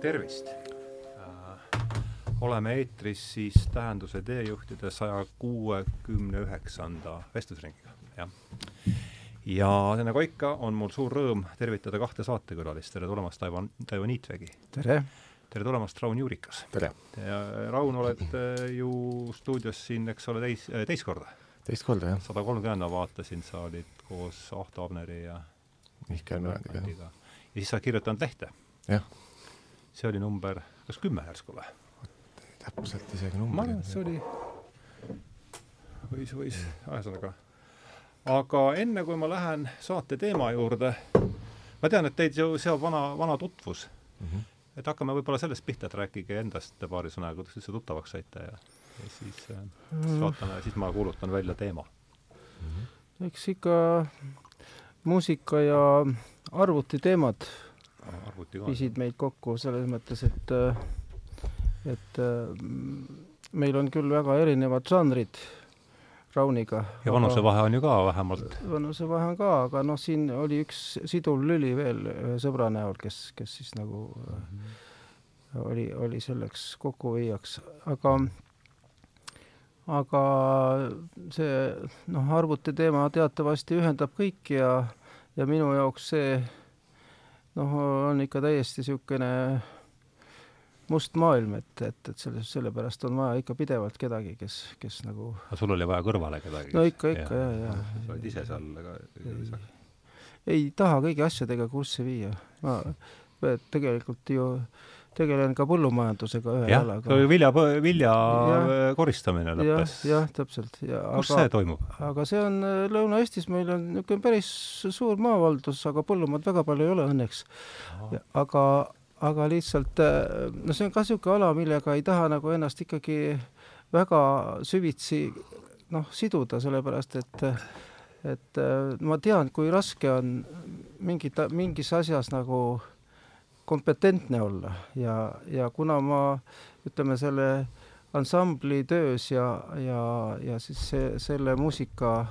tervist äh,! oleme eetris siis Tähenduse teejuhtide saja kuuekümne üheksanda vestlusringiga, jah. ja nagu ikka, on mul suur rõõm tervitada kahte saatekülalist, tere tulemast, Taivo, Taivo Niitvägi! tere! tere tulemast, Raun Juurikas! tere! Raun, oled ju stuudios siin, eks ole, teis-, teist korda? teist korda, jah. sada kolmkümmend ma vaatasin, sa olid koos Ahto Abneri ja Mihkel Mürandiga. ja siis sa oled kirjutanud lehte? jah. See oli number, kas kümme järsku või? täpselt isegi numbrit. ma arvan, et see oli, võis, võis, ühesõnaga. aga enne, kui ma lähen saate teema juurde, ma tean, et teid ju seob vana, vana tutvus mm. -hmm. et hakkame võib-olla sellest pihta, et rääkige endast paari sõnaga, kuidas üldse tuttavaks saite ja, ja siis, äh, siis vaatame, siis ma kuulutan välja teema mm. -hmm. eks ikka muusika ja arvutiteemad arvuti viisid meid kokku selles mõttes, et et meil on küll väga erinevad žanrid Rauniga. ja vanusevahe on ju ka vähemalt? vanusevahe on ka, aga noh, siin oli üks siduv lüli veel ühe sõbra näol, kes, kes siis nagu mm -hmm. oli, oli selleks kokkuviijaks, aga aga see noh, arvutiteema teatavasti ühendab kõiki ja, ja minu jaoks see noh, on ikka täiesti niisugune must maailm, et, et, et selles, sellepärast on vaja ikka pidevalt kedagi, kes, kes nagu aga sul oli vaja kõrvale kedagi? no ikka, ikka ja, ja, ja. sa olid ise seal ka ei, ei taha kõigi asjadega kurssi viia. ma tegelikult ju tegelen ka põllumajandusega ühe ja, jalaga. vilja, vilja ja, koristamine lõppes. jah, täpselt. kus aga, see toimub? aga see on Lõuna-Eestis, meil on niisugune päris suur maavaldus, aga põllumaad väga palju ei ole õnneks. aga aga lihtsalt no see on ka niisugune ala, millega ei taha nagu ennast ikkagi väga süvitsi noh, siduda, sellepärast et et ma tean, kui raske on mingit, mingis asjas nagu kompetentne olla ja, ja kuna ma ütleme, selle ansambli töös ja, ja, ja siis see, selle muusika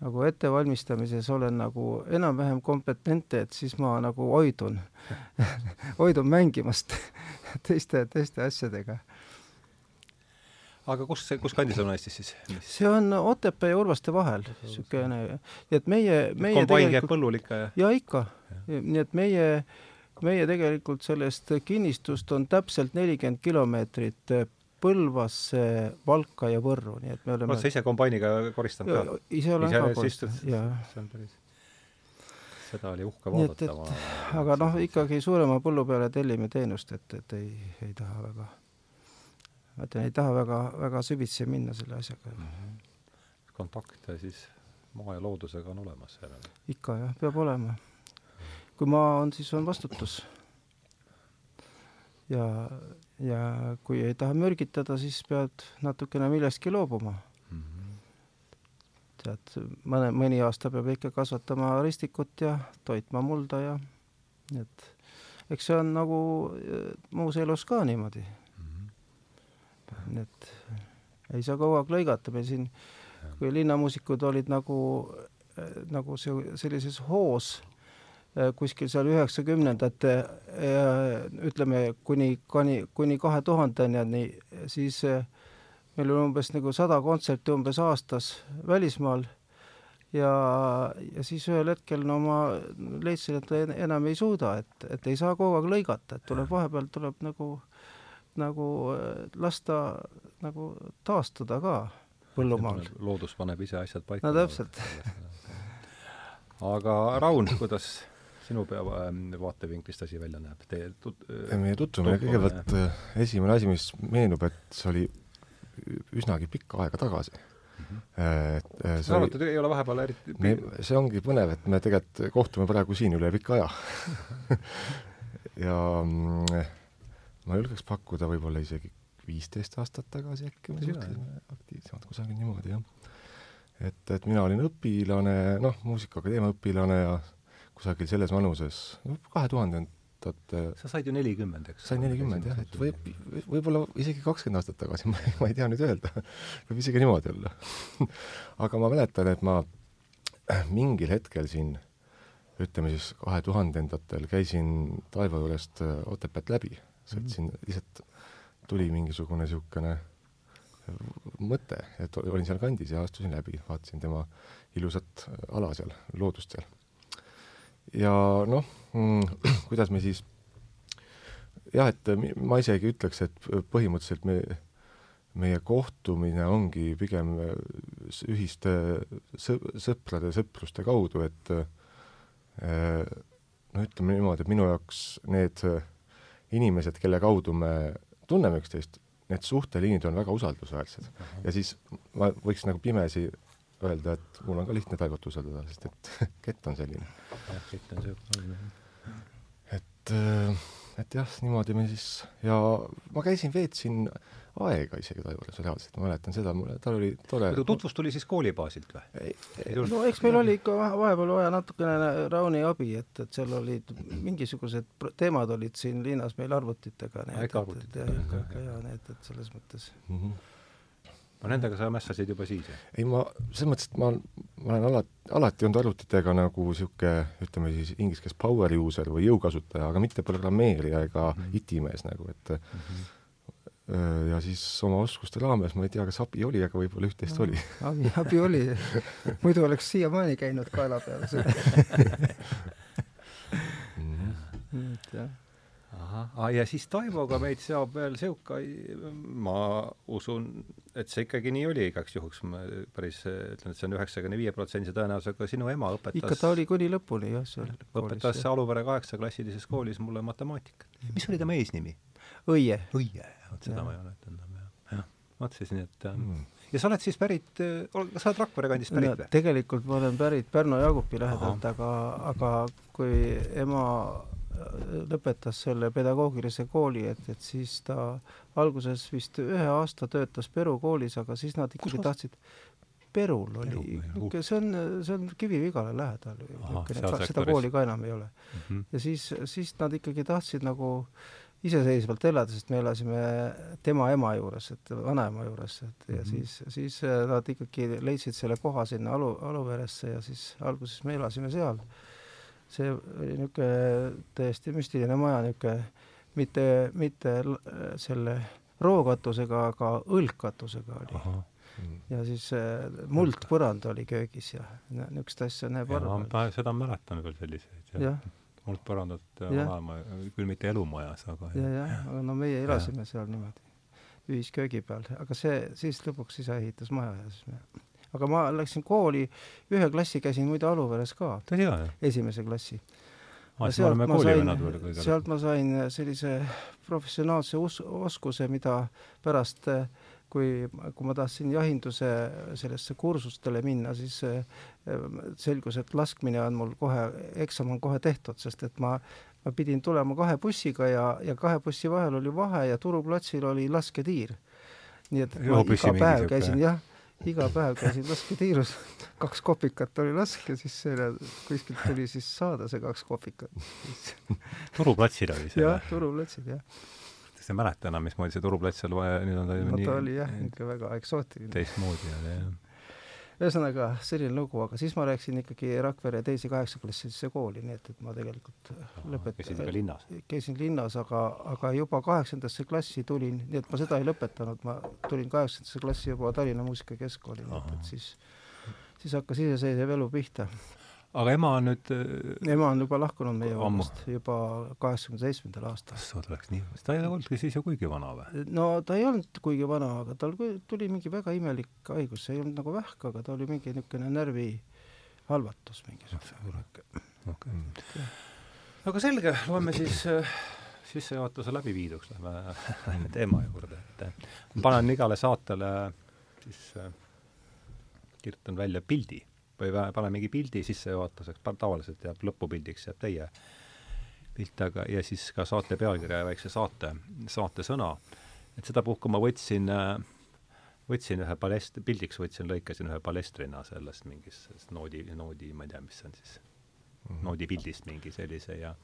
nagu ettevalmistamises olen nagu enam-vähem kompetentne, et siis ma nagu hoidun hoidun mängimast teiste, teiste asjadega. aga kus see, kus kandis on Eestis siis? see on Otepää ja Urvaste vahel, niisugune, nii et meie, meie kombain käib põllul ikka ja? jaa, ikka. nii et meie, meie tegelikult sellest kinnistust on täpselt nelikümmend kilomeetrit Põlvasse, Valka ja Võrru, nii et me oleme oled sa ise kombainiga koristanud ka? ise olen ka koristanud, jaa. see on päris, seda oli uhke vaadata. aga noh, ikkagi suurema põllu peale tellime teenust, et, et ei, ei taha väga, ma ütlen, ei taha väga, väga süvitsi minna selle asjaga mm. -hmm. kontakte siis maa ja loodusega on olemas järele? ikka jah, peab olema. Kui maa on, siis on vastutus. ja ja kui ei taha mürgitada, siis pead natukene millestki loobuma mm. -hmm. tead, mõne, mõni aasta peab ikka kasvatama ristikut ja toitma mulda ja et eks see on nagu äh, muus elus ka niimoodi mm. -hmm. et ei saa kogu aeg lõigata, meil siin, kui linnamuusikud olid nagu, äh, nagu see sellises hoos kuskil seal üheksakümnendate ütleme kuni, kuni, kuni kahe tuhandeni, siis äh, meil oli umbes nagu sada kontserti umbes aastas välismaal ja, ja siis ühel hetkel no ma leidsin, et enam ei suuda, et, et ei saa kogu aeg lõigata, et tuleb vahepeal tuleb nagu, nagu äh, lasta nagu taastuda ka põllumaal. loodus paneb ise asjad paika. no täpselt. aga Raun, kuidas sinu pea vaatevinklist asi välja näeb? Teie tut-? meie tutvumine kõigepealt äh, esimene asi, mis meenub, et see oli üsnagi pikka aega tagasi mm. -hmm. et arvad, et ei ole vahepeal eriti me, see ongi põnev, et me tegelikult kohtume praegu siin üle pika aja ja mm, ma julgeks pakkuda võib-olla isegi viisteist aastat tagasi äkki me suhtlesime aktiivsemalt, kusagil niimoodi, jah. et, et mina olin õpilane, noh, Muusikaakadeemia õpilane ja kusagil selles vanuses, kahe tuhandendate sa said ju nelikümmend, eks? sain nelikümmend jah, et võib, võib-olla isegi kakskümmend aastat tagasi, ma ei, ma ei tea nüüd öelda. Võib isegi niimoodi olla. Aga ma mäletan, et ma mingil hetkel siin ütleme siis kahe tuhandendatel käisin Taivo juurest äh, Otepäält läbi. Sõitsin, lihtsalt tuli mingisugune niisugune mõte, et olin seal kandis ja astusin läbi, vaatasin tema ilusat ala seal, loodust seal. Ja noh mm,, kuidas me siis jah, et ma isegi ütleks, et põhimõtteliselt me, meie kohtumine ongi pigem ühiste sõprade, sõpruste kaudu, et no ütleme niimoodi, et minu jaoks need inimesed, kelle kaudu me tunneme üksteist, need suhteliinid on väga usaldusväärsed uh. -huh. ja siis ma võiks nagu pimesi öelda, et mul on ka lihtne Taivot usaldada, sest et kett on selline. Jah, kett on siuke. et, äh, et jah, niimoodi me siis ja ma käisin, veetsin aega isegi ta juures reaalselt, ma mäletan seda, mulle, tal oli tore tutvus tuli siis koolibaasilt või? no eks meil oli ikka vahepeal vaja natukene Rauni abi, et, et seal olid mingisugused teemad olid siin linnas meil arvutitega, need, et, et, et, ikka, ikka ja need, et selles mõttes mm. -hmm no nendega sa mässasid juba siis, jah? ei, ma, selles mõttes, et ma, ma olen alati, alati olnud arvutitega nagu niisugune, ütleme siis inglise keeles power user või jõukasutaja, aga mitte programmeerija ega mm -hmm. itimees nagu, et mm -hmm ja siis oma oskuste raames, ma ei tea, kas abi oli, aga võib-olla üht-teist no, oli. abi, abi oli. muidu oleks siiamaani käinud kaela peal see nii et jah. Ahah, ja siis Taivoga meid seob veel sihuke, ma usun, et see ikkagi nii oli igaks juhuks, ma päris ütlen, et see on üheksakümne viie protsendise tõenäosusega sinu ema õpetas ikka ta oli kuni lõpuni jah, seal õpetas Aluvere kaheksaklassilises koolis mulle matematikat. mis oli tema eesnimi? Õie. Õie vot seda ja. ma ei ole ütelnud, jah. jah, vot siis nii, et mm. ja sa oled siis pärit, sa oled Rakvere kandist pärit või no,? tegelikult ma olen pärit Pärnu-Jaagupi lähedalt, aga, aga kui ema lõpetas selle pedagoogilise kooli, et, et siis ta alguses vist ühe aasta töötas Peru koolis, aga siis nad ikkagi tahtsid Perul oli, see on, see on Kivi-Vigala lähedal, seda kooli ka enam ei ole mm. -hmm. ja siis, siis nad ikkagi tahtsid nagu iseseisvalt elada, sest me elasime tema ema juures, et vanaema juures, et ja mm -hmm. siis, siis äh, nad ikkagi leidsid selle koha sinna Alu, Aluveresse ja siis alguses me elasime seal. See oli niisugune täiesti müstiline maja, niisugune mitte, mitte selle rookatusega, aga õlgkatusega oli. Ja siis äh, muldpõrand oli köögis ja niisugust asja näeb harva. seda ma mäletan veel selliseid, jah ja mult parandat vanaema, küll mitte elumajas, aga ja, jah, aga no meie elasime ja. seal niimoodi ühisköögi peal, aga see, siis lõpuks isa ehitas maja ja siis me aga ma läksin kooli, ühe klassi käisin muide Aluveres ka. esimese klassi. sealt ma sain, sealt ma sain sellise professionaalse us-, oskuse, mida pärast äh, kui, kui ma tahtsin jahinduse sellesse kursustele minna, siis eh, selgus, et laskmine on mul kohe, eksam on kohe tehtud, sest et ma, ma pidin tulema kahe bussiga ja, ja kahe bussi vahel oli vahe ja Turu platsil oli lasketiir. nii et ma iga päev käisin jah, iga päev käisin lasketiirus, kaks kopikat oli lask ja siis selle, kuskilt tuli siis saada see kaks kopikat Turu platsil oli see? jah, Turu platsil, jah ei mäleta enam, mismoodi see turuplats seal vaja, nüüd on ta no, nii ta oli jah, niisugune väga eksootiline. teistmoodi oli jah. Ühesõnaga, selline lugu, aga siis ma läksin ikkagi Rakvere teise kaheksaklassilisse kooli, nii et, et ma tegelikult lõpetasin. käisid ikka linnas? käisin linnas, aga, aga juba kaheksandasse klassi tulin, nii et ma seda ei lõpetanud, ma tulin kaheksandasse klassi juba Tallinna Muusikakeskkooli, nii et, et siis siis hakkas iseseisev elu pihta aga ema on nüüd äh, ema on juba lahkunud meie juurest juba kaheksakümne seitsmendal aastal. issand, läks nii, ta ei olnudki siis ju kuigi vana või? no ta ei olnud kuigi vana, aga tal tuli mingi väga imelik haigus, see ei olnud nagu vähk, aga ta oli mingi niisugune närvihalvatus mingisugune. okei. Aga selge, loeme siis äh, sissejuhatuse läbiviiduks, lähme teema juurde, et äh, panen igale saatele siis kirjutan välja pildi või pane mingi pildi sissejuhatuseks, tavaliselt jääb lõpupildiks jääb teie pilt, aga, ja siis ka saate pealkirja ja väikse saate, saatesõna. et sedapuhku ma võtsin, võtsin ühe palest-, pildiks võtsin, lõikasin ühe palestrina sellest mingist, noodi, noodi, ma ei tea, mis see on siis mm -hmm., noodipildist mingi sellise ja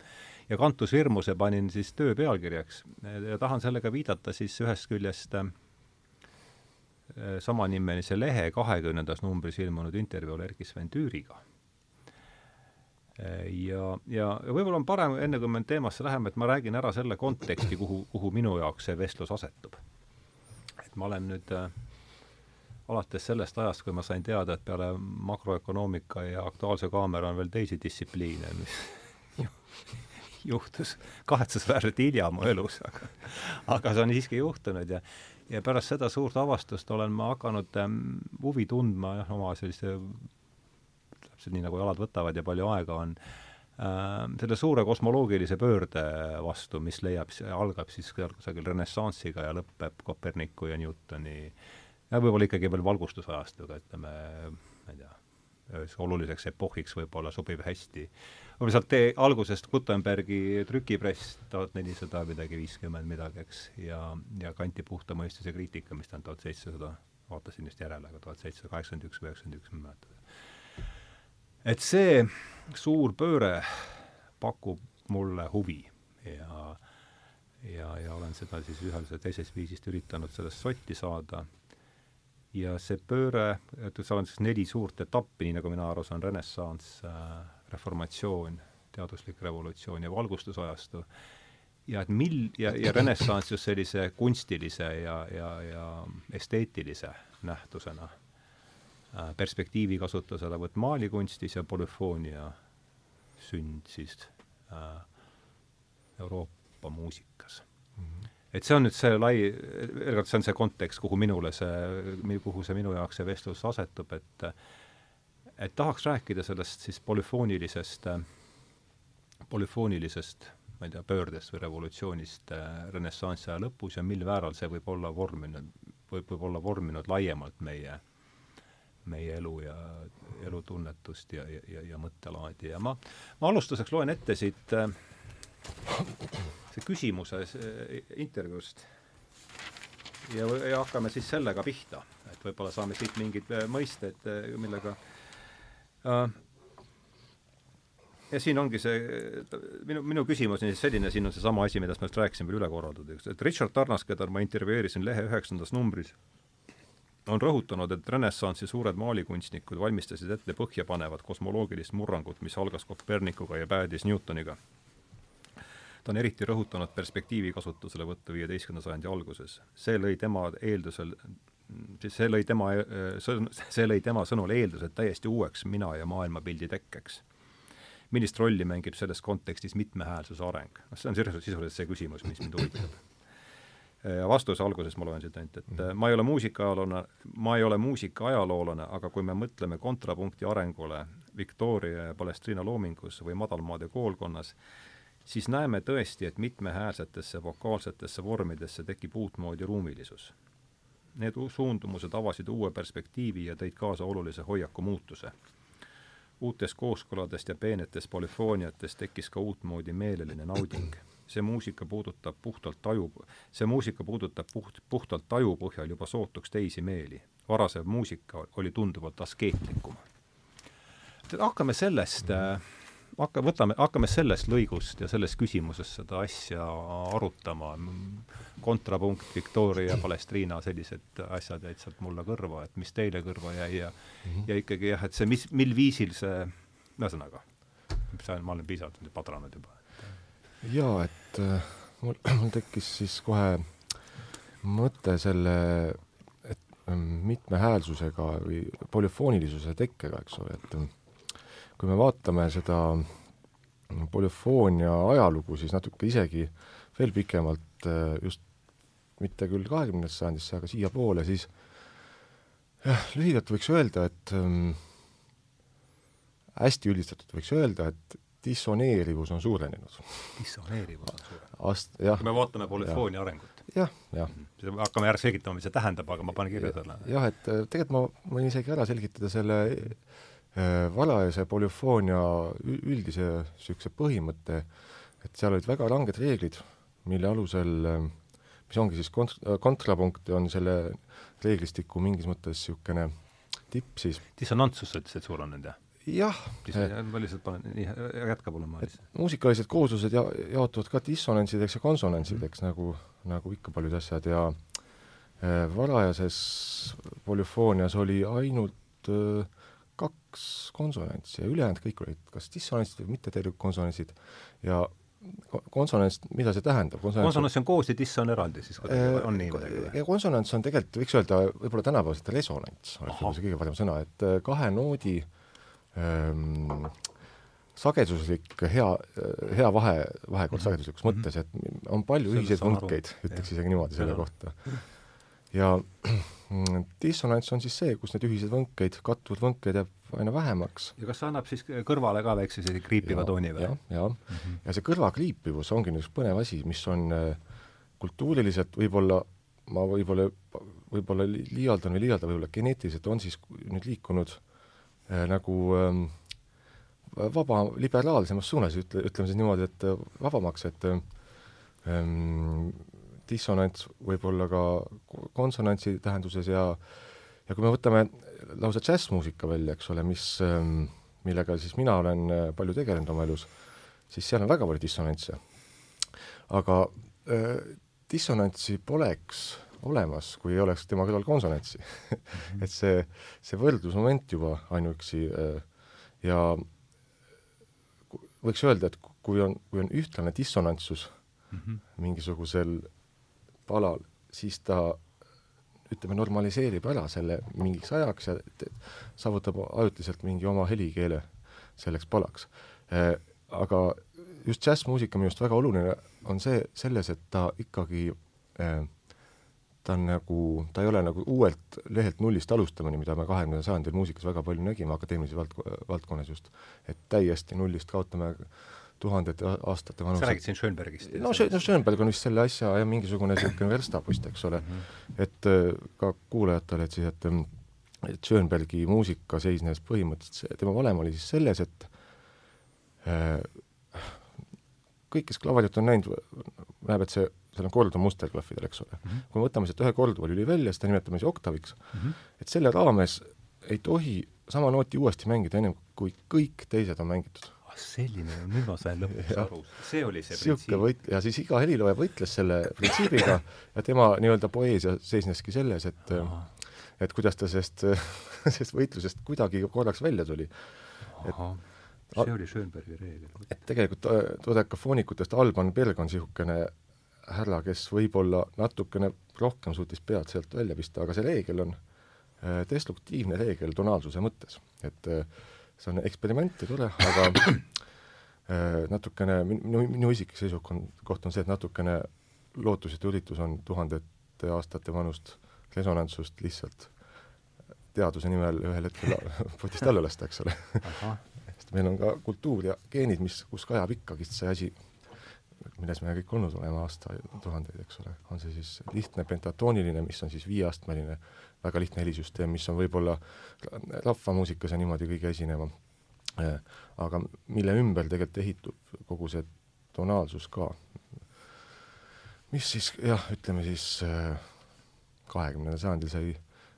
ja kantusvirmuse panin siis töö pealkirjaks ja tahan sellega viidata siis ühest küljest Äh, samanimelise lehe kahekümnendas numbris ilmunud intervjuul Erkki Sven Tüüriga. ja, ja, ja võib-olla on parem, enne kui me teemasse läheme, et ma räägin ära selle konteksti, kuhu, kuhu minu jaoks see vestlus asetub. et ma olen nüüd äh, alates sellest ajast, kui ma sain teada, et peale makroökonoomika ja Aktuaalse Kaamera on veel teisi distsipliine, mis juhtus kahetsusväärselt hilja mu elus, aga aga see on siiski juhtunud ja ja pärast seda suurt avastust olen ma hakanud ähm, huvi tundma jah, oma selliste täpselt nii, nagu jalad võtavad ja palju aega on äh,, selle suure kosmoloogilise pöörde vastu, mis leiab, algab siis kusagil renessansiga ja lõpeb Koperniku ja Newtoni ja võib-olla ikkagi veel valgustusajastuga, ütleme, ma ei tea, oluliseks epohhiks võib-olla sobib hästi. võib-olla sealt tee algusest Gutenbergi trükipress tuhat nelisada midagi viiskümmend midagi, eks, ja, ja Kanti puhta mõistuse kriitika, mis ta on tuhat seitsesada, vaatasin just järele, aga tuhat seitsesada kaheksakümmend üks või üheksakümmend üks, ma ei mäleta. et see suur pööre pakub mulle huvi ja ja, ja olen seda siis ühel või teisest viisist üritanud sellest sotti saada ja see pööre, seal on siis neli suurt etappi, nii nagu mina aru saan, renessanss äh,, reformatsioon, teaduslik revolutsioon ja valgustusajastu, ja et mil- ja, ja renessanss just sellise kunstilise ja, ja, ja esteetilise nähtusena äh,, perspektiivi kasutuselevõtt maalikunstis ja polüfoonia sünd siis äh, Euroopa muusikas et see on nüüd see lai, veel kord, see on see kontekst, kuhu minule see, kuhu see minu jaoks see vestlus asetub, et et tahaks rääkida sellest siis polüfoonilisest, polüfoonilisest ma ei tea, pöördest või revolutsioonist renessansi aja lõpus ja mil määral see võib olla vorminud, võib, võib olla vorminud laiemalt meie, meie elu ja elutunnetust ja, ja, ja, ja mõttelaadi. Ja ma, ma alustuseks loen ette siit äh, see küsimuse intervjuust. Ja, ja hakkame siis sellega pihta, et võib-olla saame siit mingid äh, mõisted, äh, millega äh, ja siin ongi see, minu, minu küsimus on siis selline, siin on seesama asi, millest ma just rääkisin, veel üle korraldatud, et Richard Tarnas, keda ma intervjueerisin Lehe üheksandas numbris, on rõhutanud, et renessansi suured maalikunstnikud valmistasid ette põhjapanevat kosmoloogilist murrangut, mis algas Kopernikuga ja päädis Newtoniga ta on eriti rõhutanud perspektiivi kasutuselevõttu viieteistkümnenda sajandi alguses. see lõi tema eeldusel, siis see lõi tema, see lõi tema sõnul eeldused täiesti uueks mina- ja maailmapildi tekkeks. millist rolli mängib selles kontekstis mitmehäälsuse areng? noh, see on sisuliselt, sisuliselt see küsimus, mis mind huvitab. ja vastuse alguses ma loen siit ainult, et mm. ma ei ole muusikaajaloolane, ma ei ole muusikaajaloolane, aga kui me mõtleme kontrapunkti arengule Victoria ja Palestriina loomingus või madalmaade koolkonnas, siis näeme tõesti, et mitmehäälsetesse vokaalsetesse vormidesse tekib uutmoodi ruumilisus. Need suundumused avasid uue perspektiivi ja tõid kaasa olulise hoiaku muutuse. uutest kooskõladest ja peenetest polüfooniatest tekkis ka uutmoodi meeleline nauding. see muusika puudutab puhtalt taju, see muusika puudutab puht, puhtalt taju põhjal juba sootuks teisi meeli. varasem muusika oli tunduvalt askeetlikum. hakkame sellest äh, hakka, võtame, hakkame sellest lõigust ja sellest küsimusest seda asja arutama. kontrapunkt, Victoria, Palestriina, sellised asjad jäid sealt mulle kõrva, et mis teile kõrva jäi ja mm -hmm. ja ikkagi jah, et see, mis, mil viisil see, ühesõnaga, ma olen piisavalt nüüd padranud juba. jaa, et äh, mul, mul tekkis siis kohe mõte selle, et ähm, mitmehäälsusega või polüfoonilisuse tekkega, eks ole, et kui me vaatame seda polüfoonia ajalugu, siis natuke isegi veel pikemalt äh, just mitte küll kahekümnendasse sajandisse, aga siiapoole, siis jah, lühidalt võiks öelda, et ähm, hästi üldistatult võiks öelda, et dissoneerivus on suurenenud. dissoneerivus on suurenenud kui me vaatame polüfoonia arengut. jah, jah. Mhm. hakkame järg selgitama, mis see tähendab, aga ma panen kirja selle. jah, et äh, tegelikult ma võin isegi ära selgitada selle Äh, varajase polüfoonia üldise niisuguse põhimõtte, et seal olid väga ranged reeglid, mille alusel, äh, mis ongi siis kont-, äh, kontrapunkt on selle reeglistiku mingis mõttes niisugune tipp siis. dissonantsus sa ütlesid, sul on nüüd, jah? jah. ma lihtsalt panen, nii, jätka palun, Maaris. muusikalised kooslused ja jaotuvad ka dissonantsideks ja konsonantsideks mm, -hmm. nagu, nagu ikka paljud asjad ja äh, varajases polüfoonias oli ainult äh, kaks konsonantsi ja ülejäänud kõik olid kas dissonantsid või mittetervikkonsonantsid ja konsonants, mida see tähendab? konsonants on koos ja diss on eraldi siis kuidagi, on nii midagi või? konsonants on tegelikult, võiks öelda, võib-olla tänapäevaselt resonants oleks võib-olla see kõige parem sõna, et äh, kahe noodi ähm, sageduslik hea, hea vahe, vahekord mhm. sageduslikus mm -hmm. mõttes, et on palju ühiseid võnkeid, ütleks isegi niimoodi selle ja. kohta. ja dissonants on siis see, kus need ühised võnkeid, kattuvad võnkeid jääb aina vähemaks. ja kas see annab siis kõrvale ka väikse sellise kriipiva ja, tooni või? jah, ja. mm, -hmm. ja see kõrvakriipivus ongi niisugune põnev asi, mis on äh, kultuuriliselt võib-olla, ma võib-olla, võib-olla liialdan või liialdan, võib-olla geneetiliselt on siis nüüd liikunud äh, nagu äh, vaba, liberaalsemas suunas, ütle, ütleme siis niimoodi, et äh, vabamaks, et ähm, dissonants võib olla ka konsonantsi tähenduses ja ja kui me võtame lausa džässmuusika välja, eks ole, mis ähm,, millega siis mina olen äh, palju tegelenud oma elus, siis seal on väga palju dissonantse. aga äh, dissonantsi poleks olemas, kui ei oleks tema kõrval konsonantsi et see, see võrdlusmoment juba ainuüksi äh, ja võiks öelda, et kui on, kui on ühtlane dissonantsus mm -hmm. mingisugusel palal, siis ta ütleme, normaliseerib ära selle mingiks ajaks ja saavutab ajutiselt mingi oma helikeele selleks palaks. Äh, aga just džässmuusika minu arust väga oluline on see, selles, et ta ikkagi äh, ta on nagu, ta ei ole nagu uuelt lehelt nullist alustamine, mida me kahekümnendal sajandil muusikas väga palju nägime, akadeemilise vald-, valdkonnas just. et täiesti nullist kaotame tuhandete aastate vanuse sa räägid siin Schönbergist? no see, no Schönberg on vist selle asja ja mingisugune niisugune verstapost, eks ole mm. -hmm. et äh, ka kuulajatele, et siis, et et Schönbergi muusika seisnes põhimõtteliselt, tema valem oli siis selles, et äh, kõik, kes klavadit on näinud, näeb, et see seal on kord on musterklahvidel, eks ole mm. -hmm. kui me võtame sealt ühe korduvallüli välja, seda nimetame siis oktaviks mm, -hmm. et selle raames ei tohi sama nooti uuesti mängida ennem, kui kõik teised on mängitud. Ah selline, nüüd ma sain lõpuks aru, see oli see printsiip. võit-, ja siis iga helilooja võitles selle printsiibiga ja tema nii-öelda poeesia seisneski selles, et Aha. et kuidas ta sellest, sellest võitlusest kuidagi korraks välja tuli. et see oli Schönbergi reegel. et tegelikult dodekafoonikutest Alban Berg on niisugune härra, kes võib-olla natukene rohkem suutis pead sealt välja pista, aga see reegel on äh, destruktiivne reegel tonaalsuse mõttes. et äh, see on eksperiment ja tore, aga äh, natukene, minu, minu isiklik seisukoht on see, et natukene lootusetu üritus on tuhandete aastate vanust resonantsust lihtsalt teaduse nimel ühel hetkel potist alla lasta, eks ole. sest meil on ka kultuur ja geenid, mis, kus kajab ikkagist see asi milles me kõik olnud oleme aastatuhandeid, eks ole, on see siis lihtne pentatooniline, mis on siis viieastmeline, väga lihtne helisüsteem, mis on võib-olla rahvamuusikas ja niimoodi kõige esinevam. Äh, aga mille ümber tegelikult ehitub kogu see tonaalsus ka. mis siis jah, ütleme siis äh, kahekümnendal sajandil sai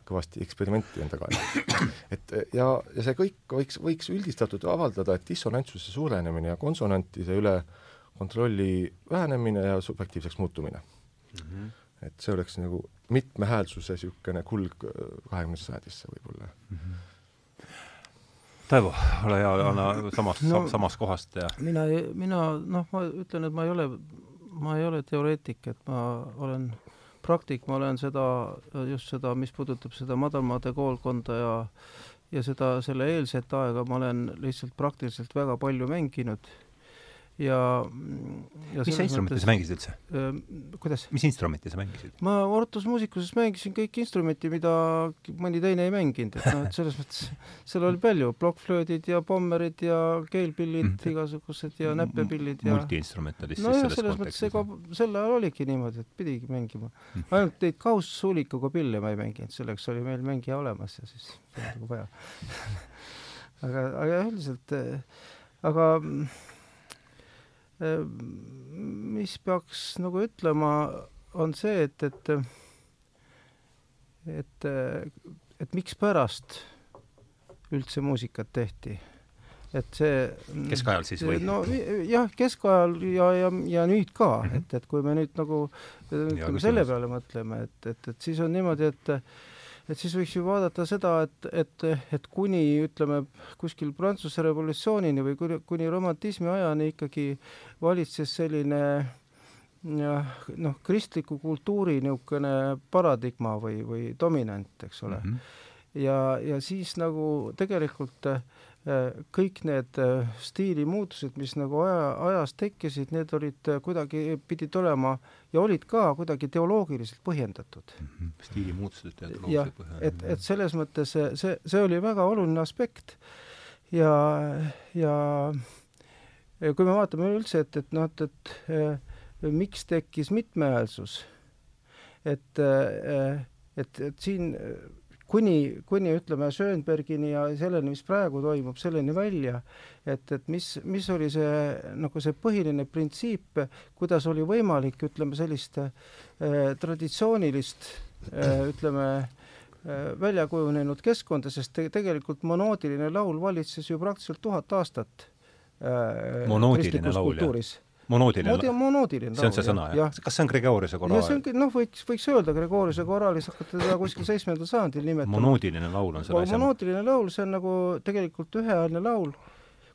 kõvasti eksperimenti enda kaela. et ja, ja see kõik võiks, võiks üldistatult avaldada, et dissonantsuse suurenemine ja konsonantide üle äh, kontrolli vähenemine ja subjektiivseks muutumine mm. -hmm. et see oleks nagu mitmehäälsuse niisugune kulg äh, kahekümnendasse sajandisse võib-olla mm. -hmm. Taivo, ole hea, anna samast no,, samast kohast ja mina, mina noh, ma ütlen, et ma ei ole, ma ei ole teoreetik, et ma olen praktik, ma olen seda, just seda, mis puudutab seda madalmaade koolkonda ja ja seda, selle eelset aega ma olen lihtsalt praktiliselt väga palju mänginud ja, ja mis instrumenti sa mängisid üldse äh,? kuidas? mis instrumenti sa mängisid? ma ortomusikuses mängisin kõiki instrumenti, mida mõni teine ei mänginud, et noh, et selles mõttes seal oli palju, plokkflöödid ja pommerid ja keelpillid mm. igasugused ja näppepillid ja multiinstrumentalist no jah, selles mõttes ega sel ajal oligi niimoodi, et pidigi mängima mm.. ainult neid kausssuulikuga pille ma ei mänginud, selleks oli meil mängija olemas ja siis nagu vaja aga, aga üldiselt, aga mis peaks nagu ütlema, on see, et, et et, et mikspärast üldse muusikat tehti. et see keskajal siis või? no jah, keskajal ja, ja, ja nüüd ka mm, -hmm. et, et kui me nüüd nagu ütleme selle peale mõtleme, et, et, et siis on niimoodi, et et siis võiks ju vaadata seda, et, et, et kuni ütleme, kuskil Prantsuse revolutsioonini või kuni, kuni romantismi ajani ikkagi valitses selline noh, kristliku kultuuri niisugune paradigma või, või dominant, eks ole mm. -hmm. ja, ja siis nagu tegelikult kõik need äh, stiilimuutused, mis nagu aja, ajas tekkisid, need olid äh, kuidagi, pidid olema ja olid ka kuidagi teoloogiliselt põhjendatud mm. -hmm. stiilimuutused teoloogiliselt põhjendatud. et, et selles mõttes see, see, see oli väga oluline aspekt ja, ja kui me vaatame üldse, et, et noh, et, et äh, miks tekkis mitmehäälsus, et, et, et siin kuni, kuni ütleme Schönbergini ja selleni, mis praegu toimub, selleni välja, et, et mis, mis oli see nagu see põhiline printsiip, kuidas oli võimalik, ütleme, sellist äh, traditsioonilist äh, ütleme äh, välja kujunenud keskkonda, sest te, tegelikult monoodiline laul valitses ju praktiliselt tuhat aastat äh, monoodiline laul, jah? Monoodiline Moodi, monoodiline see on see sõna, jah? kas see on Gregoriuse koraal? see on, noh, võiks, võiks öelda Gregoriuse koraalis hakata teda kuskil seitsmendal sajandil nimetama. monoodiline laul on selle asja monoodiline laul, see on nagu tegelikult ühehäälne laul,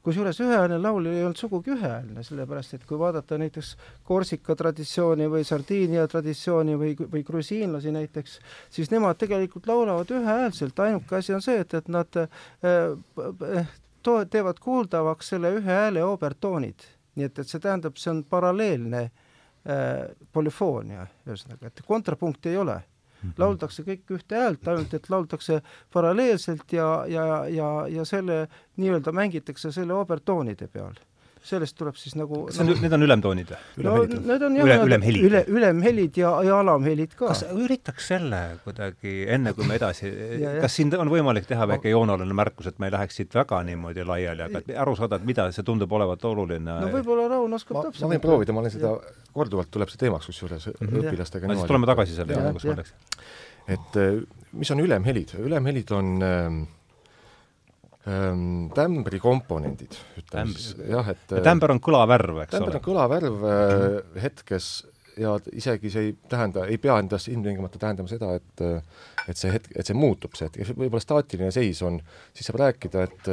kusjuures ühehäälne laul ei olnud sugugi ühehäälne, sellepärast et kui vaadata näiteks Korsika traditsiooni või Sardiinia traditsiooni või, või grusiinlasi näiteks, siis nemad tegelikult laulavad ühehäälselt, ainuke asi on see, et, et nad äh, to-, teevad kuuldavaks selle ühe hääle obertoonid nii et, et see tähendab, see on paralleelne äh, polüfoonia, ühesõnaga, et kontrapunkti ei ole mm. -hmm. lauldakse kõik ühte häält, ainult et lauldakse paralleelselt ja, ja, ja, ja selle nii-öelda mängitakse selle obertoonide peal sellest tuleb siis nagu kas see on need on ülemtoonid või? no need on jah üle, ülemhelid üle, ülemhelid ja, ja alamhelid ka. kas üritaks selle kuidagi, enne kui me edasi kas siin on võimalik teha väike jooneline märkus, et me ei läheks siit väga niimoodi laiali, aga et aru saada, et mida see tundub olevat oluline? no võib-olla Raun oskab täpsemalt ma võin proovida, ma olen seda, korduvalt tuleb see teemaks kusjuures mm -hmm. õpilastega no siis tuleme tagasi selle juurde, kus ma läksin. et äh, mis on ülemhelid? ülemhelid on äh, tämbri komponendid, ütleme siis, jah, et ja tämber on kõlavärv, eks ole? tämber on kõlavärv äh, hetkes ja isegi see ei tähenda, ei pea endas ilmtingimata tähendama seda, et et see hetk, et see muutub, see hetk, võib-olla staatiline seis on, siis saab rääkida, et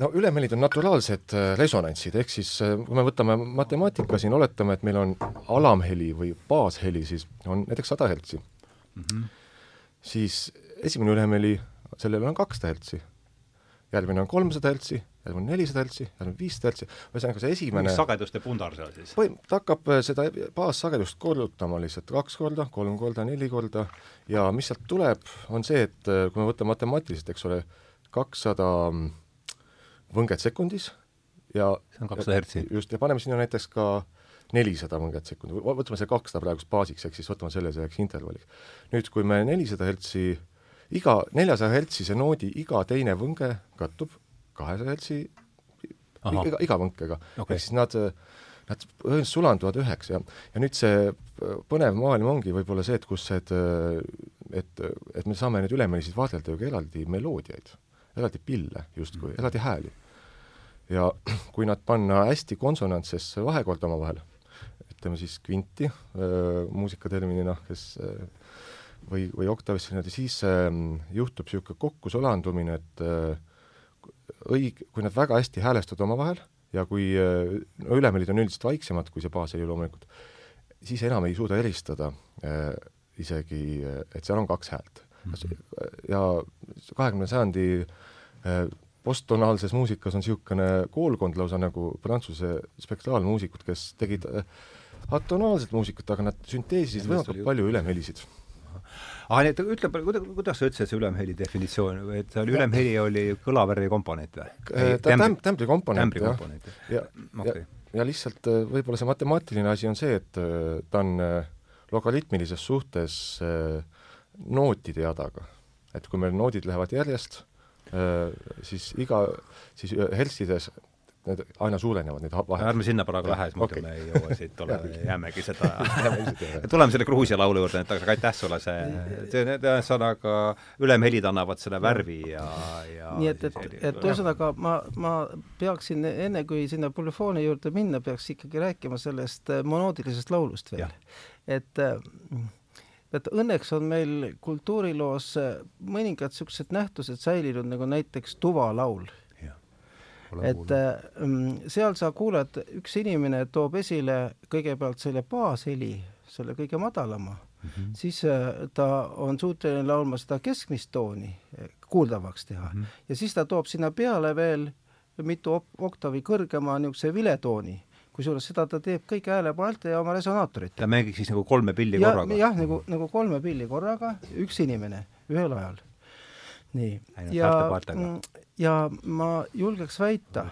no ülemelid on naturaalsed äh, resonantsid, ehk siis äh, kui me võtame matemaatika siin, oletame, et meil on alamheli või baasheli, siis on näiteks sada hertsi mm. -hmm. siis esimene ülemheli, sellel on kakssada hertsi järgmine on kolmsada hertsi, järgmine on nelisada hertsi, järgmine on viissada hertsi, ühesõnaga see esimene sageduste pundar seal siis? ta hakkab äh, seda baassagedust korrutama lihtsalt kaks korda, kolm korda, neli korda ja mis sealt tuleb, on see, et äh, kui me võtame matemaatiliselt, eks ole, kakssada mm, võnget sekundis ja see on kakssada hertsi? just, ja paneme sinna näiteks ka nelisada võnget sekundis, võtame selle kakssada praegust baasiks, ehk siis võtame selle selleks intervalliks. nüüd, kui me nelisada hertsi iga neljasaja hertsise noodi iga teine võnge kattub kahesaja hertsi iga, iga võnkega okay.. ehk siis nad, nad sulanduvad üheks ja, ja nüüd see põnev maailm ongi võib-olla see, et kus et, et, et me saame neid ülemelisid vaadelda ju ka eraldi meloodiaid, eraldi pille justkui mm., eraldi hääli. ja kui nad panna hästi konsonantsesse vahekorda omavahel, ütleme siis kvinti muusikaterminina, kes äh, või, või oktavisse niimoodi, siis äh, juhtub niisugune kokkusolandumine, et äh, õig-, kui nad väga hästi häälestuvad omavahel ja kui äh, no ülemelid on üldiselt vaiksemad kui see baasheli loomulikult, siis enam ei suuda eristada äh, isegi, et seal on kaks häält mm. -hmm. ja kahekümne sajandi posttonaalses muusikas on niisugune koolkond lausa nagu Prantsuse spektraalmuusikud, kes tegid atonaalset muusikat, aga nad sünteesisid võimalikult palju ülemhelisid aa, nii et ütle, kuidas sa ütlesid, see ülemheli definitsioon, et see oli, ülemheli oli kõlavärvi komponent või? Äh, ta on tämbri komponent, jah. ja, okay. ja, ja lihtsalt äh, võib-olla see matemaatiline asi on see, et äh, ta on logaritmilises suhtes nootide jadaga. et kui meil noodid lähevad järjest, siis iga, siis hertsides need aina suurenevad, need vahed. ärme sinna praegu lähe, siis muidu okay. me ei jõua siit, ole, jäämegi seda tuleme selle Gruusia laulu juurde, et aga aitäh sulle, see, see, need ühesõnaga, ülemhelid annavad selle värvi ja, ja nii et, et, et ühesõnaga ma, ma peaksin, enne kui sinna polüfooni juurde minna, peaks ikkagi rääkima sellest äh, monoodilisest laulust veel. et äh, et õnneks on meil kultuuriloos mõningad niisugused nähtused säilinud, nagu näiteks tuvalaul. Et mm, seal sa kuuled, üks inimene toob esile kõigepealt selle baasheli, selle kõige madalama mm, -hmm. siis äh, ta on suuteline laulma seda keskmist tooni äh, kuuldavaks teha mm -hmm. ja siis ta toob sinna peale veel mitu oktavi kõrgema niisuguse viletooni kusjuures seda ta teeb kõik häälepaalte ja oma resonaatorit. ta mängiks siis nagu kolme pilli ja, korraga? jah, nagu, nagu kolme pilli korraga, üks inimene ühel ajal. Nii, ja, mm, ja ma julgeks väita,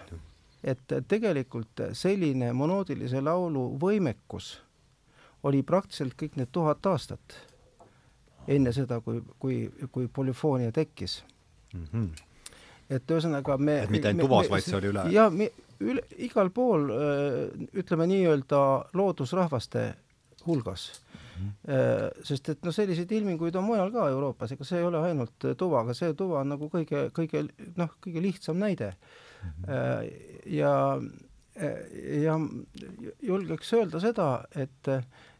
et tegelikult selline monoodilise laulu võimekus oli praktiliselt kõik need tuhat aastat enne seda, kui, kui, kui polüfoonia tekkis mm. -hmm et ühesõnaga me et mitte ainult tuvas, vaid see oli üle? jaa, üle, igal pool ütleme nii-öelda loodusrahvaste hulgas mm. -hmm. sest et noh, selliseid ilminguid on mujal ka Euroopas, ega see ei ole ainult tuva, aga see tuva on nagu kõige, kõige noh, kõige lihtsam näide mm. -hmm. ja, ja julgeks öelda seda, et,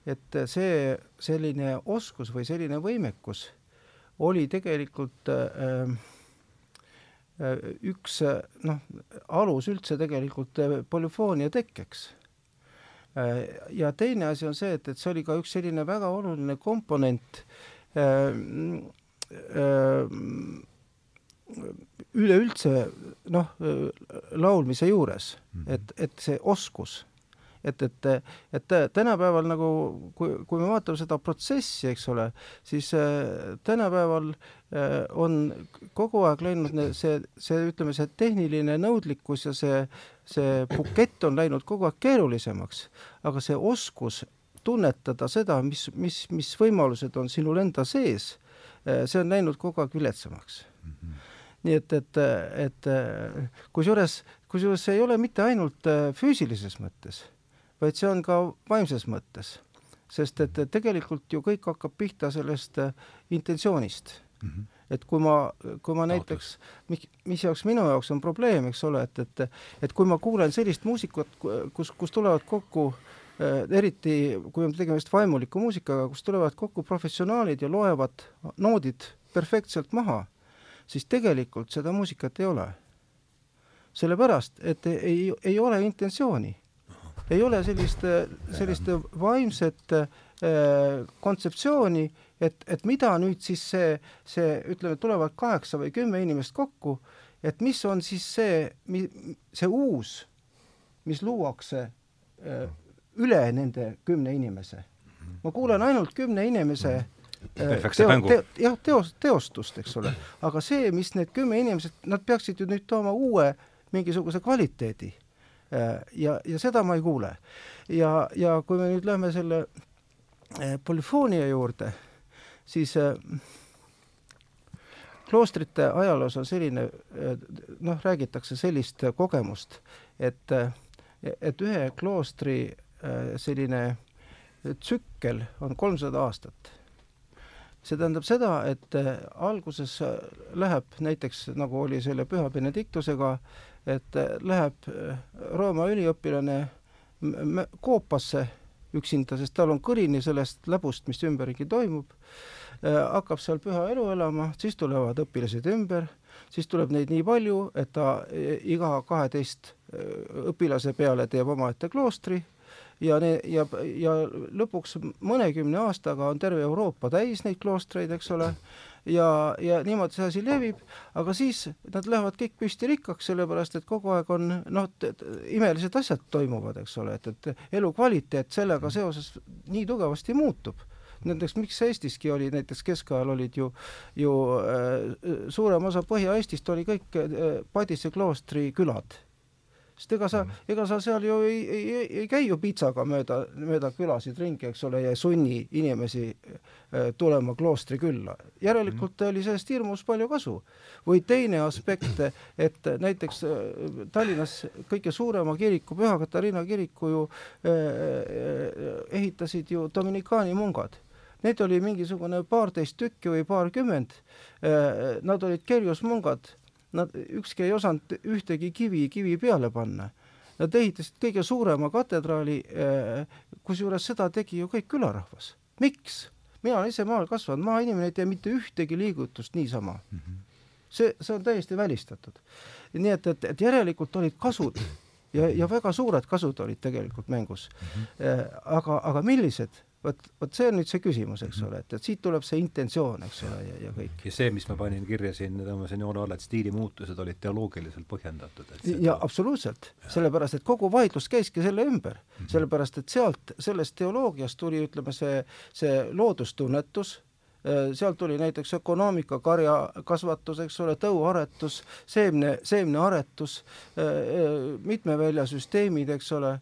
et see selline oskus või selline võimekus oli tegelikult äh, Äh, üks äh, noh, alus üldse tegelikult äh, polüfoonia tekkeks. Ja teine asi on see, et, et see oli ka üks selline väga oluline komponent üleüldse noh, laulmise juures, mhm. et, et see oskus et, et, et tänapäeval nagu, kui, kui me vaatame seda protsessi, eks ole, siis äh, tänapäeval äh, on kogu aeg läinud see, see, ütleme, see tehniline nõudlikkus ja see, see bukett on läinud kogu aeg keerulisemaks, aga see oskus tunnetada seda, mis, mis, mis võimalused on sinul enda sees, äh, see on läinud kogu aeg viletsamaks mm. -hmm nii et, et, et kusjuures, kusjuures see ei ole mitte ainult füüsilises mõttes vaid see on ka vaimses mõttes. sest et tegelikult ju kõik hakkab pihta sellest intentsioonist mm. -hmm. et kui ma, kui ma näiteks, mis, mis jaoks minu jaoks on probleem, eks ole, et, et et kui ma kuulen sellist muusikat, kus, kus tulevad kokku äh, eriti kui on tegemist vaimuliku muusikaga, kus tulevad kokku professionaalid ja loevad noodid perfektselt maha, siis tegelikult seda muusikat ei ole. sellepärast, et ei, ei ole intentsiooni ei ole sellist, sellist vaimset äh, kontseptsiooni, et, et mida nüüd siis see, see, ütleme, tulevad kaheksa või kümme inimest kokku, et mis on siis see, see uus, mis luuakse äh, üle nende kümne inimese. ma kuulen ainult kümne inimese äh, teo, teo, jah, teos, teostust, eks ole, aga see, mis need kümme inimesed, nad peaksid ju nüüd tooma uue mingisuguse kvaliteedi Äh, ja, ja seda ma ei kuule. ja, ja kui me nüüd lähme selle polüfoonia juurde, siis äh, kloostrite ajaloos on selline, noh, räägitakse sellist kogemust, et, et ühe kloostri selline tsükkel on kolmsada aastat. see tähendab seda, et alguses läheb näiteks, nagu oli selle Püha Benediktusega, et äh, läheb äh, Rooma üliõpilane koopasse üksinda, sest tal on kõrini sellest läbust, mis ümberringi toimub, äh, hakkab seal püha elu elama, siis tulevad õpilased ümber, siis tuleb neid nii palju, et ta iga kaheteist õpilase peale teeb omaette kloostri ja ja, ja lõpuks mõnekümne aastaga on terve Euroopa täis neid kloostreid, eks ole, ja, ja niimoodi see asi levib, aga siis nad lähevad kõik püsti rikkaks, sellepärast et kogu aeg on noh, imelised asjad toimuvad, eks ole, et, et elukvaliteet sellega seoses nii tugevasti muutub. Näiteks miks Eestiski oli, näiteks keskajal olid ju, ju äh, suurem osa Põhja-Eestist oli kõik äh, Padise kloostri külad sest ega sa, mhm. ega sa seal ju ei, ei, ei käi ju piitsaga mööda, mööda külasid ringi, eks ole, ja ei sunni inimesi äh, tulema kloostri külla. järelikult mm. oli sellest hirmus palju kasu. või teine aspekt, et näiteks äh, Tallinnas kõige suurema kiriku, Püha Katariina kiriku ju äh, ehitasid ju dominikaani mungad Neid oli mingisugune paarteist tükki või paarkümmend. Nad olid kerjusmungad Nad, ükski ei osanud ühtegi kivi kivi peale panna. Nad ehitasid kõige suurema katedraali, eh, kusjuures seda tegi ju kõik külarahvas. miks? mina olen ise maal kasvanud, maainimene ei tee mitte ühtegi liigutust niisama mm. -hmm. see, see on täiesti välistatud. nii et, et, et järelikult olid kasud ja, ja väga suured kasud olid tegelikult mängus mm. -hmm. aga, aga millised? Vot, vot see on nüüd see küsimus, eks ole, et, et siit tuleb see intentsioon, eks ole, ja, ja kõik. ja see, mis ma panin kirja siin, tõmbasin joone alla, et stiilimuutused olid teoloogiliselt põhjendatud. ja absoluutselt, sellepärast et kogu vaidlus käiski selle ümber mm, -hmm. sellepärast et sealt, sellest teoloogiast tuli, ütleme, see, see loodustunnetus äh, sealt tuli näiteks ökonoomika, karjakasvatus, eks ole, tõuaretus, seemne, seemnearetus, äh, äh, mitmeväljasüsteemid, eks ole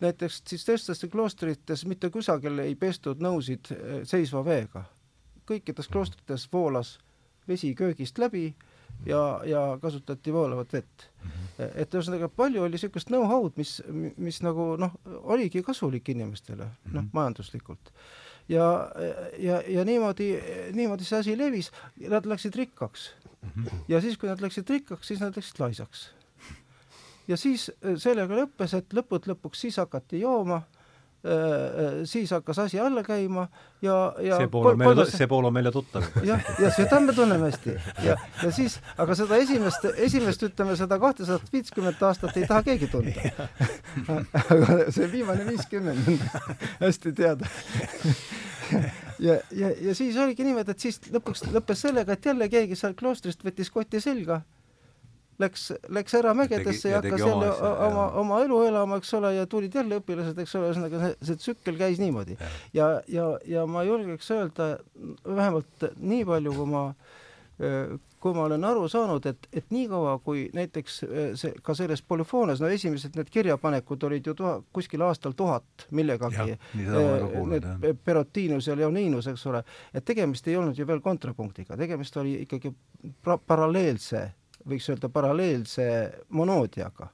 näiteks teistes kloostrites mitte kusagil ei pestud nõusid eh, seisva veega. kõikides kloostrites voolas vesi köögist läbi ja, ja kasutati voolavat vett mm. -hmm. et ühesõnaga palju oli niisugust know-how'd, mis, mis nagu noh, oligi kasulik inimestele noh, majanduslikult. ja, ja, ja niimoodi, niimoodi see asi levis, nad läksid rikkaks. -hmm. ja siis, kui nad läksid rikkaks, siis nad läksid laisaks ja siis äh, sellega lõppes, et lõppude lõpuks siis hakati jooma äh, äh, siis hakkas asi alla käima ja, ja see pool on meile, see pool on meile tuttav. jah, ja seda me tunneme hästi. ja, ja siis, aga seda esimest, esimest, ütleme seda kahtesadat viitkümmet aastat ei taha keegi tunda. aga see viimane viiskümmend on hästi teada. ja, ja, ja siis oligi niimoodi, et siis lõpuks lõppes sellega, et jälle keegi seal kloostrist võttis koti selga läks, läks ära mägedesse ja, ja hakkas jälle oma, oma, oma elu elama, eks ole, ja tulid jälle õpilased, eks ole, ühesõnaga see, see tsükkel käis niimoodi. ja, ja, ja ma julgeks öelda vähemalt nii palju, kui ma kui ma olen aru saanud, et, et niikaua, kui näiteks see, ka selles polüfoonias, no esimesed need kirjapanekud olid ju tuha, kuskil aastal tuhat millegagi, need Perotinus ja Leoninus, eks ole, et tegemist ei olnud ju veel kontrapunktiga, tegemist oli ikkagi paralleelse võiks öelda paralleelse monoodiaga.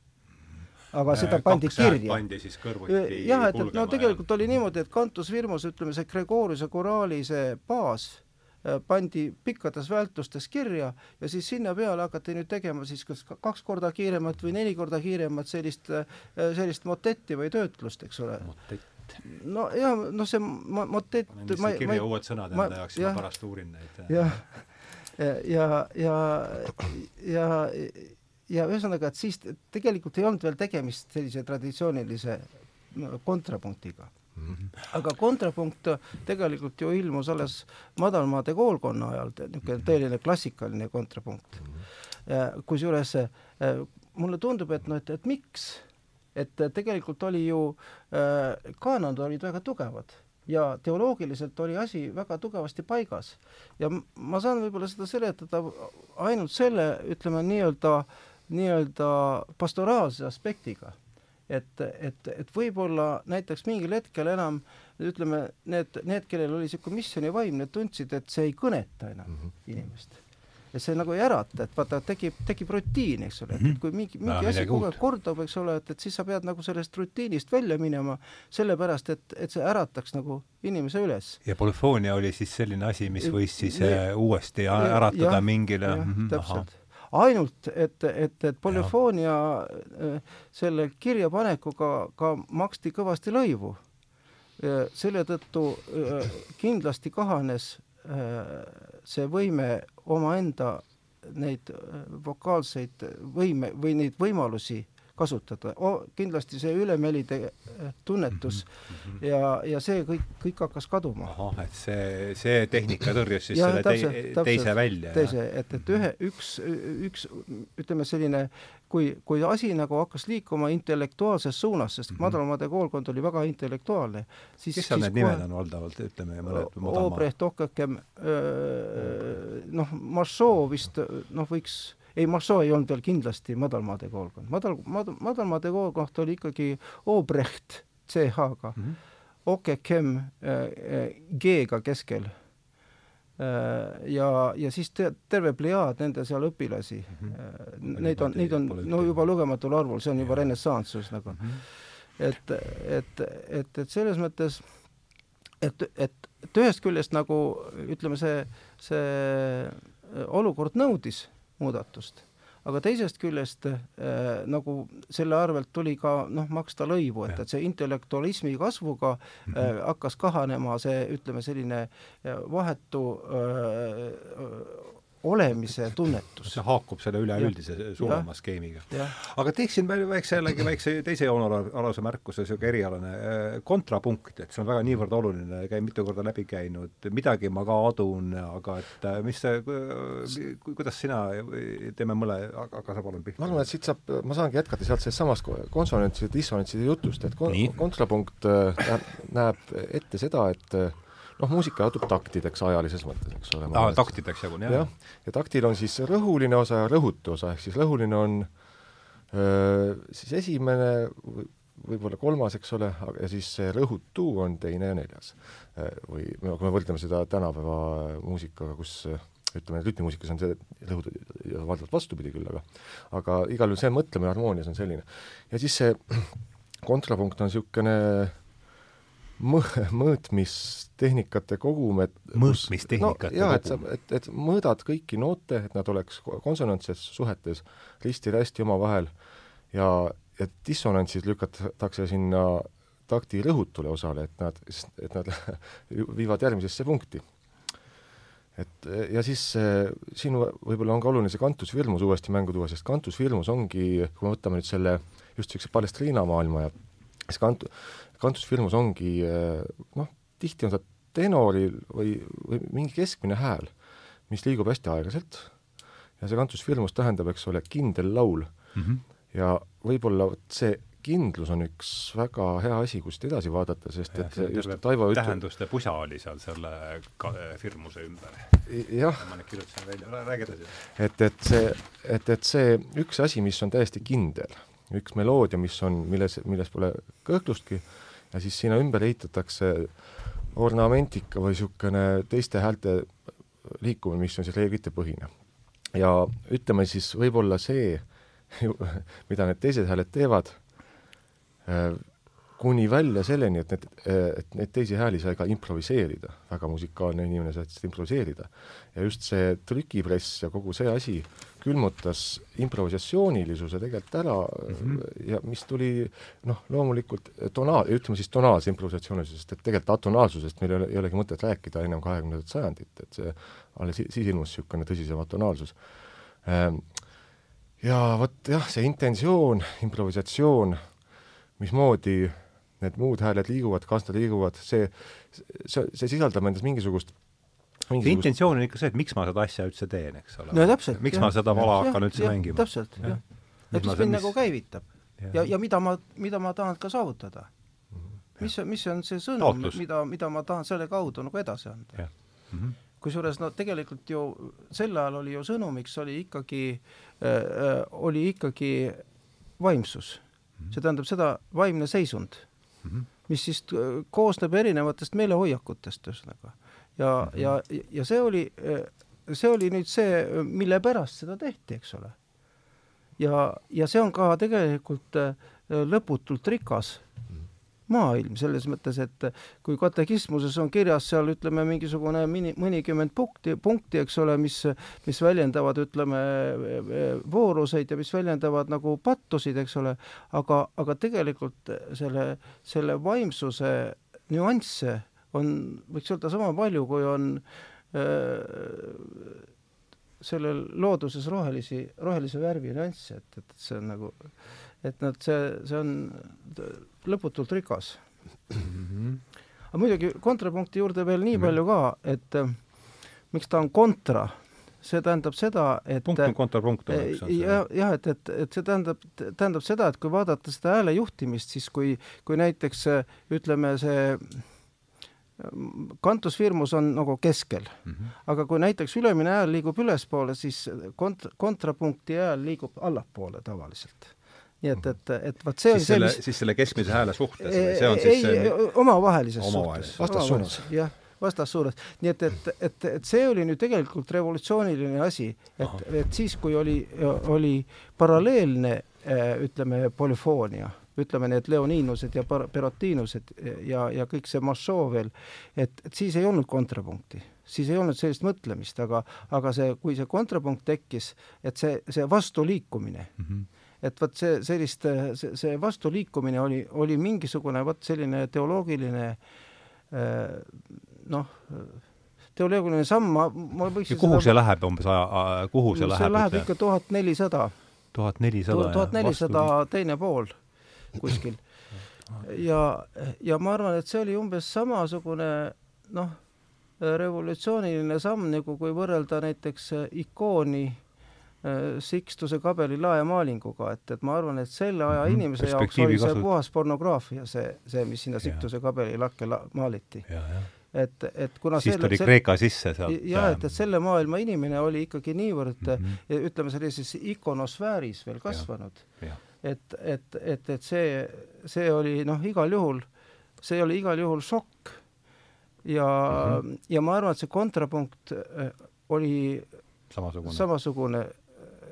aga seda äh, pandi kirja. pandi siis kõrvuti jah, et, et no tegelikult oli niimoodi, et Cantus Firmus, ütleme see Gregoriuse koraali see baas äh, pandi pikkades vältustes kirja ja siis sinna peale hakati nüüd tegema siis kas kaks korda kiiremat või neli korda kiiremat sellist, äh, sellist motetti või töötlust, eks ole. no ja noh, see motett ma, kirja ma, uued sõnad enda jaoks, ma pärast uurin neid. jah ja, ja, ja, ja ühesõnaga, et siis tegelikult ei olnud veel tegemist sellise traditsioonilise kontrapunktiga Mm -hmm. aga kontrapunkt tegelikult ju ilmus alles madalmaade koolkonna ajal, niisugune mhm. tõeline klassikaline kontrapunkt kusjuures mulle tundub, et noh, et, et miks, et tegelikult oli ju äh,, kaanonid olid väga tugevad ja teoloogiliselt oli asi väga tugevasti paigas. ja ma saan võib-olla seda seletada ainult selle, ütleme nii-öelda, nii-öelda pastoraalse aspektiga. et, et, et võib-olla näiteks mingil hetkel enam ütleme, need, need, kellel oli niisugune missioonivaim, need tundsid, et see ei kõneta enam mm -hmm. inimest et see nagu ei ärata, et vaata, tekib, tekib rutiin, eks ole, et mhm. kui mingi, mingi asi kogu aeg kordub, eks ole, et, et siis sa pead nagu sellest rutiinist välja minema, sellepärast et, et see ärataks nagu inimese üles. ja polüfoonia oli siis selline asi, mis võis siis ja, äh, uuesti äratada ja, mingile jah, mhm, täpselt ainult, et, et, et polüfoonia äh, selle kirjapanekuga ka maksti kõvasti lõivu. selle tõttu äh, kindlasti kahanes see võime omaenda neid äh, vokaalseid võime või neid võimalusi kasutada oh,, kindlasti see ülemelide äh, tunnetus mm -hmm. ja, ja see kõik, kõik hakkas kaduma. ahah, et see, see tehnika tõrjus siis ja, selle täpselt, tei, täpselt, teise välja? teise, et, et ühe, üks, üks ütleme selline kui, kui asi nagu hakkas liikuma intellektuaalses suunas, sest mm -hmm. madalmaade koolkond oli väga intellektuaalne, siis kes seal need nimed on valdavalt, ütleme mõned Obrecht, Okkekem, noh, Marceau vist noh, võiks ei, Marceau ei olnud veel kindlasti madalmaade koolkond, madal, madal, madalmaade koolkond oli ikkagi Obrecht CH-ga mm, -hmm. Okkekem G-ga keskel Äh, ja, ja siis te, terve plejaad nende seal õpilasi mm, -hmm. neid on, neid on no juba lugematul arvul, see on juba renessanss ühesõnaga mm. -hmm. et, et, et, et selles mõttes, et, et, et ühest küljest nagu ütleme, see, see olukord nõudis muudatust, aga teisest küljest äh, nagu selle arvelt tuli ka noh, maksta lõivu, et, et see intellektualismi kasvuga mm -hmm. äh, hakkas kahanema see, ütleme, selline vahetu äh, olemise tunnetus. see haakub selle üleüldise suurema skeemiga. aga teeksin veel väikse jällegi väikse teise joonealuse märkuse, niisugune erialane äh, kontrapunkt, et see on väga niivõrd oluline, käin mitu korda läbi käinud, midagi ma ka adun, aga et äh, mis see, kuidas sina, teeme mõle, aga sa palun pihta. ma arvan, et siit saab, ma saangi jätkata sealt sellest samast konsonantside, dissonantside jutust, et kon-, kontrapunkt äh, näeb ette seda, et noh, muusika jaotub taktideks ajalises mõttes, eks ole. aa, taktideks jagun, jah. jah, ja taktil on siis rõhuline osa ja rõhutu osa, ehk siis rõhuline on öö, siis esimene võib-olla kolmas, eks ole, ja siis see rõhutu on teine ja neljas. või no kui me võrdleme seda tänapäeva muusikaga, kus ütleme, rütmimuusikas on see rõhud valdavalt vastupidi küll, aga aga igal juhul see mõtlemine harmoonias on selline. ja siis see kontrapunkt on niisugune mõ-, mõõtmistehnikate kogum, et mõõtmistehnikate no, jaa, et sa, et, et mõõdad kõiki noote, et nad oleks konsonantses suhetes risti-rästi omavahel ja, ja dissonantsid lükatakse sinna takti rõhutule osale, et nad, et nad viivad järgmisesse punkti. et ja siis siin võib-olla on ka oluline see kantusfirmus uuesti mängu tuua, sest kantusfirmus ongi, kui me võtame nüüd selle just niisuguse Palestriina maailma ja siis kant-, kantusfirmus ongi eh, noh, tihti on ta tenoril või, või mingi keskmine hääl, mis liigub hästi aeglaselt ja see kantusfirmus tähendab, eks ole, kindel laul mm. -hmm. ja võib-olla vot see kindlus on üks väga hea asi, kust edasi vaadata, sest ja, et just Taivo ütleb tähenduste pusa oli seal selle ka, firmuse ümber. jah. ma nüüd kirjutasin välja, räägi edasi. et, et see, et, et see üks asi, mis on täiesti kindel, üks meloodia, mis on, milles, milles pole kõhklustki, ja siis sinna ümber ehitatakse ornamentika või niisugune teiste häälte liikumine, mis on siis reeglitepõhine. ja ütleme siis võib-olla see, mida need teised hääled teevad, kuni välja selleni, et need, et neid teisi hääli sai ka improviseerida, väga musikaalne inimene sai improviseerida. ja just see trükipress ja kogu see asi külmutas improvisatsioonilisuse tegelikult ära mm -hmm. ja mis tuli noh, loomulikult tonaal, ütleme siis tonaalse improvisatsioonilisest, et tegelikult atonaalsusest meil ei ole, ei olegi mõtet rääkida ennem kahekümnendat sajandit, et see alles siis ilmus niisugune tõsisem atonaalsus. Ehm, ja vot jah, see intentsioon, improvisatsioon, mismoodi need muud hääled liiguvad, kas nad liiguvad, see, see, see sisaldab endas mingisugust see intentsioon on ikka see, et miks ma seda asja üldse teen, eks ole. no täpselt. miks jah, ma seda vala ja, hakkan üldse ja, mängima. täpselt, jah. et mis mind nagu käivitab. ja, ja mida ma, mida ma tahan ka saavutada. mis, mis on see sõnum, mida, mida ma tahan selle kaudu nagu edasi anda. Mm -hmm. kusjuures no tegelikult ju sel ajal oli ju sõnumiks oli ikkagi äh,, äh oli ikkagi vaimsus mm. -hmm. see tähendab seda, vaimne seisund mm, -hmm. mis siis koosneb erinevatest meelehoiakutest ühesõnaga ja mm, -hmm. ja, ja see oli, see oli nüüd see, mille pärast seda tehti, eks ole. ja, ja see on ka tegelikult äh, lõputult rikas maailm, selles mõttes, et kui katekismuses on kirjas seal ütleme, mingisugune mini, mõnikümmend punkti, punkti, eks ole, mis, mis väljendavad, ütleme, vooruseid ja mis väljendavad nagu pattusid, eks ole, aga, aga tegelikult selle, selle vaimsuse nüansse on, võiks öelda sama palju, kui on äh, sellel looduses rohelisi, rohelise värvi nüansse, et, et see on nagu, et nad, see, see on lõputult rikas mm. -hmm. aga muidugi kontrapunkti juurde veel nii mm -hmm. palju ka, et äh, miks ta on kontra, see tähendab seda, et punkt on kontrapunkt oleks. jah, jah, et, et, et see tähendab, tähendab seda, et kui vaadata seda hääle juhtimist, siis kui, kui näiteks ütleme, see kantusfirmus on nagu keskel mm. -hmm. aga kui näiteks ülemine hääl liigub ülespoole, siis kont-, kontrapunkti hääl liigub allapoole tavaliselt. Nii et, et, et vot see siis on see, mis siis selle keskmise hääle suhtes või see on siis ei, see omavahelises suhtes. vastassuunas. jah, vastassuunas. nii et, et, et, et see oli nüüd tegelikult revolutsiooniline asi, et, et siis, kui oli, oli paralleelne ütleme, polüfoonia ütleme, need leoniinused ja perotiinused ja, ja kõik see mašoo veel, et, et siis ei olnud kontrapunkti siis ei olnud sellist mõtlemist, aga, aga see, kui see kontrapunkt tekkis, et see, see vastuliikumine mm, -hmm. Et vot see sellist, see, see vastuliikumine oli, oli mingisugune vot selline teoloogiline noh, teoloogiline samm, ma, ma võiks kuhu seda... see läheb umbes aja, kuhu see, läheb? see läheb ikka tuhat nelisada. tuhat nelisada? tuhat nelisada teine pool kuskil. ja, ja ma arvan, et see oli umbes samasugune noh, revolutsiooniline samm, nagu kui võrrelda näiteks ikooni Sikstuse kabeli laemaalinguga, et, et ma arvan, et selle aja mhm. inimese jaoks oli see kasu... puhas pornograafia, see, see, mis sinna Siktuse kabeli lakke la maaliti. et, et kuna siis selle, tuli selle, Kreeka sisse sealt. jah, et, et selle maailma inimene oli ikkagi niivõrd mm, -hmm. ütleme, sellises ikonosfääris veel kasvanud, et, et, et, et see, see oli noh, igal juhul, see oli igal juhul šokk ja mm, -hmm. ja ma arvan, et see kontrapunkt äh, oli samasugune, samasugune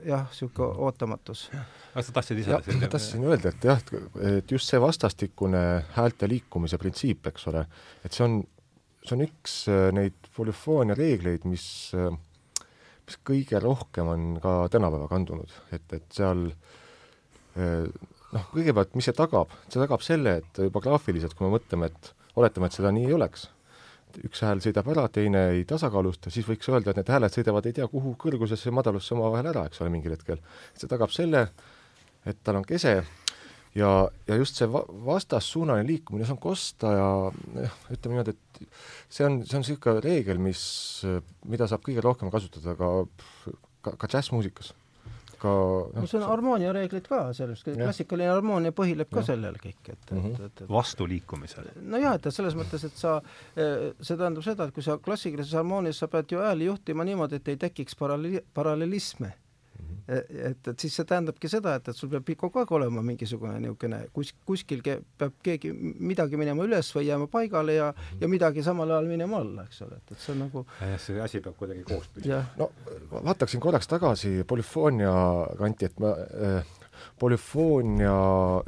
jah, niisugune ootamatus. kas sa tahtsid ise ma tahtsin öelda, et jah, et just see vastastikune häälte liikumise printsiip, eks ole, et see on, see on üks äh, neid polüfoonia reegleid, mis, äh, mis kõige rohkem on ka tänapäeva kandunud, et, et seal noh, kõigepealt, mis see tagab, see tagab selle, et juba graafiliselt, kui me mõtleme, et oletame, et seda nii ei oleks üks hääl sõidab ära, teine ei tasakaalusta, siis võiks öelda, et need hääled sõidavad ei tea kuhu kõrgusesse ja madalusse omavahel ära, eks ole, mingil hetkel. see tagab selle, et tal on kese ja, ja just see va-, vastassuunaline liikumine, see on kosta ja jah, ütleme niimoodi, et see on, see on niisugune reegel, mis, mida saab kõige rohkem kasutada ka, ka, ka džässmuusikas ka no see on harmooniareeglid ka sellest, klassikaline harmoonia põhineb ka sellel kõik, et, et, mhm. et, et vastuliikumisel. nojah, et selles mõttes, et sa, eh, see tähendab seda, et kui sa klassikalises harmoonias, sa pead ju hääli juhtima niimoodi, et ei tekiks parallel-, parallelisme et, et siis see tähendabki seda, et, et sul peab kogu aeg olema mingisugune niisugune kus, kuskil ke, peab keegi midagi minema üles või jääma paigale ja, ja midagi samal ajal minema alla, eks ole, et, et see on nagu jah, see asi peab kuidagi koos püsima. no vaataksin korraks tagasi polüfoonia kanti, et ma äh, polüfoonia,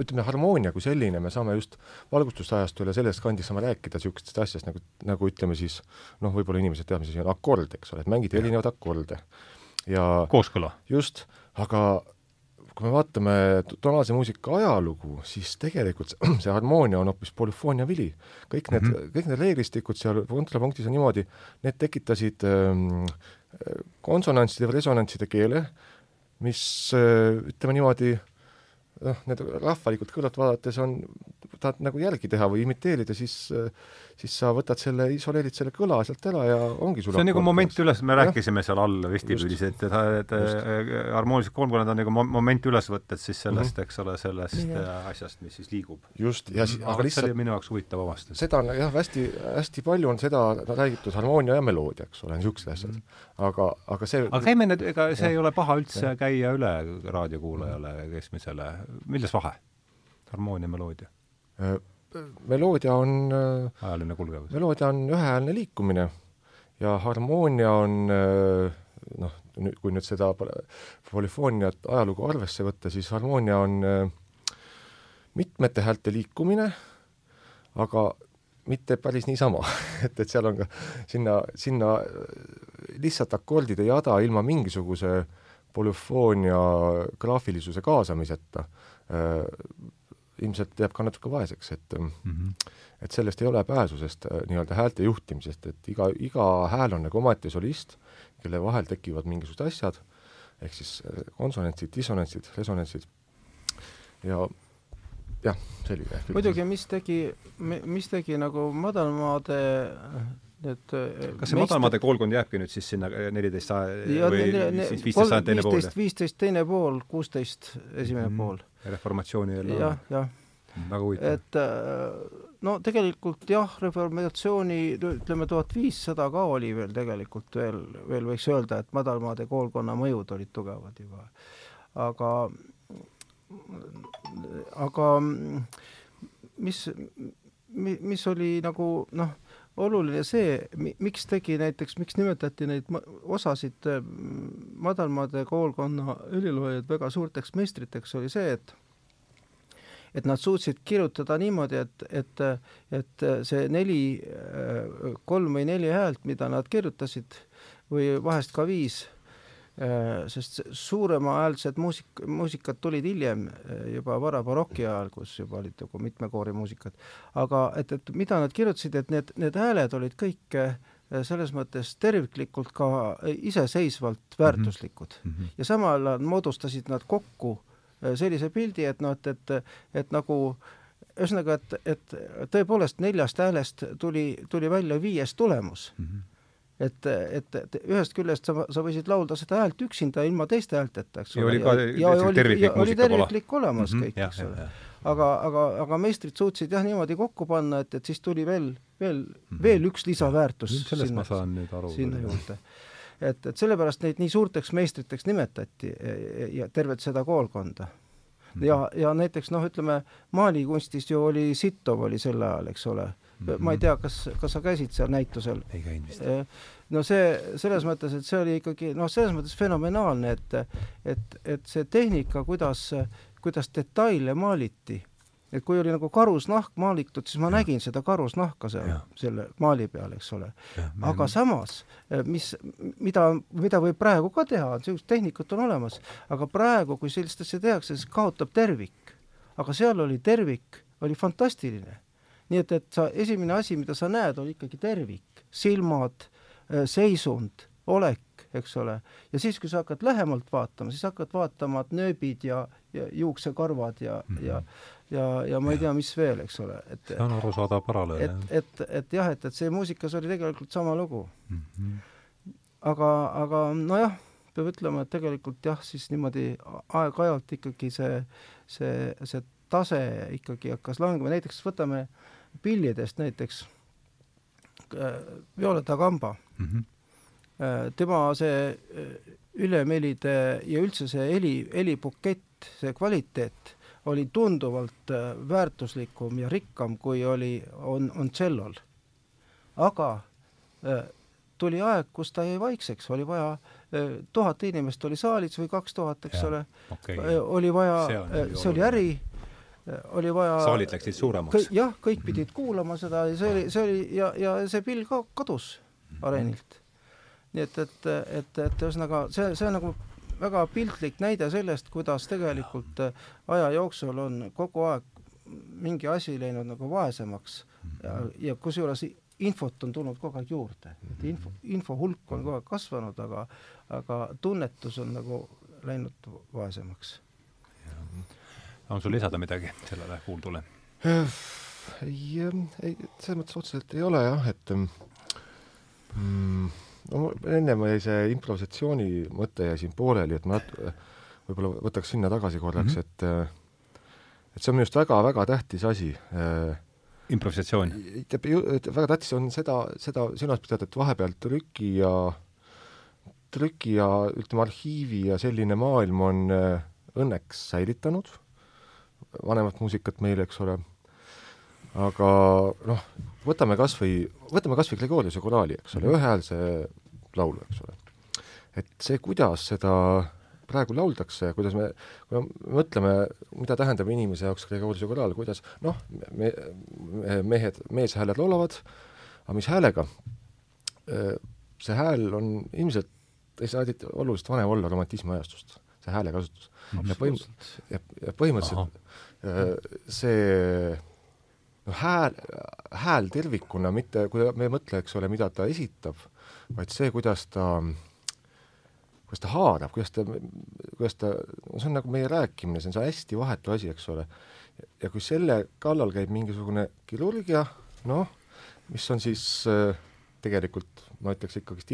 ütleme, harmoonia kui selline, me saame just valgustusajastul ja sellest kandist saame rääkida niisugustest asjast nagu, nagu ütleme siis noh, võib-olla inimesed teavad, mis asi on akord, eks ole, et mängiti erinevaid akorde ja kooskõla. just, aga kui me vaatame tonaalse muusika ajalugu, siis tegelikult see harmoonia on hoopis polüfoonia vili. kõik need mm, -hmm. kõik need reeglistikud seal kontrapunktis on niimoodi, need tekitasid ähm, konsonantside või resonantside keele, mis äh, ütleme niimoodi, noh, need rahvalikult kõrvalt vaadates on, tahad nagu järgi teha või imiteerida, siis äh, siis sa võtad selle, isoleerid selle kõla sealt ära ja ongi sul see on nagu moment üles, me ja. rääkisime seal all vestibüülis, et, et, et äh, harmoonilised kolmkonnad on nagu moment üles võtted siis sellest mm, -hmm. eks ole, sellest ja. Äh, asjast, mis siis liigub. just, ja siis aga lihtsalt see oli minu jaoks huvitav avastus. seda on jah, hästi, hästi palju on seda räägitud, harmoonia ja meloodia, eks ole, niisugused asjad mm. -hmm. aga, aga see aga käime nüüd, ega see ja. ei ole paha üldse ja. käia üle raadiokuulajale keskmisele, milles vahe? harmoonia, meloodia meloodia on äh, ajaline kulgevus. meloodia on ühehäälne liikumine ja harmoonia on äh, noh, kui nüüd seda polüfooniat ajalugu arvesse võtta, siis harmoonia on äh, mitmete häälte liikumine, aga mitte päris niisama et, et seal on ka sinna, sinna lihtsalt akordide jada ilma mingisuguse polüfoonia graafilisuse kaasamiseta ilmselt jääb ka natuke vaeseks, et mm -hmm. et sellest ei ole pääsu, sest äh, nii-öelda häälte juhtimisest, et iga, iga hääl on nagu omaette solist, kelle vahel tekivad mingisugused asjad, ehk siis äh, konsonantsid, dissonantsid, resonantsid ja jah, selline. muidugi, mis tegi, mis tegi nagu madalmaade need äh, kas see meist... madalmaade koolkond jääbki nüüd siis sinna neliteist sa- või siis viisteist sajand teine pool? viisteist teine pool, kuusteist esimene mm pool reformatsiooni eel jah, jah. väga huvitav. et äh, no tegelikult jah, reformatsiooni ütleme tuhat viissada ka oli veel tegelikult veel, veel võiks öelda, et madalmaade koolkonna mõjud olid tugevad juba. aga, aga mis, mis oli nagu noh, oluline see, miks tegi näiteks, miks nimetati neid osasid äh, madalmaade koolkonna heliloojaid väga suurteks meistriteks, oli see, et et nad suutsid kirjutada niimoodi, et, et, et see neli, kolm või neli häält, mida nad kirjutasid, või vahest ka viis, sest suuremahäälsed muusik, muusikad tulid hiljem, juba vara baroki ajal, kus juba olid nagu mitmekoorimuusikad. aga et, et mida nad kirjutasid, et need, need hääled olid kõik selles mõttes terviklikult ka iseseisvalt väärtuslikud mm. -hmm. ja samal ajal moodustasid nad kokku äh, Äh, sellise pildi, et noh, et, et, et nagu ühesõnaga, et, et tõepoolest neljast häälest tuli, tuli välja viies tulemus mm. -hmm et, et, et ühest küljest sa, sa võisid laulda seda häält üksinda ilma teiste häälteta, eks ole. ja oli ka ja, terviklik muusika oli terviklik olemas mm -hmm, kõik, eks ole. aga, aga, aga meistrid suutsid jah niimoodi kokku panna, et, et siis tuli veel, veel mm, -hmm. veel üks lisaväärtus sellest sinna, ma saan nüüd aru. sinna juurde et, et sellepärast neid nii suurteks meistriteks nimetati ja tervet seda koolkonda mhm. ja, ja näiteks noh, ütleme maalikunstis ju oli Sittov oli sel ajal, eks ole mm. -hmm. ma ei tea, kas, kas sa käisid seal näitusel? ei käinud vist. no see selles mõttes, et see oli ikkagi noh, selles mõttes fenomenaalne, et et, et see tehnika, kuidas, kuidas detaile maaliti et kui oli nagu karusnahk maalitud, siis ma ja. nägin seda karusnahka seal, selle maali peal, eks ole. aga samas, eh, mis, mida, mida võib praegu ka teha, niisugust tehnikat on olemas, aga praegu, kui sellist asja tehakse, siis kaotab tervik. aga seal oli tervik, oli fantastiline. Nii et, et sa, esimene asi, mida sa näed, on ikkagi tervik, silmad, eh, seisund, olek, eks ole, ja siis, kui sa hakkad lähemalt vaatama, siis hakkad vaatama nööbid ja, ja juuksekarvad ja mm, -hmm. ja ja, ja ma ei tea, mis veel, eks ole, et see on arusaadav paralleel, jah. et, et, et jah, et, et see muusikas oli tegelikult sama lugu mm. -hmm. aga, aga nojah, peab ütlema, et tegelikult jah, siis niimoodi aeg-ajalt ikkagi see, see, see tase ikkagi hakkas langema, näiteks võtame pillidest näiteks äh, Violeta Kamba mm. -hmm. tema see äh, ülemelide ja üldse see heli, helibukett, see kvaliteet oli tunduvalt väärtuslikum ja rikkam, kui oli, on, on tšellol. aga tuli aeg, kus ta jäi vaikseks, oli vaja tuhat inimest oli saalis või kaks tuhat, eks ja, ole okay., oli vaja, see oli äri, oli vaja saalid läksid suuremaks? jah, kõik pidid mm -hmm. kuulama seda ja see oli, see oli ja, ja see pill ka kadus areenilt. nii et, et, et, et ühesõnaga see, see on nagu väga piltlik näide sellest, kuidas tegelikult äh, aja jooksul on kogu aeg mingi asi läinud nagu vaesemaks ja, ja kusjuures infot on tulnud kogu aeg juurde, et info, info hulk on kogu aeg kasvanud, aga, aga tunnetus on nagu läinud vaesemaks. On sul lisada midagi sellele kuuldule? ei, ei, selles mõttes otseselt ei ole jah, et mm, no ennem jäi see improvisatsiooni mõte jäi siin pooleli, et ma võib-olla võtaks sinna tagasi korraks mm, -hmm. et et see on minu arust väga-väga tähtis asi. improvisatsioon? väga tähtis on seda, seda silmas pidada, et vahepeal trüki ja, trüki ja ütleme, arhiivi ja selline maailm on õnneks säilitanud vanemat muusikat meile, eks ole aga noh, võtame kas või, võtame kas või Gregoriuse koraali, eks ole, ühehäälse laulu, eks ole. et see, kuidas seda praegu lauldakse, kuidas me, kui me mõtleme, mida tähendab inimese jaoks Gregoriuse koraal, kuidas noh, me, mehed, meeshääled laulavad, aga mis häälega? see hääl on ilmselt, ei saa oluliselt vanem olla romantismi ajastust, see häälekasutus. Ja põhimõtteliselt, ja, põhimõtteliselt Aha. see noh, hääl, hääl tervikuna, mitte, kui me ei mõtle, eks ole, mida ta esitab, vaid see, kuidas ta, kuidas ta haarab, kuidas ta, kuidas ta, see on nagu meie rääkimine, see on see hästi vahetu asi, eks ole. ja kui selle kallal käib mingisugune kirurgia, noh, mis on siis tegelikult ma ütleks ikkagist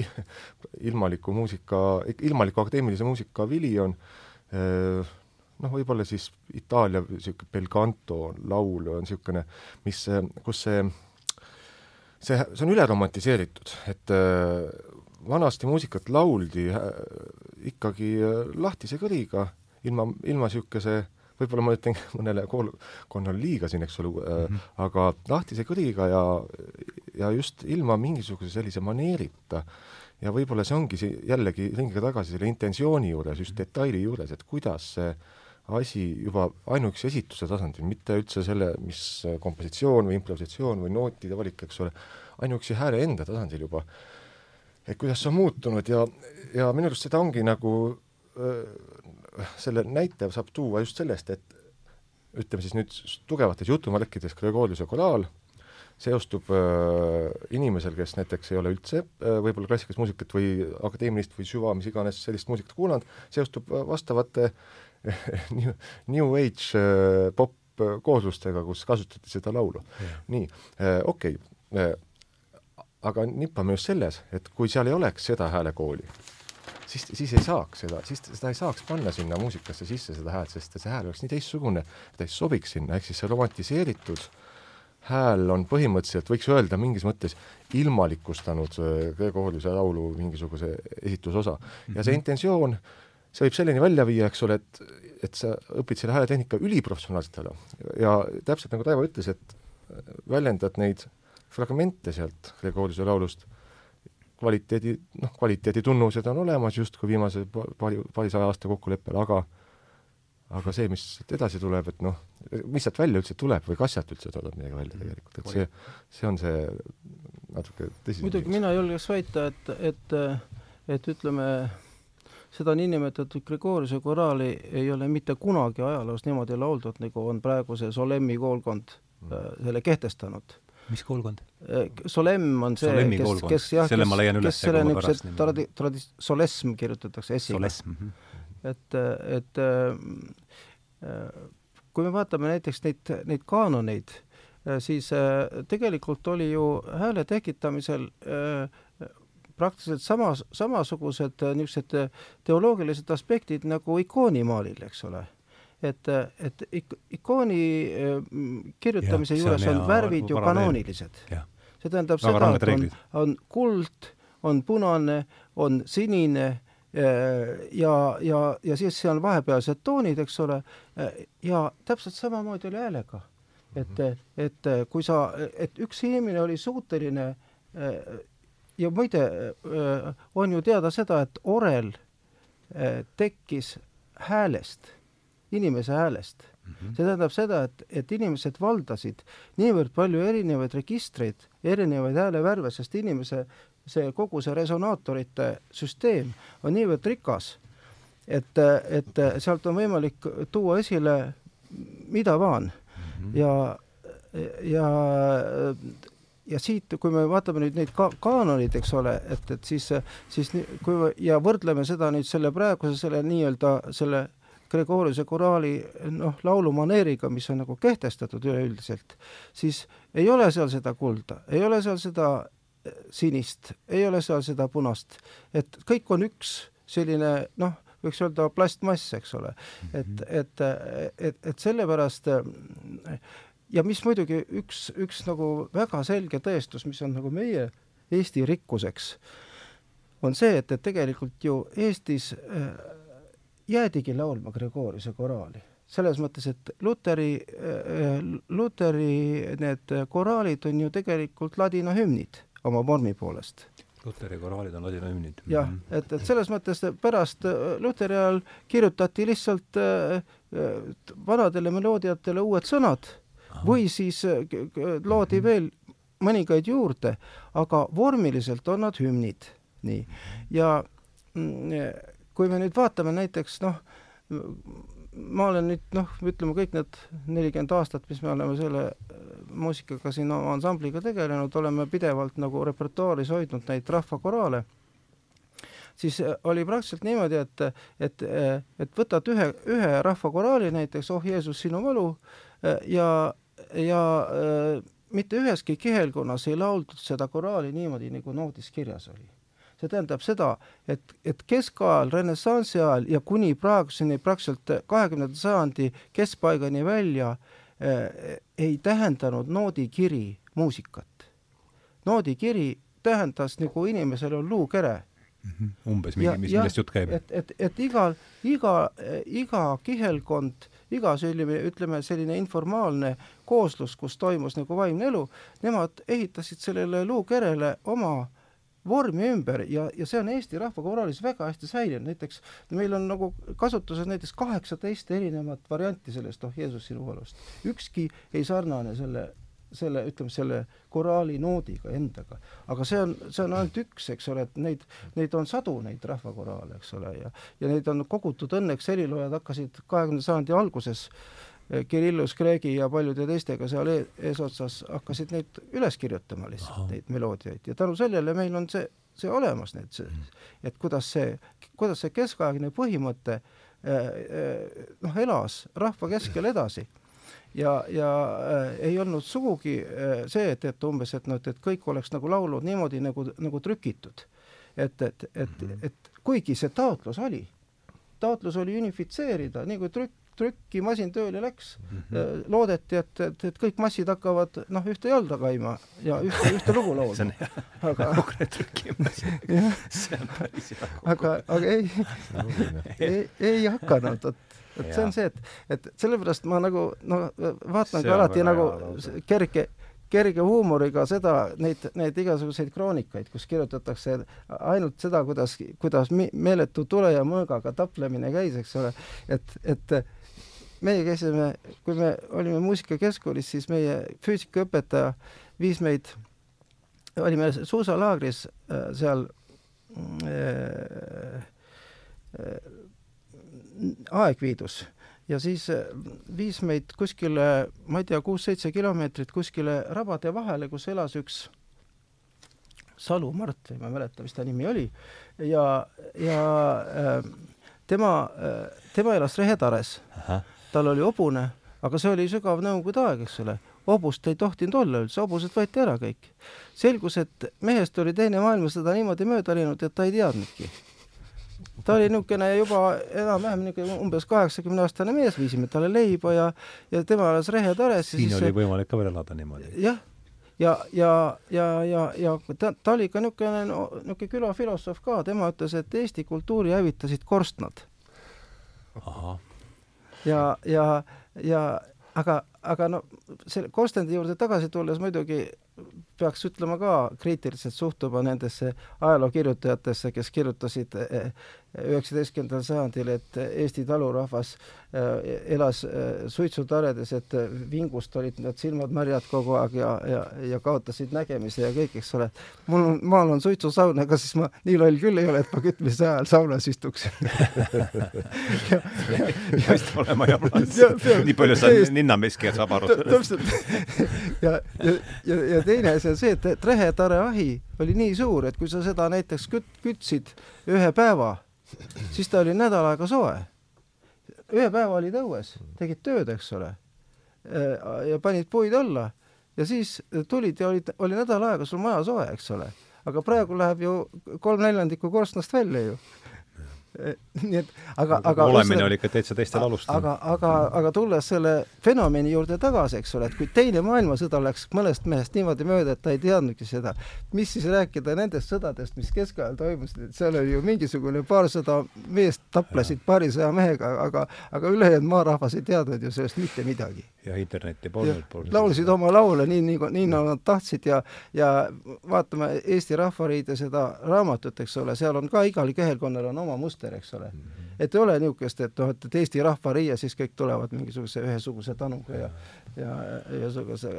ilmaliku muusika, ilmaliku akadeemilise muusika vili on äh, noh, võib-olla siis Itaalia niisugune belcanto laul on niisugune, mis, kus see, see, see on üle romantiseeritud, et äh, vanasti muusikat lauldi äh, ikkagi äh, lahtise kõriga, ilma, ilma niisuguse võib-olla ma ütlen mõnele koolkonnale liiga siin, eks ole mm, -hmm. aga lahtise kõriga ja, ja just ilma mingisuguse sellise maneerita ja võib-olla see ongi see jällegi ringiga tagasi selle intentsiooni juures, just detaili juures, et kuidas see asi juba ainuüksi esituse tasandil, mitte üldse selle, mis kompositsioon või improvisatsioon või nootide valik, eks ole, ainuüksi hääle enda tasandil juba, et kuidas see on muutunud ja, ja minu arust seda ongi nagu öö, selle näite saab tuua just sellest, et ütleme siis nüüd tugevates jutumärkides Gregoriuse koraal seostub äh, inimesel, kes näiteks ei ole üldse äh, võib-olla klassikalist muusikat või akadeemilist või süva, mis iganes sellist muusikat kuulanud, seostub äh, vastavate new, new age äh, pop kooslustega, kus kasutati seda laulu. nii äh,, okei okay. äh,, aga nipp on just selles, et kui seal ei oleks seda häälekooli, siis, siis ei saaks seda, siis seda ei saaks panna sinna muusikasse sisse, seda häält, sest see hääl oleks nii teistsugune, ta ei sobiks sinna, ehk siis see romantiseeritud hääl on põhimõtteliselt, võiks öelda, mingis mõttes ilmalikustanud Gregor Hoolise laulu mingisuguse esitusosa. ja see mhm. intentsioon äh, see võib selleni välja viia, eks ole, et, et sa õpid selle hääletehnika üliprofessionaalselt ära ja täpselt nagu Taivo ütles, et väljendad neid fragmente sealt Gregoriuse laulust, kvaliteedi, noh, kvaliteeditunnused on olemas justkui viimase paari, paarisaja aasta kokkuleppel, aga aga see, mis sealt edasi tuleb, et noh, mis sealt välja üldse tuleb või kas sealt üldse tuleb midagi välja tegelikult, et see, see on see natuke tõsisem muidugi mina julgeks väita, et, et, et ütleme, seda niinimetatud Gregoriuse koraali ei ole mitte kunagi ajaloos niimoodi lauldud, nagu on praegu see Solemmi koolkond mm. äh, selle kehtestanud. mis koolkond? Äh, Solem on see, kes, kes jah, kes, kes selle niisuguse tradi-, tradi-, solesm kirjutatakse S-iga. Et, et äh, kui me vaatame näiteks neid, neid kaanoneid, siis tegelikult oli ju hääle tekitamisel äh, praktiliselt samas, samasugused äh, niisugused äh, teoloogilised aspektid nagu ikoonimaalil, eks ole. et, äh, et ik-, ikooni kirjutamise ja, juures on, on värvid ju kanoonilised. see tähendab Väga seda, et on, on kuld, on punane, on sinine ja, ja, ja siis seal vahepealsed toonid, eks ole, ja täpselt samamoodi oli häälega. et, et kui sa, et üks inimene oli suuteline ja muide, on ju teada seda, et orel äh, tekkis häälest, inimese häälest mm. -hmm. see tähendab seda, et, et inimesed valdasid niivõrd palju erinevaid registreid, erinevaid häälevärve, sest inimese see kogu see resonaatorite süsteem on niivõrd rikas, et, et sealt on võimalik tuua esile mida vaan mm -hmm. ja, ja ja siit, kui me vaatame nüüd neid ka-, kaanoneid, eks ole, et, et siis, siis kui ja võrdleme seda nüüd selle praeguse, selle nii-öelda selle Gregoriuse koraali noh, laulumaneeriga, mis on nagu kehtestatud üleüldiselt, siis ei ole seal seda kulda, ei ole seal seda sinist, ei ole seal seda punast, et kõik on üks selline noh, võiks öelda plastmass, eks ole, et, mhm. et, et, et sellepärast ja mis muidugi üks, üks nagu väga selge tõestus, mis on nagu meie Eesti rikkuseks, on see, et, et tegelikult ju Eestis äh, jäädigi laulma Gregoriuse koraali. selles mõttes, et Luteri äh,, Luteri need koraalid on ju tegelikult ladina hümnid oma vormi poolest Luteri koraalid on ladina hümnid. jah, mhm. et, et selles mõttes pärast äh, Luteri ajal kirjutati lihtsalt äh, äh, vanadele meloodiatele uued sõnad või siis loodi veel mõningaid juurde, aga vormiliselt on nad hümnid, nii. ja mm, kui me nüüd vaatame näiteks noh, ma olen nüüd noh, ütleme kõik need nelikümmend aastat, mis me oleme selle äh, muusikaga siin oma ansambliga tegelenud, oleme pidevalt nagu repertuaaris hoidnud neid rahvakoraale, siis äh, oli praktiliselt niimoodi, et, et, et võtad ühe, ühe rahvakoraali näiteks Oh Jeesus, sinu valu ja ja äh, mitte üheski kihelkonnas ei lauldud seda koraali niimoodi, nagu noodis kirjas oli. See tähendab seda, et, et keskajal, renessansi ajal ja kuni praeguseni praktiliselt kahekümnenda sajandi keskpaigani välja äh, ei tähendanud noodikiri muusikat. noodikiri tähendas nagu inimesel on luukere mm. -hmm. umbes mingi, mis, millest jutt käib? et, et, et igal, iga, iga kihelkond iga selline, ütleme, selline informaalne kooslus, kus toimus nagu vaimne elu, nemad ehitasid sellele luukerele oma vormi ümber ja, ja see on Eesti rahvakoraalis väga hästi säilinud, näiteks meil on nagu kasutuses näiteks kaheksateist erinevat varianti sellest Oh Jeesus sinu valust. ükski ei sarnane selle selle, ütleme, selle koraali noodiga endaga. aga see on, see on ainult üks, eks ole, et neid, neid on sadu, neid rahvakoraale, eks ole, ja ja neid on kogutud õnneks, heliloojad hakkasid kahekümnenda sajandi alguses eh, Kirillus Kreegi ja paljude teistega seal e eesotsas hakkasid neid üles kirjutama lihtsalt, neid meloodiaid ja tänu sellele meil on see, see olemas, need, see, et kuidas see, kuidas see keskaegne põhimõte äh, äh, noh, elas rahva keskel edasi ja, ja äh, ei olnud sugugi äh, see, et, et umbes, et noh, et, et kõik oleks nagu laulud niimoodi nagu, nagu trükitud. et, et, et mm, -hmm. et kuigi see taotlus oli, taotlus oli unifitseerida, nii kui trükk, trükimasin tööle läks. Mm, -hmm. loodeti, et, et, et kõik massid hakkavad noh, ühte jalda käima ja ühte, ühte lugu laulma. see on hea, aga trükimasin see on päris hea. aga, aga ei, ei, ei hakanud, vot et see on see, et, et sellepärast ma nagu no vaatan ka alati nagu kerge, kerge huumoriga seda, neid, neid igasuguseid kroonikaid, kus kirjutatakse ainult seda, kuidas, kuidas meeletu tule ja mõõgaga taplemine käis, eks ole, et, et meie käisime, kui me olime muusikakeskkoolis, siis meie füüsikaõpetaja viis meid, olime suusalaagris äh, seal äh, äh, Aegviidus. Ja siis äh, viis meid kuskile, ma ei tea, kuus-seitse kilomeetrit kuskile rabade vahele, kus elas üks Salu Mart või ma ei mäleta, mis ta nimi oli, ja, ja äh, tema äh,, tema elas Rehetares. Tal oli hobune, aga see oli sügav Nõukogude aeg, eks ole. hobust ei tohtinud olla üldse, hobused võeti ära kõik. selgus, et mehest oli Teine maailmasõda niimoodi mööda läinud, et ta ei teadnudki ta oli niisugune juba enam-vähem niisugune umbes kaheksakümne aastane mees, viisime talle leiba ja, ja tema elas Rehe-Tares. siin oli võimalik ka veel elada niimoodi. jah, ja, ja, ja, ja, ja ta, ta oli ka niisugune niisugune külafilosoof ka, tema ütles, et Eesti kultuuri hävitasid korstnad. Ja, ja, ja aga, aga no selle korstende juurde tagasi tulles muidugi peaks ütlema ka kriitiliselt suhtuma nendesse ajalookirjutajatesse, kes kirjutasid eh, üheksateistkümnendal sajandil, et Eesti talurahvas äh, elas äh, suitsutaredes, et vingust olid need silmad märjad kogu aeg ja, ja, ja kaotasid nägemise ja kõik, eks ole. mul on, maal on suitsusaun, ega siis ma nii loll küll ei ole, et ma kütmise ajal saunas istuks peaks olema jablas. nii palju sa ninnameski aru sellest. täpselt. ja, ja, ja, ja teine asi on see, et, et rehetare ahi oli nii suur, et kui sa seda näiteks küt-, kütsid ühe päeva siis ta oli nädal aega soe. ühe päeva olid õues, tegid tööd, eks ole, ja panid puid alla ja siis tulid ja olid, oli nädal aega sul maja soe, eks ole. aga praegu läheb ju kolm neljandikku korstnast välja ju nii et aga, aga olemine oli ikka täitsa teistel alustel. aga, aga, aga tulles selle fenomeni juurde tagasi, eks ole, et kui Teine maailmasõda läks mõnest mehest niimoodi mööda, et ta ei teadnudki seda, mis siis rääkida nendest sõdadest, mis keskajal toimusid, et seal oli ju mingisugune paarsada meest taplesid paarisaja mehega, aga, aga ülejäänud maarahvas ei teadnud ju sellest mitte midagi. ja internetti polnud. laulsid oma laule nii, nii, nii nagu nad tahtsid ja, ja vaatame Eesti Rahvariide seda raamatut, eks ole, seal on ka igal kehelkonnal on oma muster, eks ole mm. -hmm. et ei ole niisugust, et noh, et Eesti rahvariie, siis kõik tulevad mingisuguse ühesuguse tanuga ja ja ühesuguse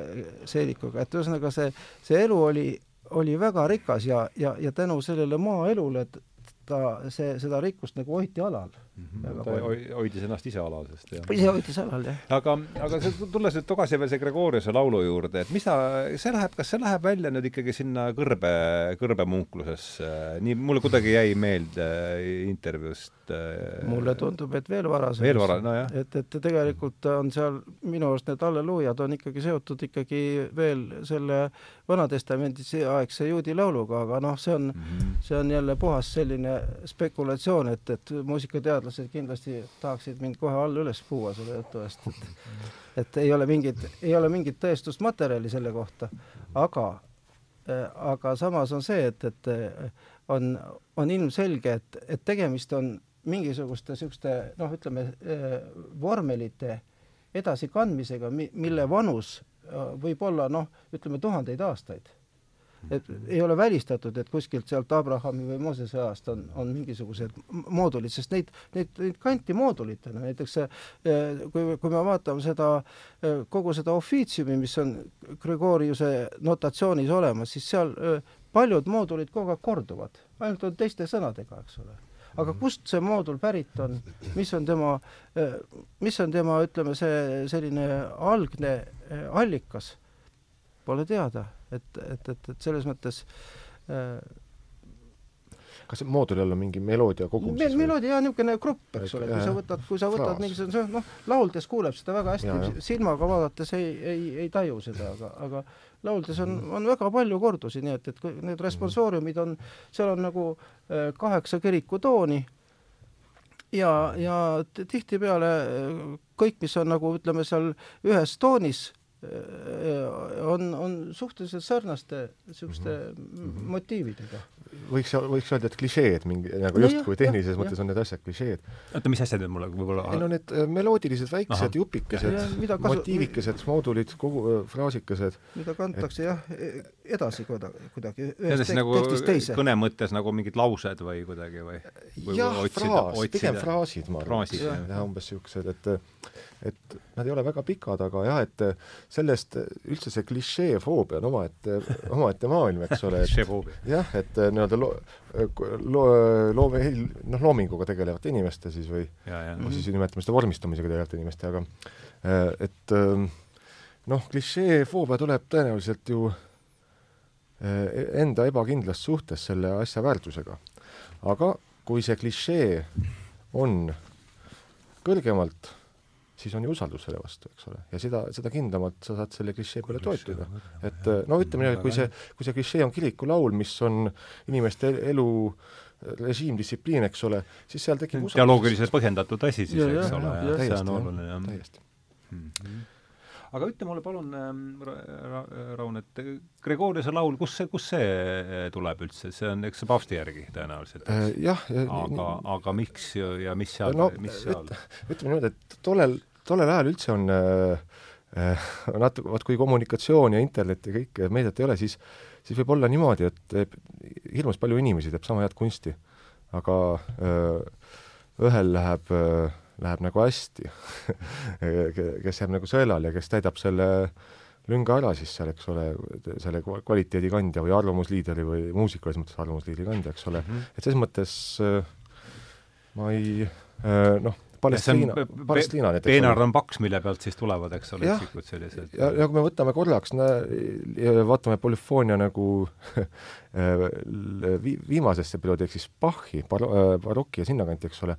seelikuga, et ühesõnaga see, see elu oli, oli väga rikas ja, ja, ja tänu sellele maaelule, et ta, see, seda rikkust nagu hoiti alal. -hmm. ta hoidis ennast ise alal, sest jah. ise hoidis alal, jah. aga, aga tulles nüüd tagasi veel see Gregoriuse laulu juurde, et mis ta, see läheb, kas see läheb välja nüüd ikkagi sinna kõrbe, kõrbemunklusesse? nii, mulle kuidagi jäi meelde intervjuust et mulle tundub, et veel varasem. veel vara-, nojah. et, et tegelikult on seal minu arust need halleluujad on ikkagi seotud ikkagi veel selle Vana-testamendi aegse juudi lauluga, aga noh, see on mm, -hmm. see on jälle puhas selline spekulatsioon, et, et muusikateadlased kindlasti tahaksid mind kohe all üles puua selle jutu eest, et et ei ole mingit, ei ole mingit tõestusmaterjali selle kohta, aga aga samas on see, et, et on, on ilmselge, et, et tegemist on mingisuguste niisuguste noh, ütleme vormelite edasikandmisega, mi-, mille vanus võib olla noh, ütleme tuhandeid aastaid. Et ei ole välistatud, et kuskilt sealt Abrahami või Moosese ajast on, on mingisugused moodulid, sest neid, neid, neid kanti moodulitena, näiteks see, kui, kui me vaatame seda, kogu seda ofiitsiumi, mis on Gregoriuse notatsioonis olemas, siis seal paljud moodulid kogu aeg korduvad, ainult on teiste sõnadega, eks ole. Aga mhm. kust see moodul pärit on, mis on tema, mis on tema, ütleme, see selline algne allikas, pole teada et, et, et, et selles mõttes äh, kas mooduli all on mingi meloodia kogum me, meloodia jaa, niisugune grupp, eks ole, kui sa võtad, kui sa võtad mingisuguse noh, lauldes kuuleb seda väga hästi, silmaga vaadates ei, ei, ei taju seda, aga, aga lauldes on, on väga palju kordusi, nii et, et need responsooriumid on, seal on nagu äh, kaheksa kirikutooni ja, ja tihtipeale äh, kõik, mis on nagu ütleme seal ühes toonis on, on suhteliselt sarnaste niisuguste mm -hmm. motiividega. võiks, võiks öelda, et klišeed mingi, nagu no justkui tehnilises jah, mõttes jah. on need asjad klišeed. oota, mis asjad need mulle võib-olla ei no need äh, meloodilised väiksed Aha. jupikesed, kasu... motiivikesed, moodulid, kogu äh, fraasikesed. mida kantakse et... jah, e-, edasi kuidagi, kuidagi ühest tek nagu tekstist teise. kõne mõttes nagu mingid laused või kuidagi või, või? jah, fraas, pigem fraasid, ma arvan. jah, umbes niisugused, et et nad ei ole väga pikad, aga jah, et sellest üldse see klišeefoobia on omaette, omaette maailm, eks ole. jah, et nii-öelda lo-, lo-, loome, noh, loominguga tegelevate inimeste siis või, või siis nimetame seda vormistamisega tegelevate inimeste, aga et noh, klišeefoobia tuleb tõenäoliselt ju enda ebakindlast suhtes selle asja väärtusega. aga kui see klišee on kõrgemalt siis on ju usaldus selle vastu, eks ole. ja seda, seda kindlamalt sa saad selle klišee peale toetuda. et no ütleme nii, et kui see, kui see klišee on kirikulaul, mis on inimeste elu režiimdistsipliin, eks ole, siis seal tekib usaldus. dialoogiliselt põhjendatud asi siis, eks ole, see on oluline, jah. täiesti mm. -hmm aga ütle mulle palun ähm, ra, ra, Raun, et Gregoriuse laul, kus see, kust see äh, tuleb üldse, see on, eks paavsti järgi tõenäoliselt, äh,? jah. aga, aga miks ja, ja mis seal no,, mis seal? ütleme niimoodi, et tollel tollel ajal üldse on äh, äh, natuke, vot kui kommunikatsioon ja internet ja kõik meediat ei ole, siis, siis võib olla niimoodi, et hirmus palju inimesi teeb sama head kunsti, aga öö, äh, ühel läheb, äh, läheb nagu hästi kes jääb nagu sõelal ja kes täidab selle lünga ära siis seal, eks ole, selle kvaliteedikandja või arvamusliideri või muusikalises mõttes arvamusliidri kandja, eks ole mm, -hmm. et selles mõttes ma ei noh Palestiina, Palestiina näiteks. peenard on paks, mille pealt siis tulevad, eks ole, üksikud sellised. ja, ja kui me võtame korraks, vaatame polüfoonia nagu vi-, viimasesse perioodi, ehk siis Bachi, baroki ja sinnakanti, eks ole,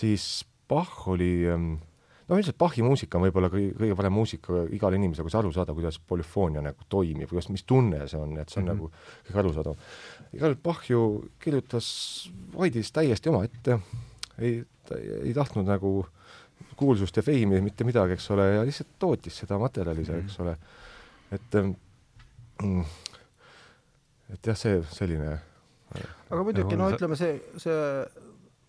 siis Bach oli no üldiselt Bachi muusika on võib-olla kõige, kõige parem muusika igale inimesele, kuidas aru saada, kuidas polüfoonia nagu toimib, kuidas, mis tunne see on, et see on mm -hmm. nagu kõige arusaadav. igal juhul Bach ju kirjutas, hoidis täiesti omaette, ei ei tahtnud nagu kuulsust ja feimi, mitte midagi, eks ole, ja lihtsalt tootis seda materjali seal, eks ole. et mm, et jah, see selline aga muidugi no ütleme, see, see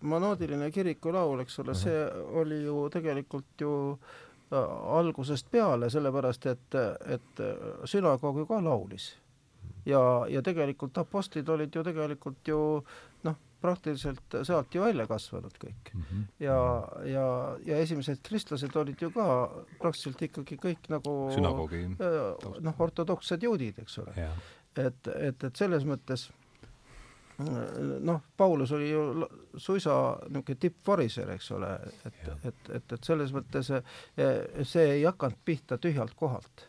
monoodiline kirikulaul, eks ole, see oli ju tegelikult ju äh, algusest peale, sellepärast et, et sünagoog ju ka laulis. ja, ja tegelikult apostlid olid ju tegelikult ju noh, praktiliselt sealt ju välja kasvanud kõik mm. -hmm. ja, ja, ja esimesed kristlased olid ju ka praktiliselt ikkagi kõik nagu sünagoogi noh, ortodokssed juudid, eks ole. et, et, et selles mõttes noh, Paulus oli ju suisa niisugune tippvariser, eks ole, et, et, et, et selles mõttes see ei hakanud pihta tühjalt kohalt,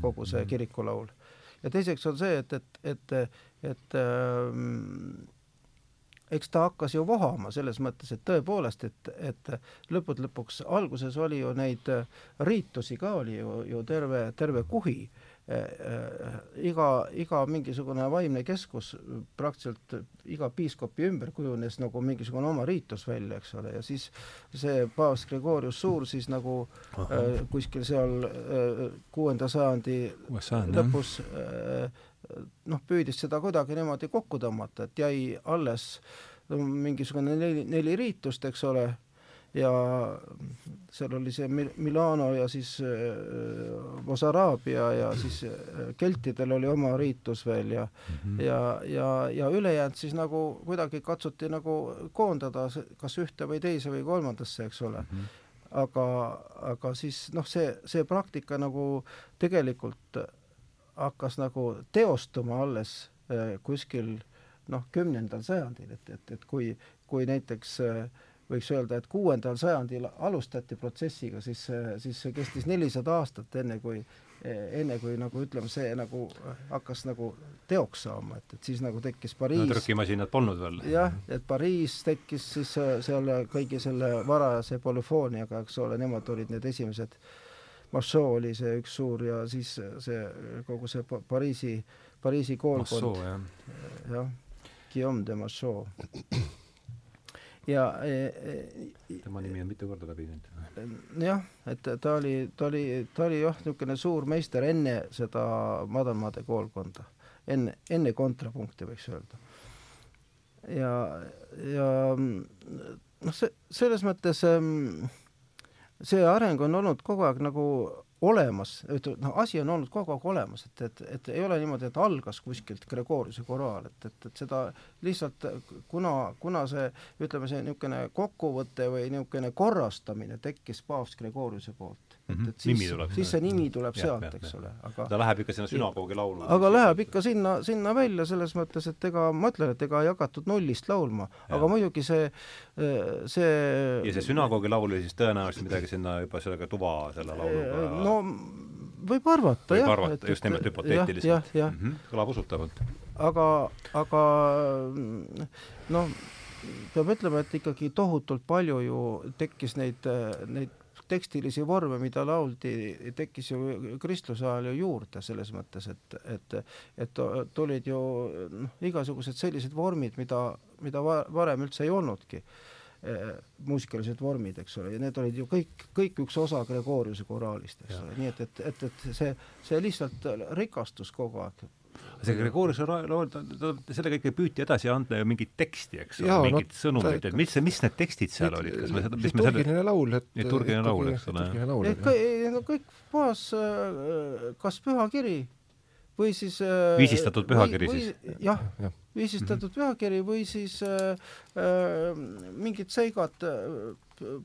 kogu see mhm. kirikulaul. ja teiseks on see, et, et, et, et ähm, eks ta hakkas ju vohama selles mõttes, et tõepoolest, et, et lõppude lõpuks alguses oli ju neid äh, riitusi ka oli ju, ju terve, terve kuhi. Iga, iga mingisugune vaimne keskus praktiliselt iga piiskopi ümber kujunes nagu mingisugune oma riitus välja, eks ole, ja siis see paavst Gregorius Suur siis nagu äh, kuskil seal äh, kuuenda äh, sajandi lõpus äh, noh, püüdis seda kuidagi niimoodi kokku tõmmata, et jäi alles mingisugune neli, neli riitust, eks ole, ja seal oli see Mil-, Milano ja siis äh, Mossaraabia ja siis äh, keltidel oli oma riitus veel ja mm -hmm. ja, ja, ja ülejäänud siis nagu kuidagi katsuti nagu koondada kas ühte või teise või kolmandasse, eks ole mm. -hmm. aga, aga siis noh, see, see praktika nagu tegelikult hakkas nagu teostuma alles äh, kuskil noh, kümnendal sajandil, et, et, et kui, kui näiteks äh, võiks öelda, et kuuendal sajandil alustati protsessiga, siis, siis see kestis nelisada aastat, enne kui, enne kui nagu ütleme, see nagu hakkas nagu teoks saama, et, et siis nagu tekkis Pariis no trükimasinat polnud veel. jah, et Pariis tekkis siis seal kõigi selle varajase polüfooniaga, eks ole, nemad olid need esimesed, Massot oli see üks suur ja siis see kogu see Pariisi, Pariisi koolkond. jah ja,, Guillaume de Massot ja e, e, tema nimi on mitu korda läbi käinud. jah, et ta oli, ta oli, ta oli jah, niisugune suur meister enne seda madalmaade koolkonda, enne, enne kontrapunkti võiks öelda. ja, ja noh, see, selles mõttes see areng on olnud kogu aeg nagu olemas, et noh, asi on olnud kogu aeg olemas, et, et, et ei ole niimoodi, et algas kuskilt Gregoriuse koraal, et, et, et seda lihtsalt kuna, kuna see, ütleme, see niisugune kokkuvõte või niisugune korrastamine tekkis paavst Gregoriuse poolt -hmm. et siis, siis see nimi tuleb ja, sealt, eks ole, aga ta läheb ikka sinna sünagoogi laulma. aga läheb ikka sinna, sinna välja selles mõttes, et ega ma ütlen, et ega ei hakatud nullist laulma, aga muidugi see, see ja see sünagoogi laul oli siis tõenäoliselt midagi sinna juba sellega tuva selle lauluga no võib arvata, jah. võib arvata, just nimelt hüpoteetiliselt. Mm -hmm. kõlab usutavalt. aga, aga noh, peab ütlema, et ikkagi tohutult palju ju tekkis neid, neid tekstilisi vorme, mida lauldi, tekkis ju kristluse ajal ju juurde selles mõttes, et, et, et tulid ju noh, igasugused sellised vormid, mida, mida varem üldse ei olnudki äh, muusikalised vormid, eks ole, ja need olid ju kõik, kõik üks osa Gregoriuse koraalist, eks ole, nii et, et, et, et see, see lihtsalt rikastus kogu aeg see Gregoriuse laul, selle kõike püüti edasi anda ju mingit teksti, eks ole, mingit no, sõnumit, et mis, mis need tekstid seal olid, kas me seda, mis me selle laul, et liturgiline laul, eks ole. no kõik puhas äh, kas pühakiri või siis äh, viisistatud pühakiri või, siis? jah ja., viisistatud mm -hmm. pühakiri või siis äh, äh, mingid seigad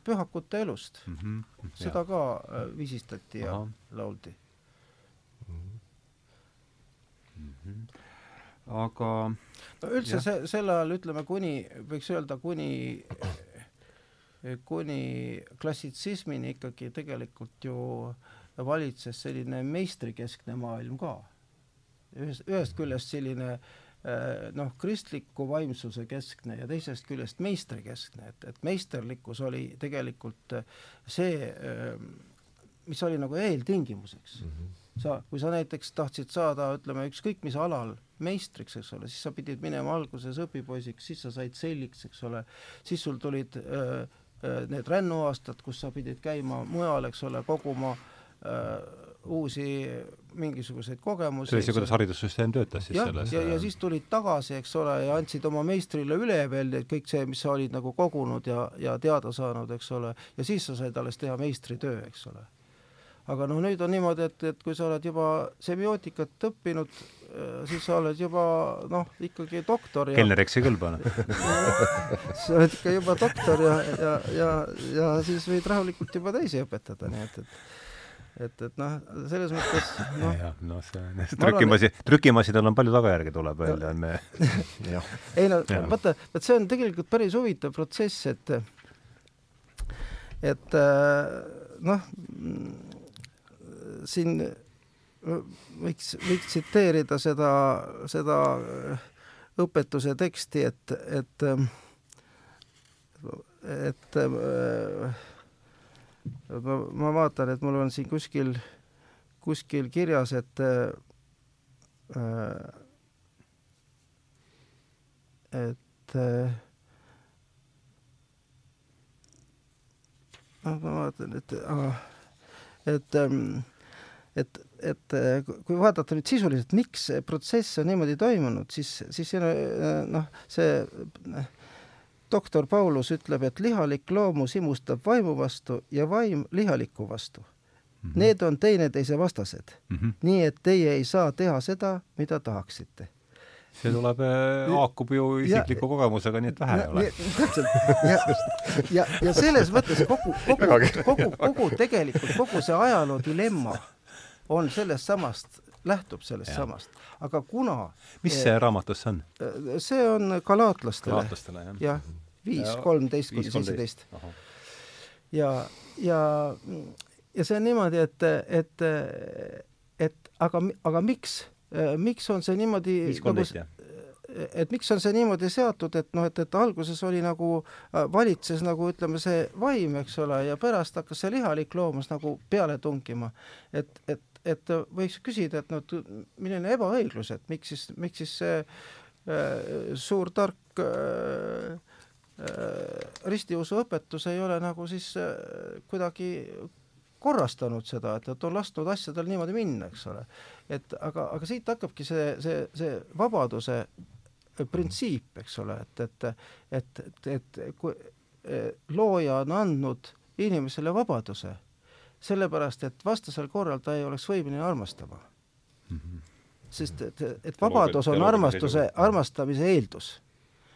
pühakute elust mm. -hmm. seda ja. ka äh, viisistati ja Aha. lauldi aga no üldse jah. see, sel ajal ütleme kuni, võiks öelda kuni kuni klassitsismini ikkagi tegelikult ju valitses selline meistrikeskne maailm ka. ühest, ühest küljest selline eh, noh, kristliku vaimsuse keskne ja teisest küljest meistrikeskne, et, et meisterlikkus oli tegelikult see, eh, mis oli nagu eeltingimuseks mm. -hmm sa, kui sa näiteks tahtsid saada, ütleme, ükskõik mis alal meistriks, eks ole, siis sa pidid minema alguses õpipoisiks, siis sa said selliks, eks ole, siis sul tulid öö, need rännuaastad, kus sa pidid käima mujal, eks ole, koguma öö, uusi mingisuguseid kogemusi. see oli see, kuidas haridussüsteem töötas siis ja, selles ja, ja siis tulid tagasi, eks ole, ja andsid oma meistrile üle veel kõik see, mis sa olid nagu kogunud ja, ja teada saanud, eks ole, ja siis sa said alles teha meistritöö, eks ole aga noh, nüüd on niimoodi, et, et kui sa oled juba semiootikat õppinud, äh, siis sa oled juba noh, ikkagi doktor ja kelneriks ei kõlba noh. Sa oled ikka juba doktor ja, ja, ja, ja siis võid rahulikult juba teisi õpetada, nii et, et et, et noh, selles mõttes noh. Jah, noh see trükimasi, trükimasinal on palju tagajärgi, tuleb öelda, me ei no vaata, vot see on tegelikult päris huvitav protsess, et et äh, noh, siin võiks, võiks tsiteerida seda, seda õpetuse teksti, et, et, et ma, ma vaatan, et mul on siin kuskil, kuskil kirjas, et et noh, ma vaatan, et et ähm, et, et äh, kui vaadata nüüd sisuliselt, miks see protsess on niimoodi toimunud, siis, siis äh, noh, see doktor Paulus ütleb, et lihalik loomus imustab vaimu vastu ja vaim lihaliku vastu mm. -hmm. Need on teineteise vastased mm. -hmm. nii et teie ei saa teha seda, mida tahaksite see tuleb, haakub ju isikliku ja, kogemusega, nii et vähe ei ole. täpselt, ja, ja, ja selles mõttes kogu, kogu, kogu, kogu tegelikult, kogu see ajaloo dilemma on sellest samast, lähtub sellest ja. samast. aga kuna mis see raamatus on? see on galaatlastele. galaatlastele, jah. jah, viis, kolmteist kuni seitseteist. ja, ja, ja see on niimoodi, et, et, et aga, aga miks Äh, miks on see niimoodi nagu, et miks on see niimoodi seatud, et noh, et, et alguses oli nagu, valitses nagu ütleme, see vaim, eks ole, ja pärast hakkas see lihalik loomus nagu peale tungima. et, et, et võiks küsida, et noh, milline ebaõiglus, et miks siis, miks siis see äh, suur tark äh, äh, ristiusuõpetus ei ole nagu siis äh, kuidagi korrastanud seda, et, et on lasknud asjadel niimoodi minna, eks ole. et aga, aga siit hakkabki see, see, see vabaduse printsiip, eks ole, et, et, et, et, et kui looja on andnud inimesele vabaduse, sellepärast et vastasel korral ta ei oleks võimeline armastama mm. -hmm. sest et, et vabadus on armastuse, armastamise eeldus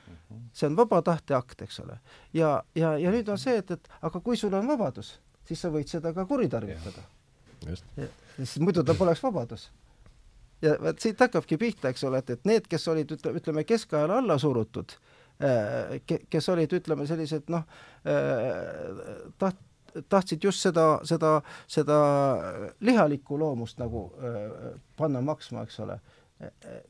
mhm. see on vaba tahte akt, eks ole. ja, ja, ja nüüd on see, et, et aga kui sul on vabadus, siis sa võid seda ka kuritarvitada. sest muidu ta poleks vabadus. ja vot siit hakkabki pihta, eks ole, et, et need, kes olid, ütleme, ütleme keskajal alla surutud, äh, kes olid, ütleme, sellised noh, äh, taht-, tahtsid just seda, seda, seda lihalikku loomust nagu äh, panna maksma, eks ole.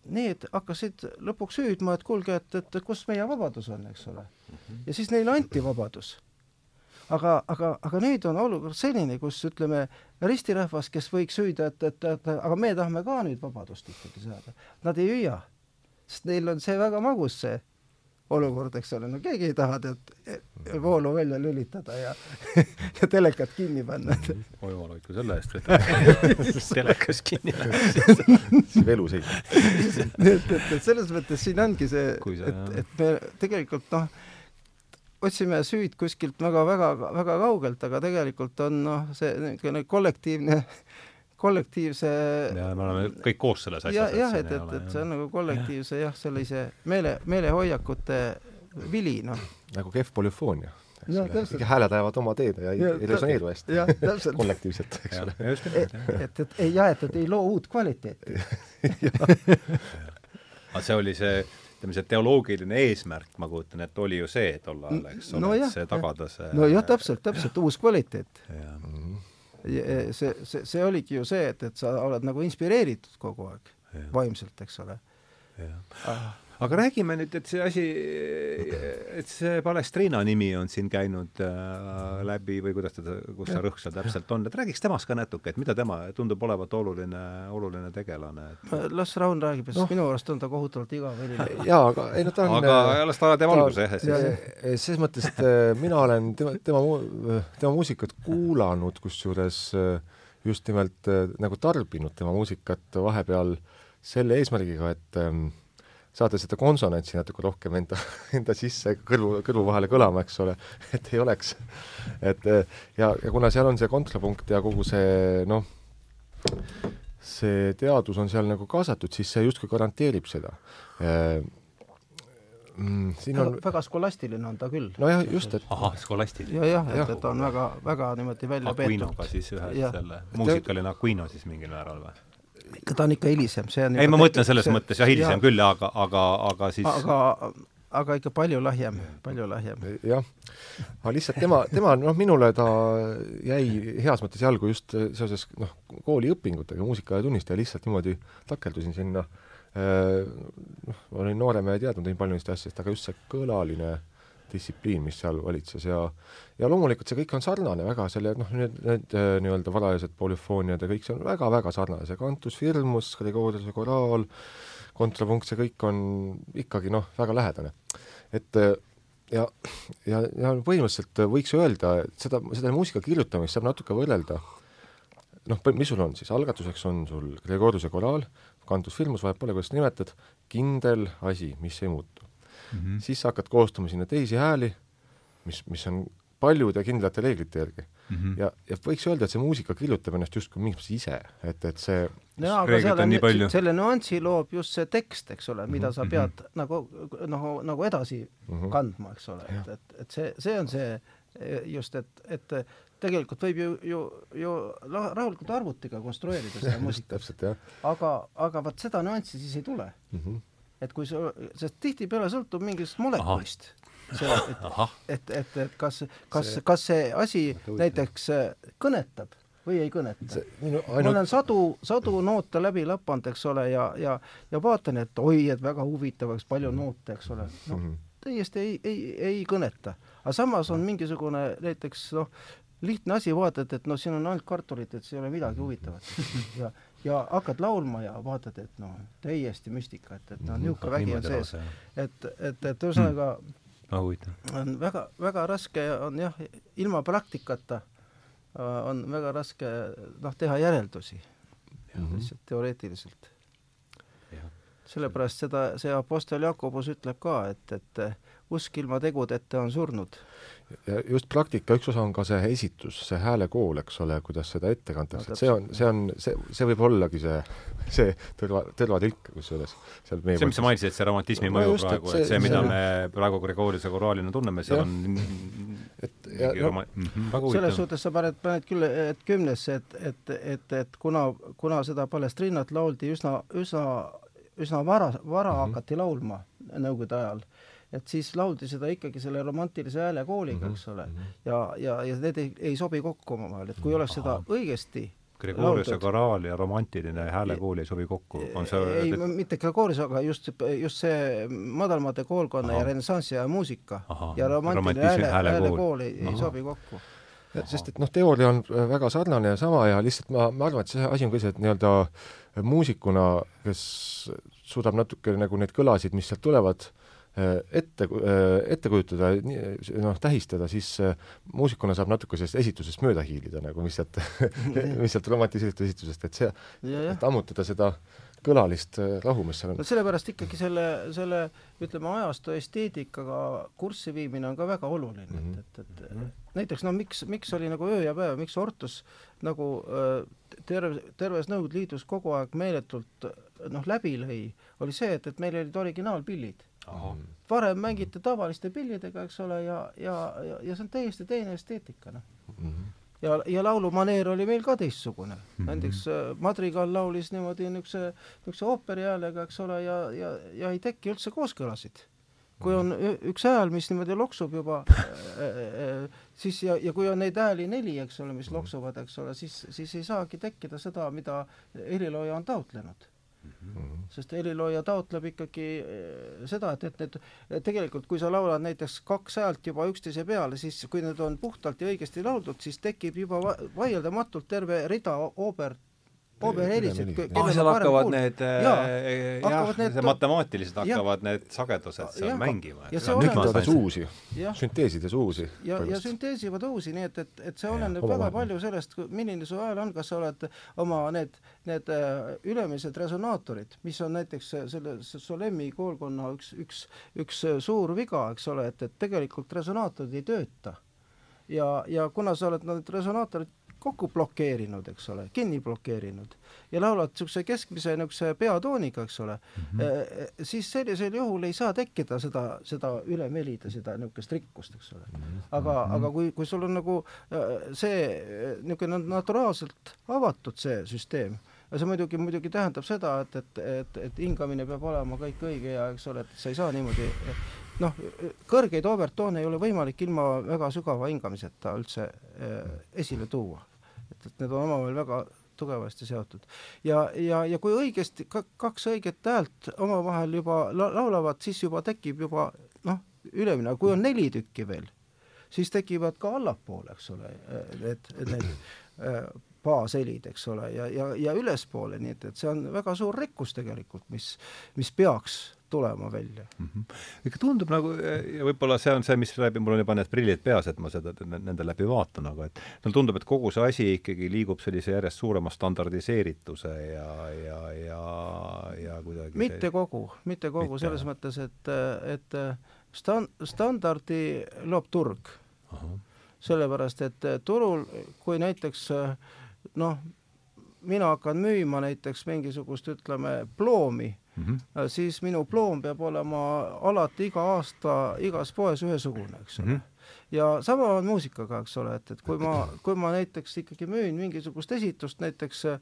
Need hakkasid lõpuks hüüdma, et kuulge, et, et kus meie vabadus on, eks ole. Mhm. ja siis neile anti vabadus aga, aga, aga nüüd on olukord selline, kus ütleme, ristirahvas, kes võiks hüüda, et, et, et aga me tahame ka nüüd vabadust ikkagi saada, nad ei hüüa, sest neil on see väga magus, see olukord, eks ole, no keegi ei taha tead voolu välja lülitada ja ja telekat kinni panna. oi jumal hoidku selle eest, et telekas kinni läheb. see elu seisab. et, et, et selles mõttes siin ongi see, et, et me tegelikult noh, otsime süüd kuskilt väga-väga-väga kaugelt, aga tegelikult on noh, see niisugune kollektiivne, kollektiivse ja me oleme kõik koos selles asjas. jah, et, et, et see on nagu kollektiivse jah, sellise meele, meelehoiakute vili, noh. nagu kehv polüfoonia no, kõik hääled ajavad oma teed ja ei, resoneeru hästi. kollektiivselt, eks ole. et, et, et ei, jah, et, et ei loo uut kvaliteeti aga see oli see ütleme, see teoloogiline eesmärk, ma kujutan ette, oli ju see tol ajal, eks ole no, et see tagada see nojah, täpselt, täpselt, uus kvaliteet. Mhm. See, see, see oligi ju see, et, et sa oled nagu inspireeritud kogu aeg, vaimselt, eks ole. Ah aga räägime nüüd, et see asi, et see Palestriina nimi on siin käinud äh, läbi või kuidas teda, kus see rõhk seal täpselt on, et räägiks temast ka natuke, et mida tema tundub olevat oluline, oluline tegelane et.... las Raun räägib, sest no. minu arust on ta kohutavalt igav heliline. jaa, aga ei no ta on aga äh, las ta teeb alguse jah, siis. selles mõttes, et äh, mina olen tema, tema, tema muusikat kuulanud, kusjuures äh, just nimelt nagu tarbinud tema muusikat vahepeal selle eesmärgiga, et ähm, saada seda konsonantsi natuke rohkem enda, enda sisse kõrvu, kõrvu vahele kõlama, eks ole, et ei oleks, et ja, ja kuna seal on see kontrapunkt ja kogu see noh, see teadus on seal nagu kaasatud, siis see justkui garanteerib seda mm,. siin on väga skolastiline on ta küll. nojah, just, et ahah, skolastiline. ja, jah, et, et ta on väga, väga niimoodi välja peetud. Aquinoga siis ühe selle, muusikaline Aquino siis mingil määral või? Ikka ta on ikka hilisem, see on ei, ma mõtlen selles see, mõttes jah, hilisem ja, küll, aga, aga, aga siis aga, aga ikka palju lahjem, palju lahjem. jah, aga lihtsalt tema, tema noh, minule ta jäi heas mõttes jalgu just seoses noh, kooliõpingutega, muusikatunnist ja lihtsalt niimoodi takerdusin sinna. Äh, noh, olin noorem ja ei teadnud nii palju neist asjadest, aga just see kõlaline distsipliin, mis seal valitses ja ja loomulikult see kõik on sarnane väga, selle noh, need, need äh, nii-öelda varajased polüfooniad ja kõik see on väga-väga sarnane, see kantus firmus, Gregoriuse koraal, kontrapunkt, see kõik on ikkagi noh, väga lähedane. et äh, ja, ja, ja põhimõtteliselt võiks öelda, et seda, seda muusika kirjutamist saab natuke võrrelda. Noh, mis sul on siis, algatuseks on sul Gregoriuse koraal, kantus firmus, vahet pole, kuidas nimetad, kindel asi, mis ei muutu mm, -hmm. siis sa hakkad koostama sinna teisi hääli, mis, mis on paljude kindlate reeglite järgi mm. -hmm. ja, ja võiks öelda, et see muusika kirjutab ennast justkui mingis mõttes ise, et, et see jaa, aga seal on, selle nüansi loob just see tekst, eks ole, mida sa mhm, pead mm -hmm. nagu noh, nagu edasi mm -hmm. kandma, eks ole, et, et, et see, see on see just, et, et tegelikult võib ju, ju, ju rahulikult arvutiga konstrueerida seda muusikat. aga, aga vot seda nüanssi siis ei tule mm. -hmm. Et kui sa, sest tihtipeale sõltub mingist molekulist. see, et, et, et, et kas, kas see..., kas see asi näiteks äh, kõnetab või ei kõneta. Minu... Ainult... ma olen sadu, sadu noote läbi lapanud, eks ole, ja, ja, ja vaatan, et oi, et väga huvitav, eks palju noote, eks ole. noh mm -hmm., täiesti ei, ei, ei kõneta. aga samas on mingisugune näiteks noh, lihtne asi, vaatad, et noh, siin on ainult kartulit, et see ei ole midagi huvitavat. ja, ja hakkad laulma ja vaatad, et noh, täiesti müstika, et, et noh, niisugune vägi on sees. et, et, et ühesõnaga huvitav. on väga, väga raske on jah, ilma praktikata äh, on väga raske noh, teha järeldusi mm -hmm. lihtsalt teoreetiliselt. sellepärast seda, see Apostel Jakobus ütleb ka, et, et usk ilma tegudeta on surnud ja just praktika üks osa on ka see esitus, see häälekool, eks ole, kuidas seda ette kantakse no,, et see on, see on, see, see võib ollagi see, see tõrva, tõrvatilk kusjuures. see, mis sa mainisid, see romantismi no, mõju just, praegu, et see, see, mida see... me praegu Gregoriuse koraalina tunneme, seal on et ja no, roma... mm -hmm, selles suhtes sa paned, paned küll et kümnesse, et, et, et, et kuna, kuna seda Palestriinat lauldi üsna, üsna, üsna vara, vara mm -hmm. hakati laulma Nõukogude ajal et siis lauldi seda ikkagi selle romantilise häälekooliga mm, -hmm. eks ole, mhm. ja, ja, ja need ei, ei sobi kokku omavahel, et kui oleks seda õigesti Gregoriuse koraal ja romantiline häälekool ei sobi kokku, on see ei et..., mitte Gregorius, aga just, just see madalmaade koolkonna Aha. ja renessansi ja muusika Aha. ja romantiline hääle, häälekool ei, ei sobi kokku. sest et noh, teooria on väga sarnane ja sama ja lihtsalt ma, ma arvan, et see asi on ka see, et nii-öelda muusikuna, kes suudab natuke nagu neid kõlasid, mis sealt tulevad, ette, äh, ette kujutada, noh, tähistada, siis äh, muusikuna saab natuke sellest esitusest mööda hiilida nagu, mis sealt mis sealt romantiseeritud esitusest, et see, et ammutada seda kõlalist rahu, mis seal on. no sellepärast ikkagi selle, selle ütleme, ajastu esteetikaga kurssi viimine on ka väga oluline mm, -hmm. et, et, et mm -hmm. näiteks no miks, miks oli nagu öö ja päev, miks Ortus nagu terve, terves Nõukogude Liidus kogu aeg meeletult noh, läbi lõi, oli see, et, et meil olid originaalpillid varem mängiti tavaliste pillidega, eks ole, ja, ja, ja, ja see on täiesti teine esteetika, noh mm -hmm. ja, ja laulumaneer oli meil ka teistsugune mm. -hmm. näiteks äh, Madrigal laulis niimoodi niisuguse, niisuguse ooperi häälega, eks ole, ja, ja, ja ei teki üldse kooskõlasid. kui on üks hääl, mis niimoodi loksub juba äh, äh, siis ja, ja kui on neid hääli neli, eks ole, mis loksuvad, eks ole, siis, siis ei saagi tekkida seda, mida helilooja on taotlenud Mm -hmm. sest helilooja taotleb ikkagi eh, seda, et, et need tegelikult, kui sa laulad näiteks kaks häält juba üksteise peale, siis kui need on puhtalt ja õigesti lauldud, siis tekib juba vaieldamatult terve rida oobert ooperihelisid. ah, seal hakkavad kuulda. need jah, jah, need see matemaatilised hakkavad ja, need sagedused seal ja, mängima. nügitades uusi, sünteesides uusi. ja, ja sünteesivad uusi, nii et, et, et see oleneb väga vahe. palju sellest, milline su hääl on, kas sa oled oma need, need äh, ülemised resonaatorid, mis on näiteks selle Solemi koolkonna üks, üks, üks suur viga, eks ole, et, et tegelikult resonaatorid ei tööta ja, ja kuna sa oled need resonaatorid kokku blokeerinud, eks ole, kinni blokeerinud ja laulad niisuguse keskmise niisuguse peatooniga, eks ole mm, -hmm. siis sellisel juhul ei saa tekkida seda, seda ülemelida, seda niisugust rikkust, eks ole. Mhm. aga mm, -hmm. aga kui, kui sul on nagu äh, see niisugune naturaalselt avatud see süsteem, ja see muidugi, muidugi tähendab seda, et, et, et, et hingamine peab olema kõik õige ja eks ole, et sa ei saa niimoodi noh, kõrgeid overtoone ei ole võimalik ilma väga sügava hingamiseta üldse äh, esile tuua et, et need on omavahel väga tugevasti seotud. ja, ja, ja kui õigesti ka, kaks õiget häält omavahel juba la laulavad, siis juba tekib juba noh, ülemine, kui on neli tükki veel, siis tekivad ka allapoole, eks ole, need, need äh, baashelid, eks ole, ja, ja, ja ülespoole, nii et, et see on väga suur rikkus tegelikult, mis, mis peaks tulema välja mm. -hmm. ikka tundub nagu, ja võib-olla see on see, mis läbi, mul on juba need prillid peas, et ma seda nende läbi vaatan, aga et mulle tundub, et kogu see asi ikkagi liigub sellise järjest suurema standardiseerituse ja, ja, ja, ja kuidagi mitte see... kogu, mitte kogu, selles mõttes, et, et stan-, standardi loob turg. sellepärast, et turul, kui näiteks noh, mina hakkan müüma näiteks mingisugust, ütleme, ploomi mm, -hmm. siis minu ploom peab olema alati iga aasta igas poes ühesugune, eks ole mm. -hmm ja sama on muusikaga, eks ole, et, et kui ma, kui ma näiteks ikkagi müün mingisugust esitust, näiteks äh,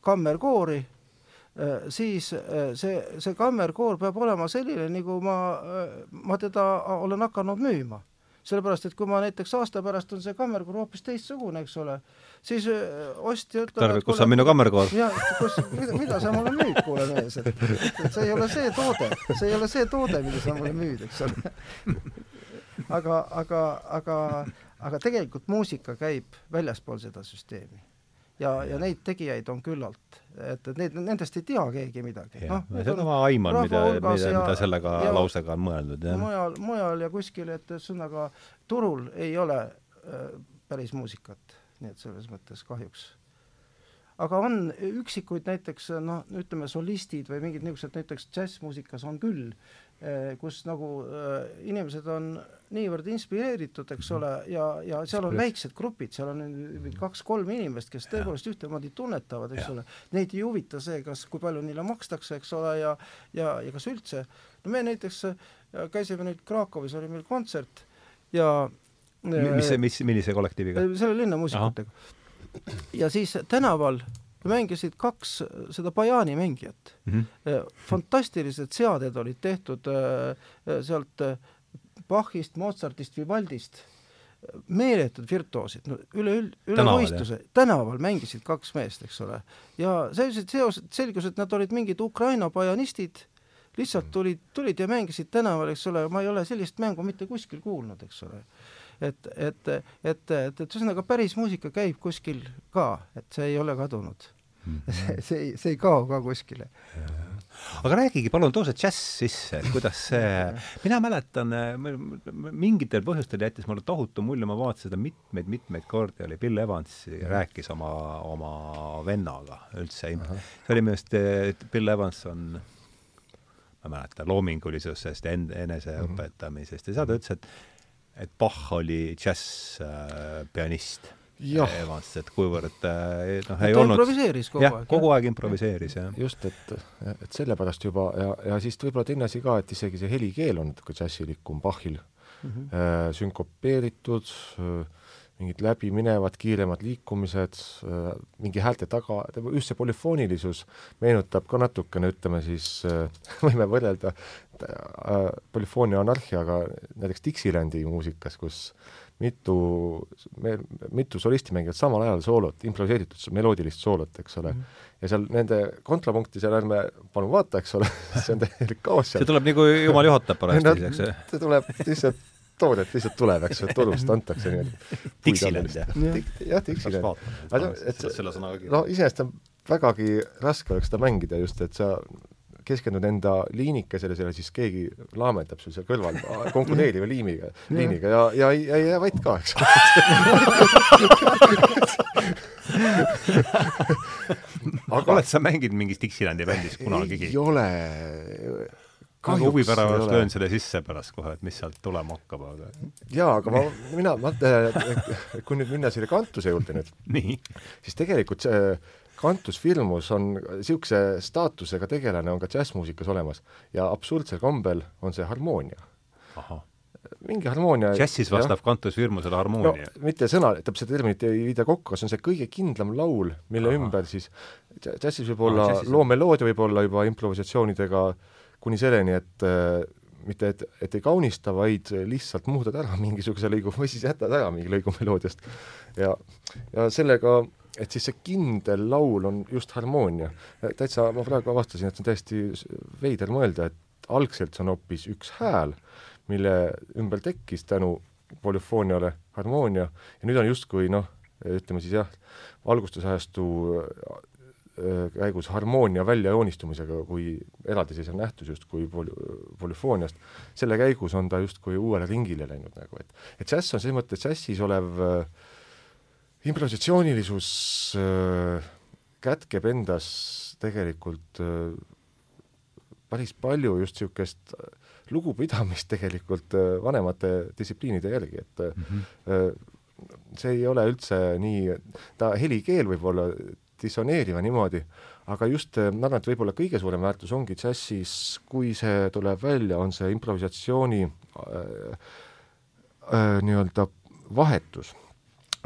kammerkoori äh,, siis äh, see, see kammerkoor peab olema selline, nagu ma äh,, ma teda olen hakanud müüma sellepärast, et kui ma näiteks aasta pärast on see kammerkoor hoopis teistsugune, eks ole, siis äh, ostja ütleb Tarvi, kus on minu kammerkoor? jah, kus, mida, mida sa mulle müüd, kuule mees, et, et see ei ole see toode, see ei ole see toode, mida sa mulle müüd, eks ole. aga, aga, aga, aga tegelikult muusika käib väljaspool seda süsteemi ja, ja neid tegijaid on küllalt, et, et need, nendest ei tea keegi midagi. noh, seda ma aiman, mida, mida, mida sellega ja, lausega on mõeldud, jah. mujal, mujal ja kuskil, et ühesõnaga turul ei ole äh, päris muusikat, nii et selles mõttes kahjuks aga on üksikuid näiteks noh, ütleme solistid või mingid niisugused näiteks džässmuusikas on küll kus nagu äh, inimesed on niivõrd inspireeritud, eks ole, ja, ja seal on väiksed grupid, seal on kaks-kolm inimest, kes tõepoolest ühtemoodi tunnetavad, eks ja. ole, neid ei huvita see, kas, kui palju neile makstakse, eks ole, ja ja, ja kas üldse, no me näiteks käisime nüüd Krakowis, oli meil kontsert ja mis mis, millise kollektiiviga? selle linnamuusikutega. ja siis tänaval mängisid kaks seda Bajani mängijat. Mm. -hmm. fantastilised seaded olid tehtud äh, äh, sealt Bachist, Mozartist, Vivaldist, meeletud virtuoosid, no üleüld-, üle võistluse, tänaval mängisid kaks meest, eks ole. ja sellised seosed, selgus, et nad olid mingid Ukraina bajanistid, lihtsalt tulid, tulid ja mängisid tänaval, eks ole, ma ei ole sellist mängu mitte kuskil kuulnud, eks ole et, et, et, et, et ühesõnaga päris muusika käib kuskil ka, et see ei ole kadunud mm. -hmm. see, see ei, see ei kao ka kuskile. aga räägigi palun, too see džäss sisse, et kuidas see, mina mäletan, mingitel põhjustel jättis mulle tohutu mulje, ma vaatasin seda mitmeid-mitmeid kordi, oli Bill Evans ja rääkis oma, oma vennaga üldse. see oli minu arust, Bill Evans on ma ei mäleta, loomingulisusest eneseõpetamisest ja seal ta ütles, et et Bach oli džässpianist äh, Evans, et kuivõrd äh, noh, ei olnud improviseeris kogu jah, aeg. kogu aeg improviseeris, jah. just, et, et sellepärast juba ja, ja siis võib-olla teine asi ka, et isegi see helikeel on natuke džässilikum Bachil mm, -hmm. äh, sünkopeeritud äh,, mingid läbiminevad kiiremad liikumised, äh, mingi häälte taga, just see polüfoonilisus meenutab ka natukene, ütleme siis, äh, võime võrrelda äh, polüfoonia anarhiaga näiteks Dixilandi muusikas, kus mitu, mitu solisti mängivad samal ajal soolot, improviseeritud meloodilist soolot, eks ole mm. -hmm. ja seal nende kontrapunkti seal ärme palun vaata, eks ole see on täielik kaos seal. see tuleb nagu jumal juhatab parajasti, eks ju. see tuleb lihtsalt toodet lihtsalt tuleb, eks ju, turust antakse niimoodi. Dixieland, jah? jah, Dixieland. et no iseenesest on vägagi raske oleks seda mängida just, et sa keskendud enda liinikesele, selle siis keegi laamendab sul seal kõrval konkureeriva liimiga, liiniga ja, ja ei, ei jää vait ka, eks aga oled sa mänginud mingis Dixilandi bändis kunagigi? ei ole kahjuks huvi pärast löön selle sisse pärast kohe, et mis sealt tulema hakkab, aga jaa, aga ma, mina, ma, kui nüüd minna selle kantuse juurde nüüd, siis tegelikult see Kantus Firmus on niisuguse staatusega tegelane on ka džässmuusikas olemas ja absurdsel kombel on see harmoonia. mingi harmoonia džässis vastab Kantus Firmusele harmoonia no,? mitte sõna, seda terminit ei viida kokku, see on see kõige kindlam laul, mille Aha. ümber siis džässis võib olla ah,, loo meloodia võib olla juba improvisatsioonidega äh, kuni selleni, et äh, mitte et, et ei kaunista, vaid lihtsalt muudad ära mingisuguse lõigu või siis jätad ära mingi lõigu meloodiast. ja, ja sellega, et siis see kindel laul on just harmoonia. täitsa, ma praegu avastasin, et see on täiesti veider mõelda, et algselt see on hoopis üks hääl, mille ümber tekkis tänu polüfooniale harmoonia ja nüüd on justkui noh, ütleme siis jah, valgustusajastu käigus harmoonia väljajoonistumisega kui eraldiseisev nähtus justkui poli-, polüfooniast, selle käigus on ta justkui uuele ringile läinud nagu, et et džäss on selles mõttes džässis olev äh, improvisatsioonilisus äh, kätkeb endas tegelikult äh, päris palju just niisugust lugupidamist tegelikult äh, vanemate distsipliinide järgi, et mm -hmm. see ei ole üldse nii, ta helikeel võib olla dissoneeriva niimoodi, aga just ma arvan, et võib-olla kõige suurem väärtus ongi džässis, kui see tuleb välja, on see improvisatsiooni äh, äh, nii-öelda vahetus.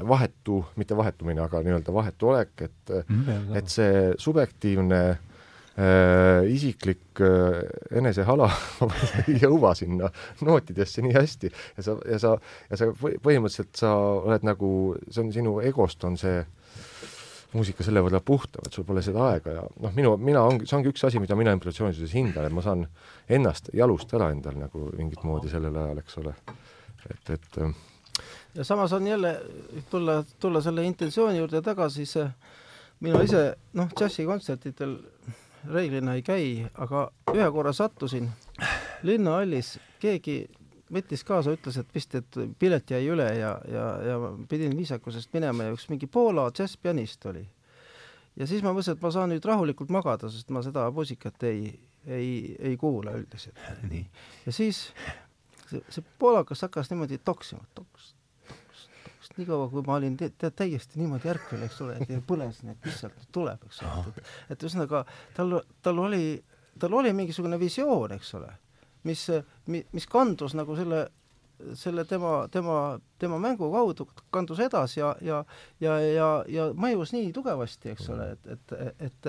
Vahetu, mitte vahetumine, aga nii-öelda vahetu olek, et mm, et see subjektiivne äh, isiklik äh, enesehala ei jõua sinna nootidesse nii hästi. Ja sa, ja sa, ja sa põhimõtteliselt sa oled nagu, see on sinu egost on see muusika selle võrra puhtam, et sul pole seda aega ja noh, minu, mina ongi, see ongi üks asi, mida mina improvisatsioonisuses hindan, et ma saan ennast jalust ära endal nagu mingit moodi sellel ajal, eks ole. et, et ja samas on jälle, tulla, tulla selle intentsiooni juurde tagasi, see mina ise noh, džässikontsertidel reeglina ei käi, aga ühe korra sattusin linnahallis, keegi võttis kaasa, ütles, et vist, et pilet jäi üle ja, ja, ja pidin viisakusest minema ja üks mingi Poola džässpianist oli. ja siis ma mõtlesin, et ma saan nüüd rahulikult magada, sest ma seda muusikat ei, ei, ei kuula üldiselt. ja siis see, see poolakas hakkas niimoodi toksima, toks, sest niikaua, kui ma olin tead täiesti niimoodi ärkvel, eks ole, et põlesin, et mis sealt tuleb, eks ole, et, et ühesõnaga tal, tal oli, tal oli mingisugune visioon, eks ole, mis, mis kandus nagu selle selle tema, tema, tema mängu kaudu kandus edasi ja, ja, ja, ja, ja mõjus nii tugevasti, eks ole, et, et, et,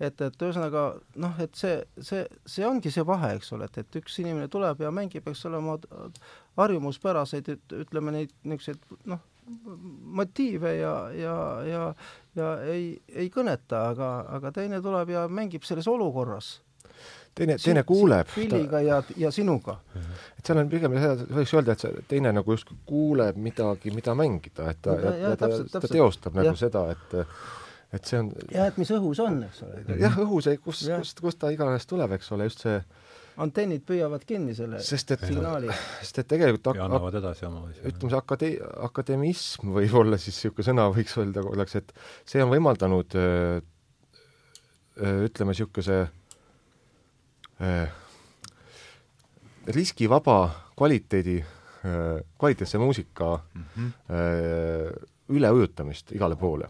et, et ühesõnaga noh, et see, see, see ongi see vahe, eks ole, et, et üks inimene tuleb ja mängib, eks ole, oma harjumuspäraseid, ütleme neid niisuguseid noh, motiive ja, ja, ja, ja ei, ei kõneta, aga, aga teine tuleb ja mängib selles olukorras. Teine, teine kuuleb. pilliga ta... ja, ja sinuga. et seal on pigem seda, võiks öelda, et see teine nagu justkui kuuleb midagi, mida mängida, et ta, ja, ja, ta, ta teostab nagu ja. seda, et et see on jah, et mis õhus on, eks ole. jah, õhus, kus, kust, kust ta iganes tuleb, eks ole, just see antennid püüavad kinni selle sest et, signaali. sest et tegelikult ja annavad edasi oma asja. ütleme, see akade-, akademism võib-olla siis niisugune sõna võiks öelda oleks, et see on võimaldanud öö, ütleme, niisuguse riskivaba kvaliteedi, kvaliteetse muusika mm -hmm. üleujutamist igale poole.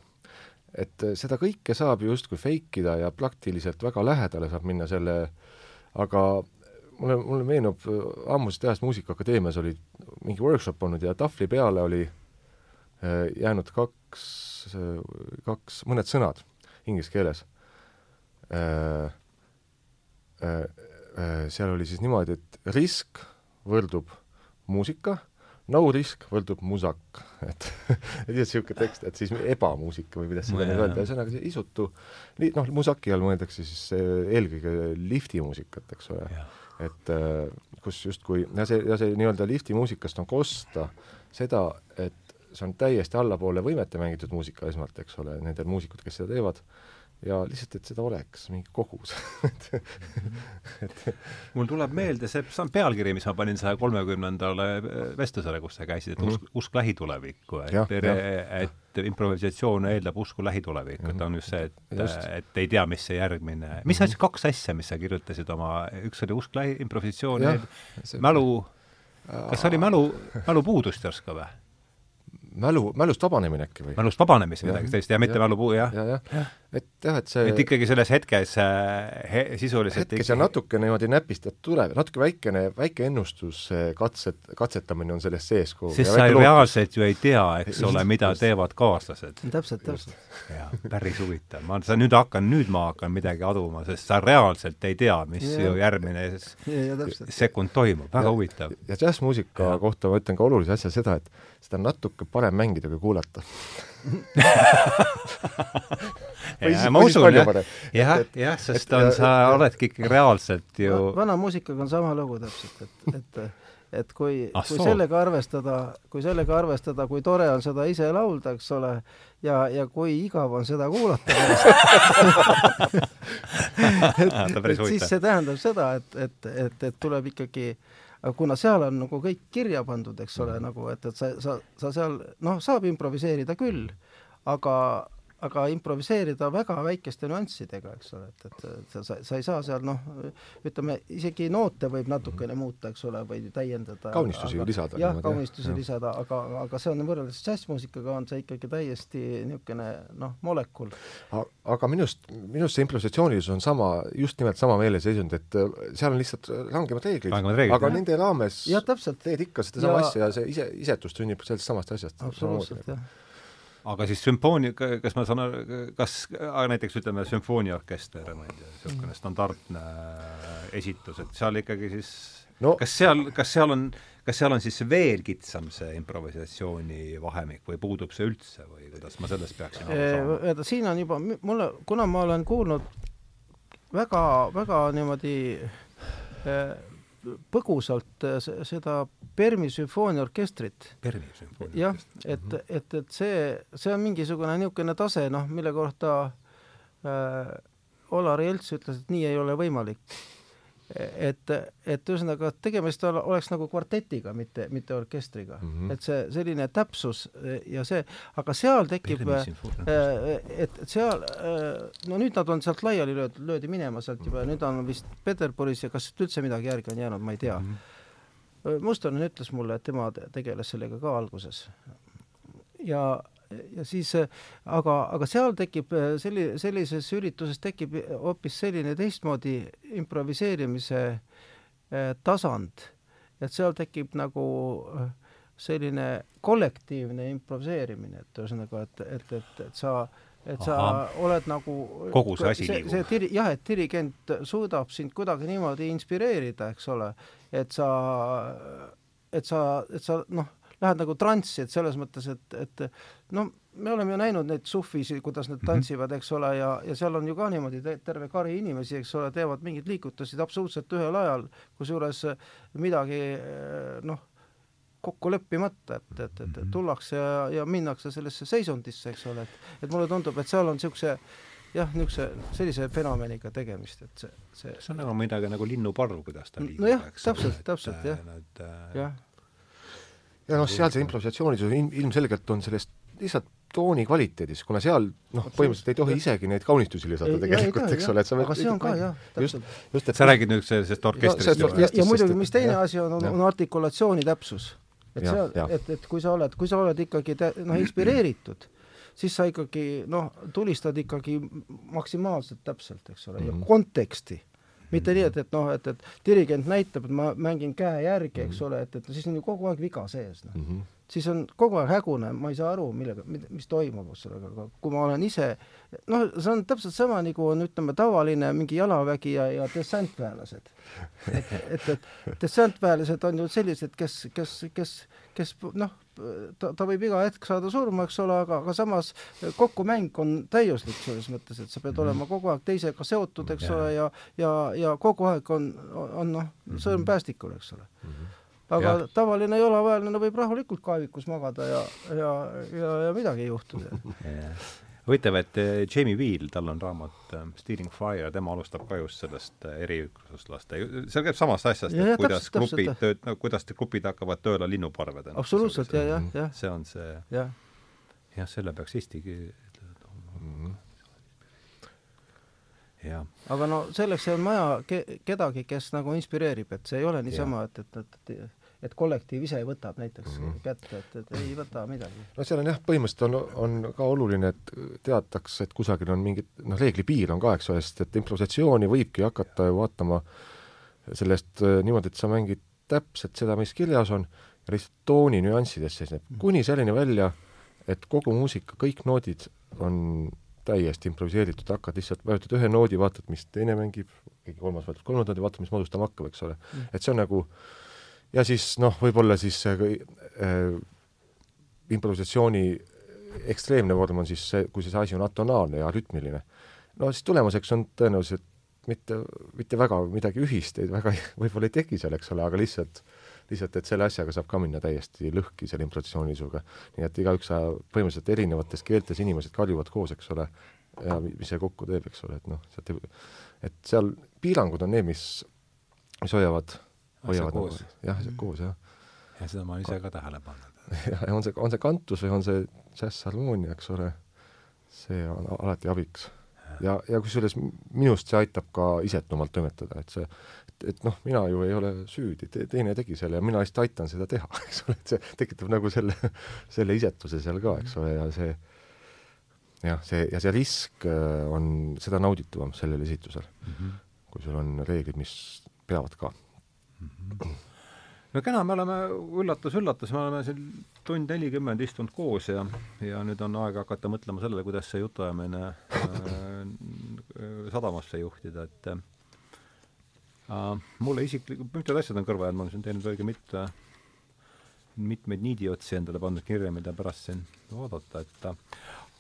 et seda kõike saab justkui fake ida ja praktiliselt väga lähedale saab minna selle aga mulle, mulle meenub, ammusest ajast Muusikaakadeemias oli mingi workshop olnud ja tahvli peale oli äh, jäänud kaks, kaks, mõned sõnad inglise keeles. Äh, äh, seal oli siis niimoodi, et risk võrdub muusika, no risk võrdub musak, et et niisugune tekst, et siis ebamuusika või kuidas seda nüüd öelda, ühesõnaga see isutu, noh, musaki all mõeldakse siis eelkõige liftimuusikat, eks ole. Et äh, kus justkui, ja see, ja see nii-öelda lifti muusikast on kosta seda, et see on täiesti allapoole võimete mängitud muusika esmalt, eks ole, nendel muusikutel, kes seda teevad, ja lihtsalt, et seda oleks mingi kogus et, et mul tuleb meelde see, pealkiri, mis ma panin saja kolmekümnendale vestlusele, kus sa käisid, et -hmm. usk, usk lähitulevikku, et, et improvisatsioon eeldab usku lähitulevikku mm, -hmm. on just see, et, et ei tea, mis see järgmine, mis mm -hmm. asja, kaks asja, mis sa kirjutasid oma, üks oli usk lähi, improvisatsioon, mälu, kas see oli mälu, mälupuudust järsku või? Mälu, mälust vabanemine äkki või? mälust vabanemist midagi sellist ja mitte mälupuu, jah. jah, jah ja. ja., et jah, et see et ikkagi selles hetkes äh, he, sisuliselt hetkes ja natuke niimoodi näpistad tuleb, natuke väikene, väike ennustus, katset, katsetamine on selles sees kogu sest sa reaalselt ju ei tea, eks ole, mida teevad kaaslased. täpselt, täpselt. jaa, päris huvitav. ma, sa nüüd hakkan, nüüd ma hakkan midagi aduma, sest sa reaalselt ei tea, mis ja. ju järgmine sekund toimub, väga ja, huvitav. ja džässmuusika kohta ma ütlen ka olulise asja seda, et seda on natuke parem mängida kui kuulata. Ja, ma usun jah, jah, jah, sest on, sa oledki ikkagi reaalselt ju vana muusikaga on sama lugu täpselt, et, et et kui Ah, kui sellega arvestada, kui sellega arvestada, kui tore on seda ise laulda, eks ole, ja, ja kui igav on seda kuulata ta et, päris et siis huvitav. see tähendab seda, et, et, et, et tuleb ikkagi aga kuna seal on nagu kõik kirja pandud, eks ole, nagu et, et sa, sa, sa seal noh, saab improviseerida küll, aga, aga improviseerida väga väikeste nüanssidega, eks ole, et, et, sa, sa ei saa seal noh, ütleme isegi noote võib natukene muuta, eks ole, või täiendada. Kaunistusi aga- lisada jah, kaunistusi Jah. lisada, aga, aga see on võrreldes džässmuusikaga on see ikkagi täiesti niisugune noh, molekul. Aga minust, minust see improvisatsioonilisus on sama, just nimelt sama meeleseisund, et äh, seal on lihtsalt rangemad reeglid, aga jah. nende raames jah, täpselt, teed ikka sedasama Ja- asja ja see ise, isetus sünnib sellest samast asjast. absoluutselt jah. Aga siis sümfoonia, kas ma saan aru, kas aga näiteks ütleme sümfooniaorkester, ma ei tea, niisugune standardne esitus, et seal ikkagi siis no kas seal, kas seal on, kas seal on siis veel kitsam see improvisatsiooni vahemik või puudub see üldse või kuidas ma sellest peaksin aru saama? vaata siin on juba mulle kuna ma olen kuulnud väga väga niimoodi eh, põgusalt se- seda Permi sümfooniaorkestrit Permi sümfoonia jah, et, et, et see, see on mingisugune niisugune tase, noh, mille kohta äh, Olar Jelts ütles, et nii ei ole võimalik. et, et ühesõnaga tegemist ole- oleks nagu kvartetiga, mitte, mitte orkestriga mm. -hmm. et see selline täpsus ja see, aga seal tekib äh, äh, et seal, no nüüd nad on sealt laiali löödud, löödi minema sealt juba ja nüüd on vist Peterburis ja kas siit üldse midagi järgi on jäänud, ma ei tea. Mustonen ütles mulle, et tema te- tegeles sellega ka alguses. ja, ja siis, aga, aga seal tekib äh, selli-, sellises ürituses tekib hoopis selline teistmoodi improviseerimise äh, tasand, et seal tekib nagu äh, selline kollektiivne improviseerimine, et ühesõnaga, et, et, et, et sa et sa Ahah. oled nagu Kogu see asi liigub. see diri-, jah, et dirigent suudab sind kuidagi niimoodi inspireerida, eks ole, et sa, et sa, et sa noh, lähed nagu transsi, et selles mõttes, et, et noh, me oleme ju näinud neid sufisi, kuidas nad tantsivad, eks ole, ja, ja seal on ju ka niimoodi te- terve kari inimesi, eks ole, teevad mingeid liigutusi absoluutselt ühel ajal, kusjuures midagi noh, kokku leppimata, et, et, et, et tullakse ja, ja minnakse sellesse seisundisse, eks ole, et et mulle tundub, et seal on niisuguse jah, niisuguse sellise fenomeniga tegemist, et see, see see on nagu midagi nagu linnuparv, kuidas ta liigub, Nojah, eks täpselt, ole, et, täpselt, jah. Nad, äh, jah, ja noh, seal see improvisatsioonisus ilm, ilmselgelt on sellest lihtsalt tooni kvaliteedis, kuna seal noh, põhimõtteliselt ei tohi isegi neid kaunistusi lisada tegelikult, eks ole, et sa aga see on ka jah, just täpselt., just, et sa räägid nüüd sellest orkestrist juba? ja, ja muidugi, mis teine asi on, on, on artikulatsiooni täpsus. et jah., et, et kui sa oled, kui sa oled ikkagi noh, inspireeritud, siis sa ikkagi noh, tulistad ikkagi maksimaalselt täpselt, eks ole, ja Mhm. konteksti. Mitte nii, et, et noh, et, et dirigent näitab, et ma mängin käe järgi, eks Mhm. ole, et, et siis on ju kogu aeg viga sees, noh. mm -hmm. siis on kogu aeg hägune, ma ei saa aru, millega, mis toimub, ole, aga kui ma olen ise noh, see on täpselt sama, nagu on, ütleme, tavaline mingi jalavägi ja, ja dessantväelased. et, et, et dessantväelased on ju sellised, kes, kes, kes, kes noh, ta, ta võib iga hetk saada surma, eks ole, aga, aga samas kokkumäng on täiuslik selles mõttes, et sa pead olema kogu aeg teisega seotud, eks Jaa. ole, ja ja, ja kogu aeg on, on noh, sõrm päästikul, eks ole aga Jah. ja. tavaline jalaväelane võib rahulikult kaevikus magada ja, ja, ja, ja midagi ei juhtu. Jah. huvitav, et eh, Jamie Wheel, tal on raamat eh, Stealing Fire, tema alustab ka just sellest eh, eriüksuslaste, seal käib samast asjast, Ja, et ja, kuidas täpselt, grupid tööd, no kuidas grupid hakkavad tööle linnuparvedena. absoluutselt ja, jah, jah, see on see, jah. jah, selle peaks eesti jah, aga no selleks on vaja ke-, kedagi, kes nagu inspireerib, et see ei ole niisama, et, et, et et kollektiiv ise võtab näiteks mm. kätte, et, et ei võta midagi. no seal on jah, põhimõtteliselt on, on ka oluline, et teatakse, et kusagil on mingid noh, reeglipiir on ka, eks ole, sest et improvisatsiooni võibki hakata ju vaatama sellest äh, niimoodi, et sa mängid täpselt seda, mis kirjas on, ja lihtsalt tooni nüanssides seisneb, kuni selleni välja, et kogu muusika, kõik noodid on täiesti improviseeritud, hakkad lihtsalt, vajutad ühe noodi, vaatad, mis teine mängib, keegi kolmas vajutab kolmandat noodi, vaatad, mis modustama hakkab, eks ole mm.. et see on nagu ja siis noh, võib-olla siis äh, improvisatsiooni ekstreemne vorm on siis see, kui see asi on atonaalne ja rütmiline. no siis tulemuseks on tõenäoliselt mitte, mitte väga midagi ühist, väga võib-olla ei teki seal, eks ole, aga lihtsalt lihtsalt, et selle asjaga saab ka minna täiesti lõhki, selle improvisatsioonisuga. nii et igaüks, põhimõtteliselt erinevates keeltes inimesed karjuvad koos, eks ole, ja mis see kokku teeb, eks ole, et noh, sealt et seal piirangud on need, mis, mis hoiavad, hoiavad nagu, jah, asjad koos, jah. ja seda ma olen ise ka tähele pannud. jah, ja on see, on see kantus või on see džässharmoonia, eks ole, see on alati abiks ja, ja kusjuures minust see aitab ka isetumalt toimetada, et see, et, et noh, mina ju ei ole süüdi te,, teine tegi selle ja mina lihtsalt aitan seda teha, eks ole, et see tekitab nagu selle, selle isetuse seal ka, eks ole, ja see jah, see, ja see risk äh, on seda nauditavam sellel esitusel mm, -hmm. kui sul on reeglid, mis peavad ka no kena, me oleme, üllatus-üllatus, me oleme siin tund nelikümmend istunud koos ja, ja nüüd on aeg hakata mõtlema sellele, kuidas see jutuajamine äh, sadamasse juhtida, et äh, mulle isiklikult, mitmed asjad on kõrva jäänud, ma olen siin teinud õige mitte, mitmeid niidiotsi endale pannud kirja, mida pärast siin vaadata, et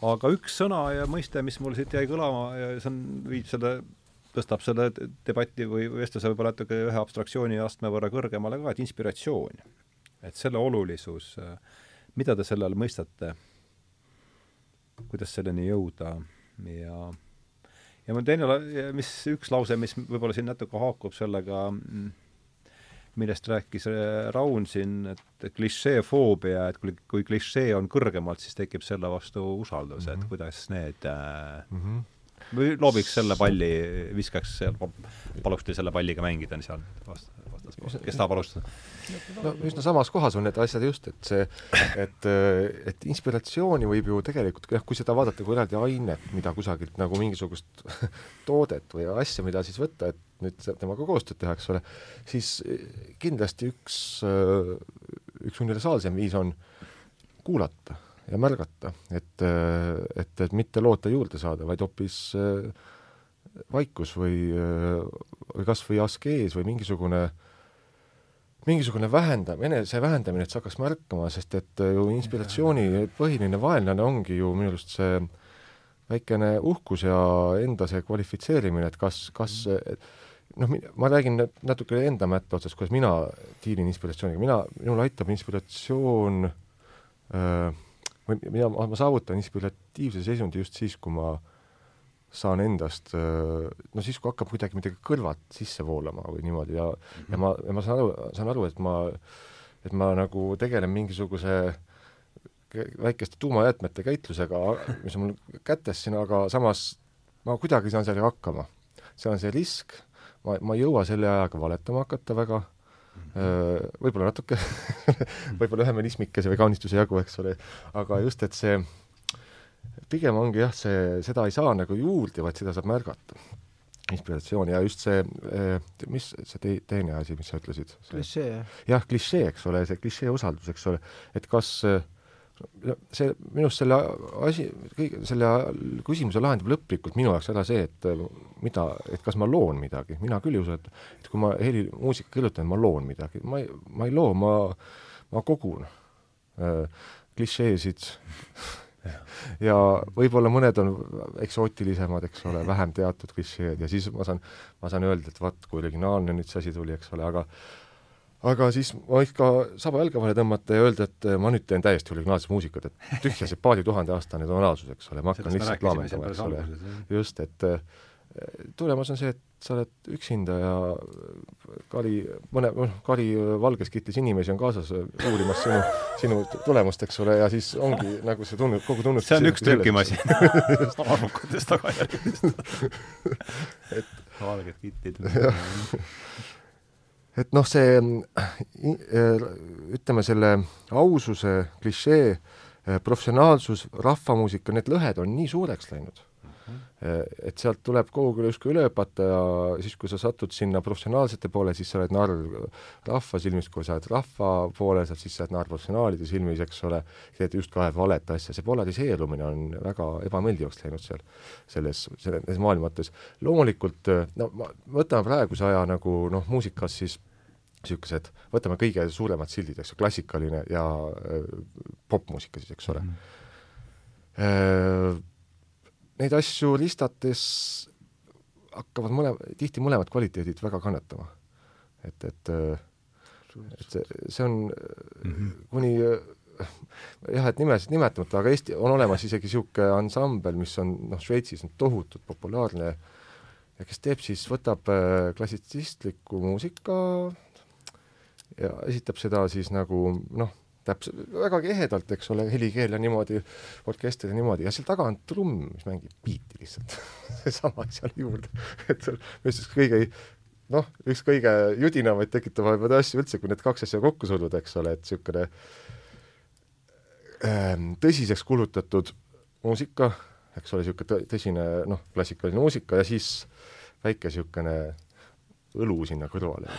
aga üks sõna ja mõiste, mis mul siit jäi kõlama ja see on, viib selle tõstab selle debati või vestluse võib-olla natuke ühe abstraktsiooniastme võrra kõrgemale ka, et inspiratsioon, et selle olulisus, mida te selle all mõistate, kuidas selleni jõuda ja ja mul teine, mis üks lause, mis võib-olla siin natuke haakub sellega, millest rääkis Raun siin, et klišeefoobia, et kui, kui klišee on kõrgemalt, siis tekib selle vastu usaldus mm, -hmm. et mhm. kuidas need äh, mm -hmm loobiks selle palli, viskaks, paluks teil selle palliga mängida seal vastaspool, kes tahab alustada? no üsna samas kohas on need asjad just, et see, et, et inspiratsiooni võib ju tegelikult, jah, kui seda vaadata kui eraldi ainet, mida kusagilt nagu mingisugust toodet või asja, mida siis võtta, et nüüd temaga koostööd teha, eks ole, siis kindlasti üks, üks universaalsem viis on kuulata ja märgata, et, et, et mitte loota juurde saada, vaid hoopis äh, vaikus või, äh, või kas või askees või mingisugune, mingisugune vähendamine, enese vähendamine, et sa hakkaks märkama, sest et ju inspiratsiooni põhiline vaenlane ongi ju minu arust see väikene uhkus ja enda see kvalifitseerimine, et kas, kas noh, ma räägin natuke enda mätta otsast, kuidas mina diilin inspiratsiooniga, mina, minul aitab inspiratsioon äh, või mina, ma saavutan inspiratiivse seisundi just siis, kui ma saan endast, no siis, kui hakkab kuidagi midagi kõrvalt sisse voolama või niimoodi ja mm, -hmm. ja ma, ja ma saan aru, saan aru, et ma, et ma nagu tegelen mingisuguse väikeste tuumajäätmete käitlusega, mis on mul kätes siin, aga samas ma kuidagi saan sellega hakkama. see on see risk, ma, ma ei jõua selle ajaga valetama hakata väga Äh, võib-olla natuke võib-olla ühe menismikese või kaunistuse jagu, eks ole, aga just, et see pigem ongi jah, see, seda ei saa nagu juurde, vaid seda saab märgata. inspiratsiooni ja just see, äh, mis see te, teine asi, mis sa ütlesid? klišee. jah, klišee, eks ole, see klišee usaldus, eks ole, et kas äh, see, minu arust selle asi, kõige, selle küsimuse lahendab lõplikult minu jaoks ära see, et mida, et kas ma loon midagi, mina küll ei usu, et et kui ma heli, muusika kirjutan, ma loon midagi, ma ei, ma ei loo, ma, ma kogun äh, klišeesid. Ja võib-olla mõned on eksootilisemad, eks ole, vähem teatud klišeed. Ja siis ma saan, ma saan öelda, et vaat, kui originaalne nüüd see asi tuli, eks ole, aga aga siis ma võiks ka saba jalge vahele tõmmata ja öelda, et ma nüüd teen täiesti originaalset muusikat, et tühja see paari tuhande aastane tonaalsus, eks ole, ma hakkan Sellest lihtsalt laamendama, eks ole. just, et eh, tulemus on see, et sa oled üksinda ja Kari, mõne, noh, Kari valges kitlis inimesi on kaasas uurimas sinu, sinu tulemust, eks ole, ja siis ongi nagu see tunne, kogu tunnustus see on üks trükimasin. arvukatest tagajärgedest. Et valged kitlid et noh, see äh, ütleme, selle aususe klišee, äh, professionaalsus, rahvamuusika, need lõhed on nii suureks läinud. Äh, et sealt tuleb kogu justkui üle hüpata ja siis, kui sa satud sinna professionaalsete poole, siis sa oled narr rahva silmis, kui sa oled rahva poole, siis sa oled narr professionaalide silmis, eks ole, teed just kahe valet asja, see polariseerumine on väga ebameeldivaks läinud seal, selles, selles maailmates. loomulikult no ma, võtame praeguse aja nagu noh, muusikas siis niisugused, võtame kõige suuremad sildid, eks ju, klassikaline ja äh, popmuusika siis, eks ole mm. -hmm. Neid asju listates hakkavad mõle-, tihti mõlemad kvaliteedid väga kannatama. et, et et see, see on mm -hmm. kuni jah, et nimesid nimetamata, aga Eesti, on olemas isegi niisugune ansambel, mis on noh, Šveitsis on tohutult populaarne ja kes teeb siis, võtab äh, klassitsistlikku muusika ja esitab seda siis nagu noh, täpselt, vägagi ehedalt, eks ole, helikeel ja niimoodi, orkester ja niimoodi, ja seal taga on trumm, mis mängib biiti lihtsalt. Seesama seal juurde, et seal, mis kõige noh, üks kõige judinamaid tekitavaid asju üldse, kui need kaks asja kokku suruda, eks ole, et niisugune ähm, tõsiseks kulutatud muusika, eks ole, niisugune tõsine noh, klassikaline muusika ja siis väike niisugune õlu sinna kõrvale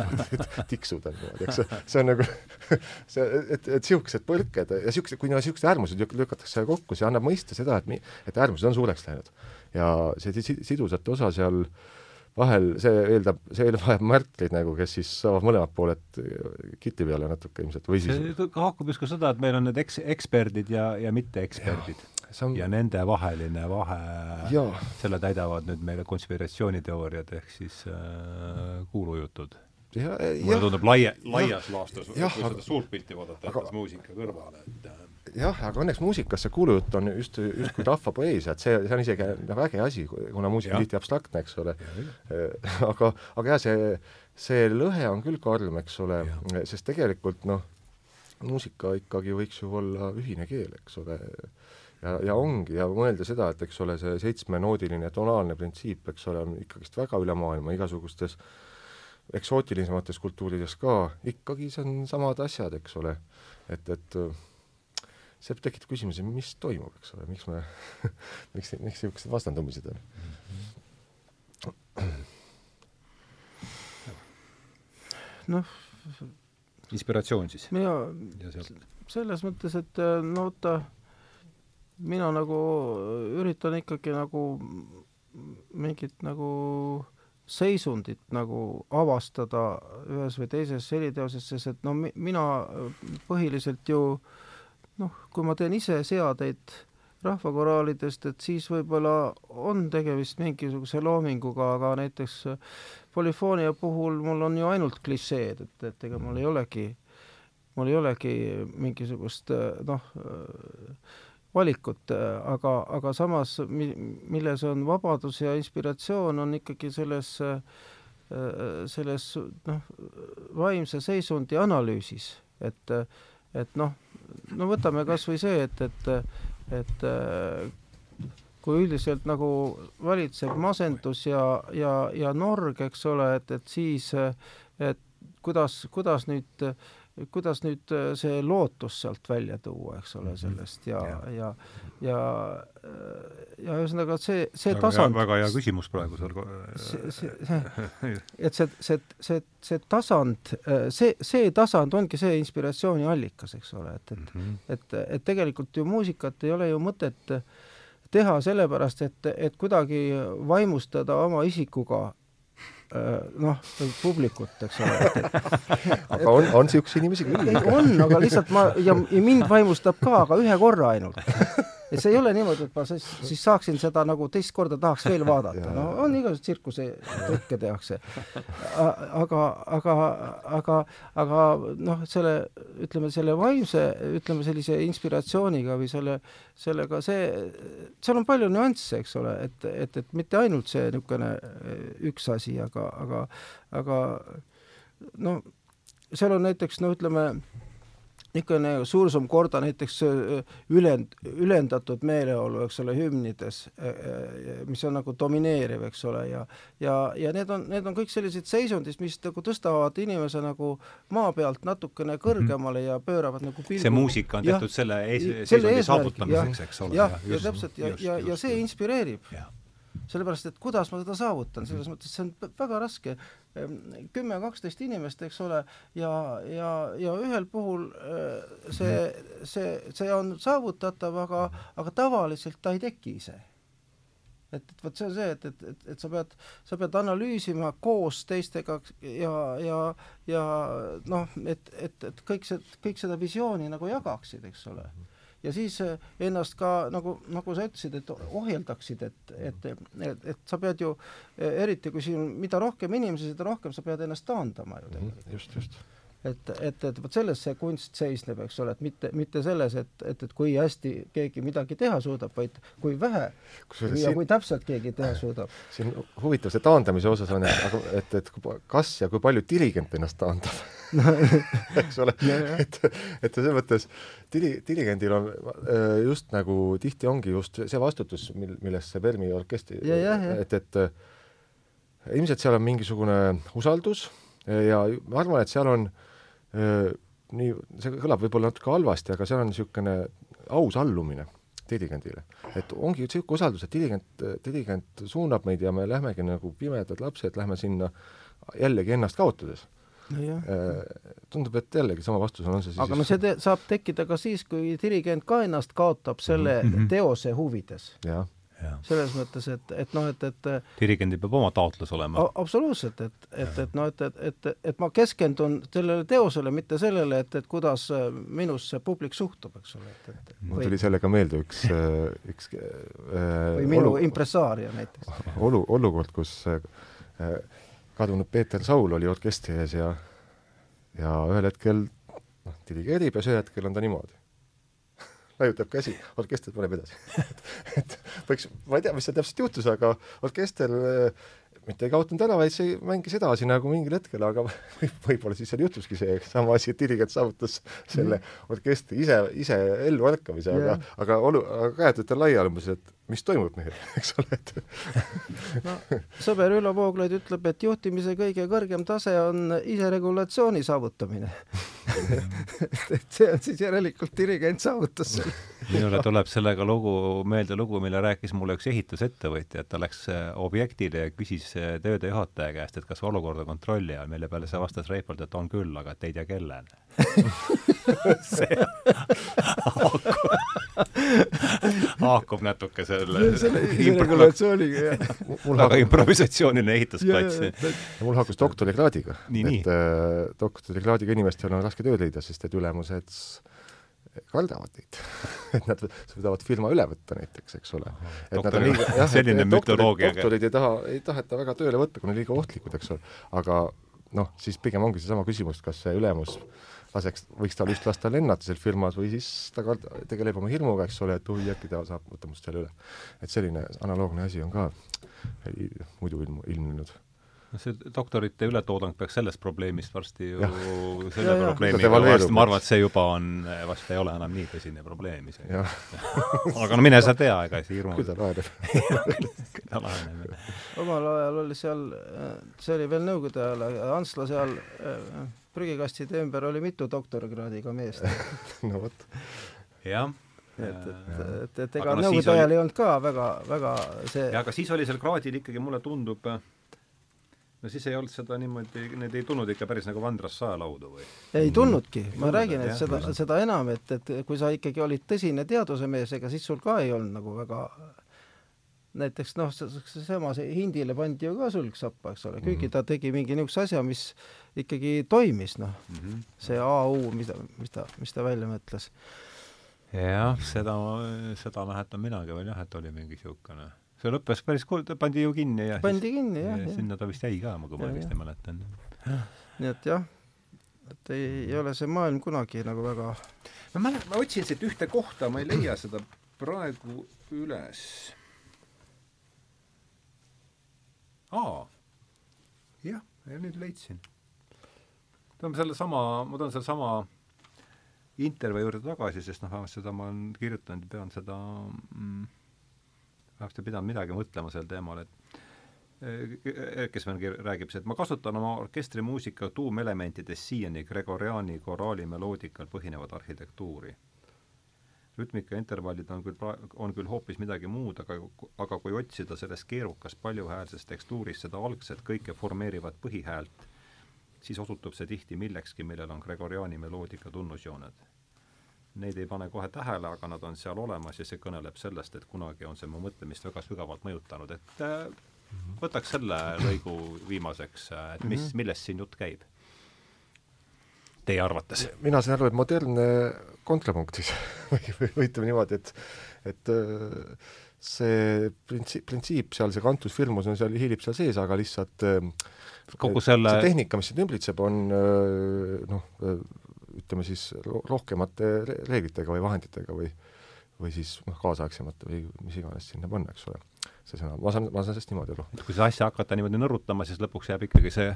tiksuda niimoodi, eks see on nagu see, et, et niisugused põrked ja niisugused, kui niisugused äärmused lükatakse kokku, see annab mõista seda, et mi-, et äärmused on suureks läinud. ja see sidusate osa seal vahel, see eeldab, see vajab märtleid nagu, kes siis saavad mõlemad pooled kiti peale natuke ilmselt või siis see haakub just ka seda, et meil on need eks-, eksperdid ja, ja mitteeksperdid on... ja nende vaheline vahe, selle täidavad nüüd meile konspiratsiooniteooriad ehk siis äh, kuulujutud. mulle tundub laia, laias laastus, kui aga... seda suurt pilti vaadata, jättes aga... muusika kõrvale, et äh, jah, aga õnneks muusikas see kuulujutt on just, justkui rahvapoeesia, et see, see on isegi nagu äge asi, kuna muusika on tihti abstraktne, eks ole. aga, aga jah, see, see lõhe on küll karm, eks ole, sest tegelikult noh, muusika ikkagi võiks ju olla ühine keel, eks ole ja, ja ongi, ja mõelda seda, et eks ole, see seitsmenoodiline tonaalne printsiip, eks ole, on ikkagist väga üle maailma igasugustes eksootilisemates kultuurides ka, ikkagi see on samad asjad, eks ole. et, et see tekitab küsimuse, mis toimub, eks ole, miks me miks, miks niisugused vastandumised on noh, inspiratsioon siis? mina selles mõttes, et no ta mina nagu üritan ikkagi nagu mingit nagu seisundit nagu avastada ühes või teises heliteoses, sest et no mi-, mina põhiliselt ju noh, kui ma teen ise seadeid rahvakoraalidest, et siis võib-olla on tegemist mingisuguse loominguga, aga näiteks polüfoonia puhul mul on ju ainult klišeed, et, et ega mul ei olegi, mul ei olegi mingisugust noh, valikut, aga, aga samas mi-, milles on vabadus ja inspiratsioon, on ikkagi selles, selles noh, vaimse seisundi analüüsis, et, et noh, no võtame kas või see, et, et, et kui üldiselt nagu valitseb masendus ja, ja, ja norg, eks ole, et, et siis, et kuidas, kuidas nüüd kuidas nüüd äh, see lootus sealt välja tuua, eks ole, mhm. sellest ja, ja, ja, ja ühesõnaga see, see väga tasand. väga hea küsimus praegu seal. et see, see, see, see tasand, äh, see, see tasand ongi see inspiratsiooni allikas, eks ole, et, et mm, -hmm. et, et tegelikult ju muusikat ei ole ju mõtet teha sellepärast, et, et kuidagi vaimustada oma isikuga Äh, noh, publikut, eks ole. aga on, on niisuguseid inimesi küll? on, aga lihtsalt ma, ja, ja mind vaimustab ka, aga ühe korra ainult et see ei ole niimoodi, et ma siis, siis saaksin seda nagu teist korda tahaks veel vaadata, no on igasuguseid tsirkusetrikke tehakse. aga, aga, aga, aga noh, selle, ütleme selle vaimse, ütleme sellise inspiratsiooniga või selle, sellega see, seal on palju nüansse, eks ole, et, et, et mitte ainult see niisugune üks asi, aga, aga, aga no seal on näiteks no ütleme, niisugune suursum korda näiteks äh, ülend, ülendatud meeleolu, eks ole, hümnides, äh, äh, mis on nagu domineeriv, eks ole, ja ja, ja need on, need on kõik sellised seisundid, mis nagu tõstavad inimese nagu maa pealt natukene kõrgemale ja pööravad nagu pilgu. see muusika on tehtud ja, selle ees, seisundi saavutamiseks, eks ole. jah, ja, ja täpselt, ja, ja, ja see inspireerib. Sellepärast, et kuidas ma seda saavutan, selles mõttes see on väga raske. Kümme, kaksteist inimest, eks ole, ja, ja, ja ühel puhul äh, see, see, see on saavutatav, aga, aga tavaliselt ta ei teki ise et, et vot see on see, et, et, et, et sa pead, sa pead analüüsima koos teistega ja, ja, ja noh, et, et, et kõik see, kõik seda visiooni nagu jagaksid, eks ole mm. -hmm ja siis äh, ennast ka nagu, nagu sa ütlesid, et ohjeldaksid, et, et, et, et sa pead ju, eriti kui siin, mida rohkem inimesi, seda rohkem sa pead ennast taandama ju tegelikult. just, just. Et, et, et vot selles see kunst seisneb, eks ole, et mitte, mitte selles, et, et, et kui hästi keegi midagi teha suudab, vaid kui vähe kusjuures ja siin, kui täpselt keegi teha suudab. siin huvitav see taandamise osas on, et, et, et kas ja kui palju dirigent ennast taandab? Eks ole, et, et selles mõttes diri-, dirigendil on just nagu tihti ongi just see vastutus, mil, millest see Permi orkestri et, et ilmselt seal on mingisugune usaldus ja ma arvan, et seal on äh, nii, see kõlab võib-olla natuke halvasti, aga seal on niisugune aus allumine dirigendile. et ongi niisugune usaldus, et dirigent, dirigent suunab meid ja me lähmegi nagu pimedad lapsed, lähme sinna jällegi ennast kaotades. nojah Tundub, et jällegi sama vastus on, on see siis aga no see te saab tekkida ka siis, kui dirigent ka ennast kaotab selle mm -hmm. teose huvides. jah. Selles mõttes, et, et noh, et, et dirigendil peab oma taotlus olema. absoluutselt, et, et, et noh, et, et, et, et ma keskendun sellele teosele, mitte sellele, et, et kuidas äh, minusse publik suhtub, eks ole, et, et mul tuli sellega meelde üks, üks äh, või minu olu- impressaaria näiteks. olu, olukord, kus äh, kadunud Peeter Saul oli orkestri ees ja ja ühel hetkel noh, dirigeerib ja ühel hetkel on ta niimoodi. Laiutab käsi, orkester paneb edasi. Et, et võiks, ma ei tea, mis seal täpselt juhtus, aga orkester äh, mitte ei kaotanud ära, vaid see mängis edasi nagu mingil hetkel, aga võib, võib-olla siis seal juhtuski see sama asi, et dirigent saavutas selle orkestri ise, ise ellu ärkamise, aga aga olu-, aga käed võtta laiali umbes, et mis toimub mehel, eks ole, et no sõber Ülo Vooglaid ütleb, et juhtimise kõige kõrgem tase on iseregulatsiooni saavutamine. Et see on siis järelikult dirigent saavutas selle. minule tuleb sellega lugu, meelde lugu, mille rääkis mulle üks ehitusettevõtja, et ta läks äh, objektile ja küsis äh, tööde juhataja käest, et kas olukord on kontrolli all, mille peale see vastas reipalt, et on küll, aga et ei tea, kellele see haakub, haakub natuke selle, selle iseregulatsiooniga, jah. mul väga haakub, improvisatsiooniline ehitusplats. mul haakus doktorikraadiga. Et äh, doktorikraadiga inimestel on raske tööd leida, sest et ülemused kardavad neid et nad suudavad firma üle võtta näiteks, eks ole. et nad on liiga, jah, selline et doktorid, mütoloogia. doktorid ei taha, ei taheta väga tööle võtta, kui nad on liiga ohtlikud, eks ole. aga noh, siis pigem ongi seesama küsimus, kas see ülemus laseks, võiks tal just lasta lennata seal firmas või siis ta kard-, tegeleb oma hirmuga, eks ole, et oi, äkki ta saab, võtta must selle üle. et selline analoogne asi on ka i- muidu ilmu-, ilmnenud. see doktorite ületoodang peaks sellest probleemist varsti ju Jah. selle Ja, ja. probleemiga varsti, ma arvan, et see juba on, vast ei ole enam nii tõsine probleem isegi. aga no mine sa tea, ega see hirmu kui ta laheneb. ta laheneb. omal ajal oli seal, see oli veel Nõukogude ajal, Antsla seal äh, prügikastide ümber oli mitu doktorikraadiga meest. no vot. jah. et, et, et, et Aga ega no Nõukogude oli- ajal ei olnud ka väga, väga see ja aga siis oli seal kraadil ikkagi, mulle tundub, no siis ei olnud seda niimoodi, need ei tulnud ikka päris nagu Vandrast saelaudu või? ei tulnudki, ma tulnud, räägin, et jah, seda, seda enam, et, et kui sa ikkagi olid tõsine teadusemees, ega siis sul ka ei olnud nagu väga näiteks noh, seesama, see Hindile pandi ju ka sulgsappa, eks ole, kuigi ta tegi mingi niisuguse asja, mis ikkagi toimis, noh, see AU, mis ta, mis ta, mis ta välja mõtles. jah, seda, seda mäletan minagi veel jah, et oli mingi niisugune see lõppes päris ta pandi ju kinni ja pandi kinni, jah, ja sinna ta vist jäi ka, kui ma õigesti mäletan. nii et jah, et ei, ei ole see maailm kunagi nagu väga ma mäletan, ma otsin siit ühte kohta, ma ei leia seda praegu üles. Aa, jah, ja nüüd leidsin. toome sellesama, ma toon sellesama intervjuu juurde tagasi, sest noh, vähemalt seda ma olen kirjutanud ja pean seda mm, vähemasti pidanud midagi mõtlema sel teemal, et eh, kes meil kir- räägib, see, et ma kasutan oma orkestrimuusika tuumelementides siiani Gregoriani koraali meloodikal põhinevat arhitektuuri. Rütmika intervallid on küll pra-, on küll hoopis midagi muud, aga, aga kui otsida selles keerukas paljuhäälses tekstuuris seda algset kõike formeerivat põhihäält, siis osutub see tihti millekski, millel on Gregoriani meloodika tunnusjooned. Neid ei pane kohe tähele, aga nad on seal olemas ja see kõneleb sellest, et kunagi on see mu mõtlemist väga sügavalt mõjutanud, et äh, võtaks selle lõigu viimaseks, et mis, millest siin jutt käib? Teie arvates? mina saan aru, et modernne kontrapunkt siis või, või, ütleme niimoodi, et et äh, see printsiip, printsiip seal, see kantusfirmus on seal, hiilib seal sees, aga lihtsalt äh, kogu selle see tehnika, mis sind ümbritseb, on noh, ütleme siis rohkemate reeglitega või vahenditega või või siis noh, kaasaegsemate või mis iganes sinna panna, eks ole, see sõna, ma saan, ma saan sellest niimoodi aru. kui seda asja hakata niimoodi nõrutama, siis lõpuks jääb ikkagi see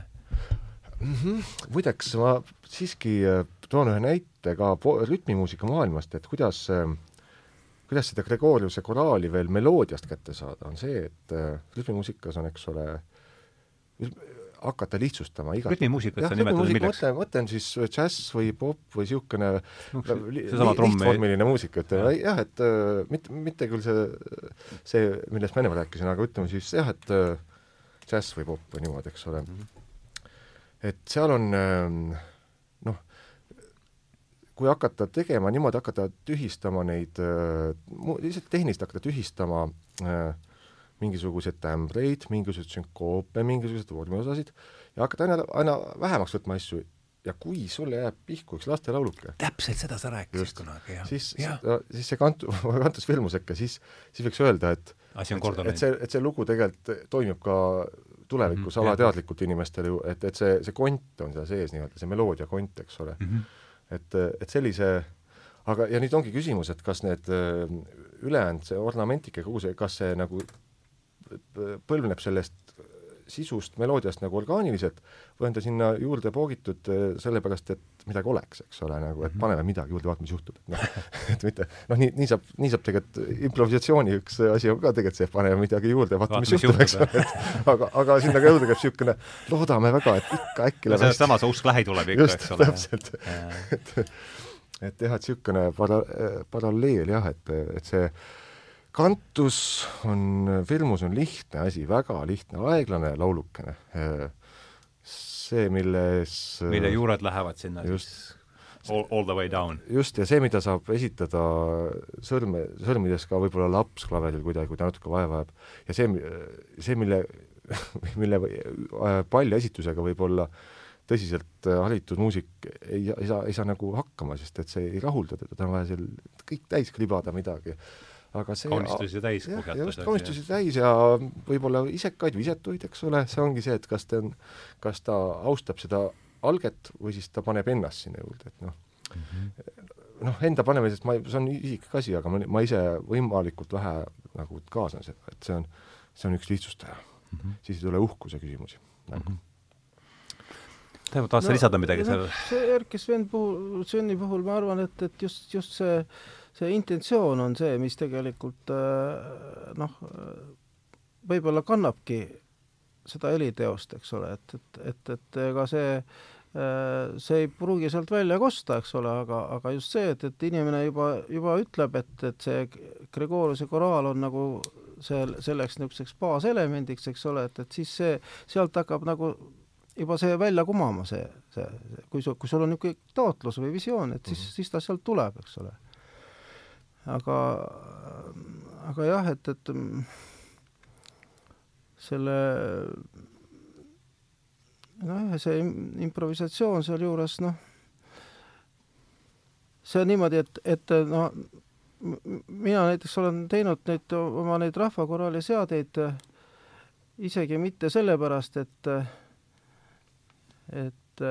mm -hmm. muideks ma siiski äh, toon ühe näite ka rütmimuusika maailmast, et kuidas äh, kuidas seda Gregoriuse koraali veel meloodiast kätte saada, on see, et äh, rütmimuusikas on, eks ole, hakata lihtsustama igat rütmimuusikat sa nimetad milleks? mõte, on siis džäss või popp või niisugune no, tromm lihtvormiline muusika, ütleme ja. jah, et äh, mitte, mitte küll see, see, millest ma ennem rääkisin, aga ütleme siis jah, et džäss või popp või niimoodi, eks ole mm. -hmm. Et seal on äh, noh, kui hakata tegema niimoodi, hakata tühistama neid, lihtsalt tehniliselt hakata tühistama äh, mingisuguseid tämbreid, mingisuguseid sünkoope, mingisuguseid vormiosasid ja hakkad aina, aina vähemaks võtma asju ja kui sulle jääb pihku üks lastelauluke täpselt seda sa rääkisid kunagi, jah. siis, siis see kantu, kantus filmusekka, siis, siis võiks öelda, et asi on korda läinud. et see, et see lugu tegelikult toimib ka tulevikus mm -hmm, alateadlikult inimestele ju, et, et see, see kont on seal sees nii-öelda, see meloodia kont, eks ole mm. -hmm. et, et sellise aga, ja nüüd ongi küsimus, et kas need ülejäänud, see ornamentika, kogu see, kas see nagu põlvneb sellest sisust, meloodiast nagu orgaaniliselt või on ta sinna juurde poogitud eh, sellepärast, et midagi oleks, eks ole, nagu et mhm. paneme midagi juurde, vaatame, mis juhtub, et noh, et mitte noh, nii, nii saab, nii saab tegelikult improvisatsiooni üks asi on ka tegelikult see, et paneme midagi juurde, vaatame, mis juhtub, eks ole, et aga, aga sinna ka jõuda käib niisugune, loodame väga, et ikka äkki läheb hästi. sama see usk lähi tuleb ikka, eks ole. täpselt, et et jah, et niisugune para-, paralleel jah, et, et see kantus on, firmus on lihtne asi, väga lihtne, aeglane laulukene. see, milles mille juured lähevad sinna just, siis all, all the way down. just, ja see, mida saab esitada sõrme, sõrmides ka võib-olla laps klaveril kuidagi, kui ta natuke vaeva jääb, ja see, see, mille, mille palja esitusega võib-olla tõsiselt haritud muusik ei, ei saa, ei saa nagu hakkama, sest et see ei rahulda teda, tal on vaja seal kõik täis klibada midagi aga see kaunistusi täis kogetada. just, kaunistusi täis ja võib-olla isekaid või isetuid, eks ole, see ongi see, et kas ta on, kas ta austab seda alget või siis ta paneb ennast sinna juurde, et noh mm -hmm., noh, enda panemisest ma see on isiklik asi, aga ma, ma ise võimalikult vähe nagu kaasan seda, et see on, see on üks lihtsustaja mm. -hmm. siis ei tule uhkuse küsimusi nagu. mm. -hmm. Taivo, tahad sa no, lisada midagi no, sellele? see Erki Sven puhul, Sveni puhul ma arvan, et, et just, just see äh, see intentsioon on see, mis tegelikult äh, noh, võib-olla kannabki seda heliteost, eks ole, et, et, et, et ega see äh, see ei pruugi sealt välja kosta, eks ole, aga, aga just see, et, et inimene juba, juba ütleb, et, et see Gregoriuse koraal on nagu see, selleks niisuguseks baaselemendiks, eks ole, et, et siis see, sealt hakkab nagu juba see välja kumama, see, see, kui sul, kui sul on niisugune taotlus või visioon, et siis mm, -hmm. siis ta sealt tuleb, eks ole aga, aga jah, et, et selle noh, see improvisatsioon sealjuures noh, see on niimoodi, et, et noh, mina näiteks olen teinud neid oma neid rahvakoraali seadeid isegi mitte sellepärast, et et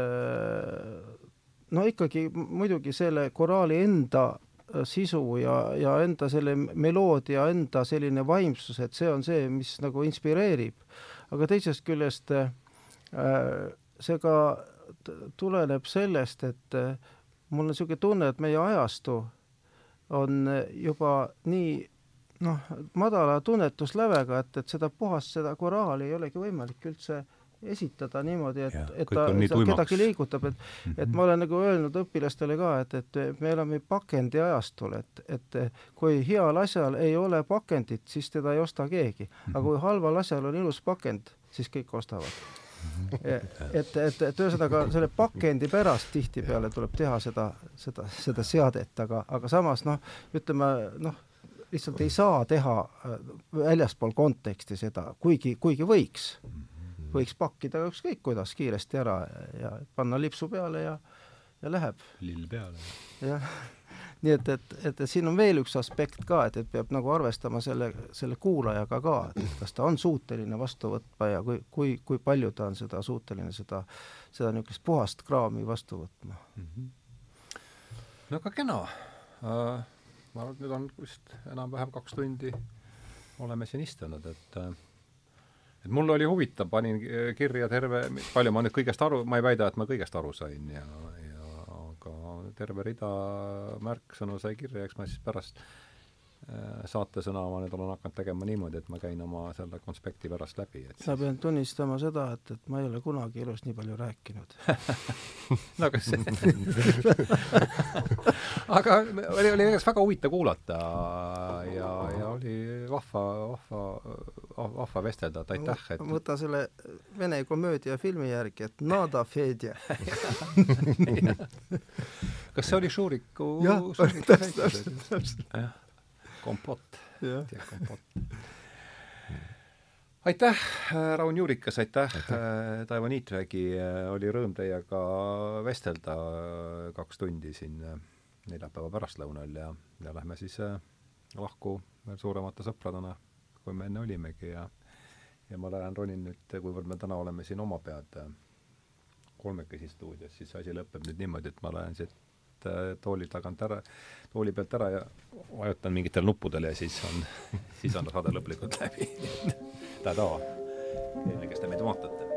no ikkagi muidugi selle koraali enda sisu ja, ja enda selle meloodia, enda selline vaimsus, et see on see, mis nagu inspireerib. aga teisest küljest äh, see ka tuleneb sellest, et äh, mul on niisugune tunne, et meie ajastu on juba nii noh, madala tunnetuslävega, et, et seda puhast, seda koraali ei olegi võimalik üldse äh, esitada niimoodi, et, et ta kedagi liigutab, et mm, -hmm. et ma olen nagu öelnud õpilastele ka, et, et me elame pakendi ajastul, et, et kui heal asjal ei ole pakendit, siis teda ei osta keegi. aga kui halval asjal on ilus pakend, siis kõik ostavad. Mhm. et, et, et ühesõnaga selle pakendi pärast tihtipeale tuleb teha seda, seda, seda seadet, aga, aga samas noh, ütleme noh, lihtsalt ei saa teha äh, väljaspool konteksti seda, kuigi, kuigi võiks võiks pakkida ükskõik kuidas kiiresti ära ja panna lipsu peale ja ja läheb. lill peale. jah, nii et, et, et, et siin on veel üks aspekt ka, et, et peab nagu arvestama selle, selle kuulajaga ka, et kas ta on suuteline vastu võtma ja kui, kui, kui palju ta on seda suuteline, seda, seda niisugust puhast kraami vastu võtma mm. -hmm. no aga kena uh,. ma arvan, et nüüd on vist enam-vähem kaks tundi oleme siin istunud, et uh, et mul oli huvitav, panin kirja terve, palju ma nüüd kõigest aru, ma ei väida, et ma kõigest aru sain ja, ja aga terve rida märksõnu sai kirja, eks ma siis pärast Äh, saatesõna ma nüüd olen hakanud tegema niimoodi, et ma käin oma selle konspekti pärast läbi, et ma pean tunnistama seda, et, et ma ei ole kunagi elus nii palju rääkinud. No aga see aga oli, oli igatahes väga huvitav kuulata ja, ja oli vahva, vahva, vahva vestelda, et aitäh, et võta selle vene komöödia filmi järgi, et nada Fedja kas see oli Šuriku jah, täpselt, täpselt, kompott, kompott. aitäh, Raun Juurikas, aitäh, aitäh., äh, Taivo Niitvägi, äh, oli rõõm teiega vestelda äh, kaks tundi siin neljapäeva pärastlõunal ja, ja lähme siis lahku veel suuremate sõpradena, kui me enne olimegi ja ja ma lähen ronin nüüd, kuivõrd me täna oleme siin oma pead kolmekesi stuudios, siis asi lõpeb nüüd niimoodi, et ma lähen siit tooli tagant ära, tooli pealt ära ja vajutan mingitele nuppudele ja siis on, siis on saade lõplikult läbi. tada, kes te meid vaatate.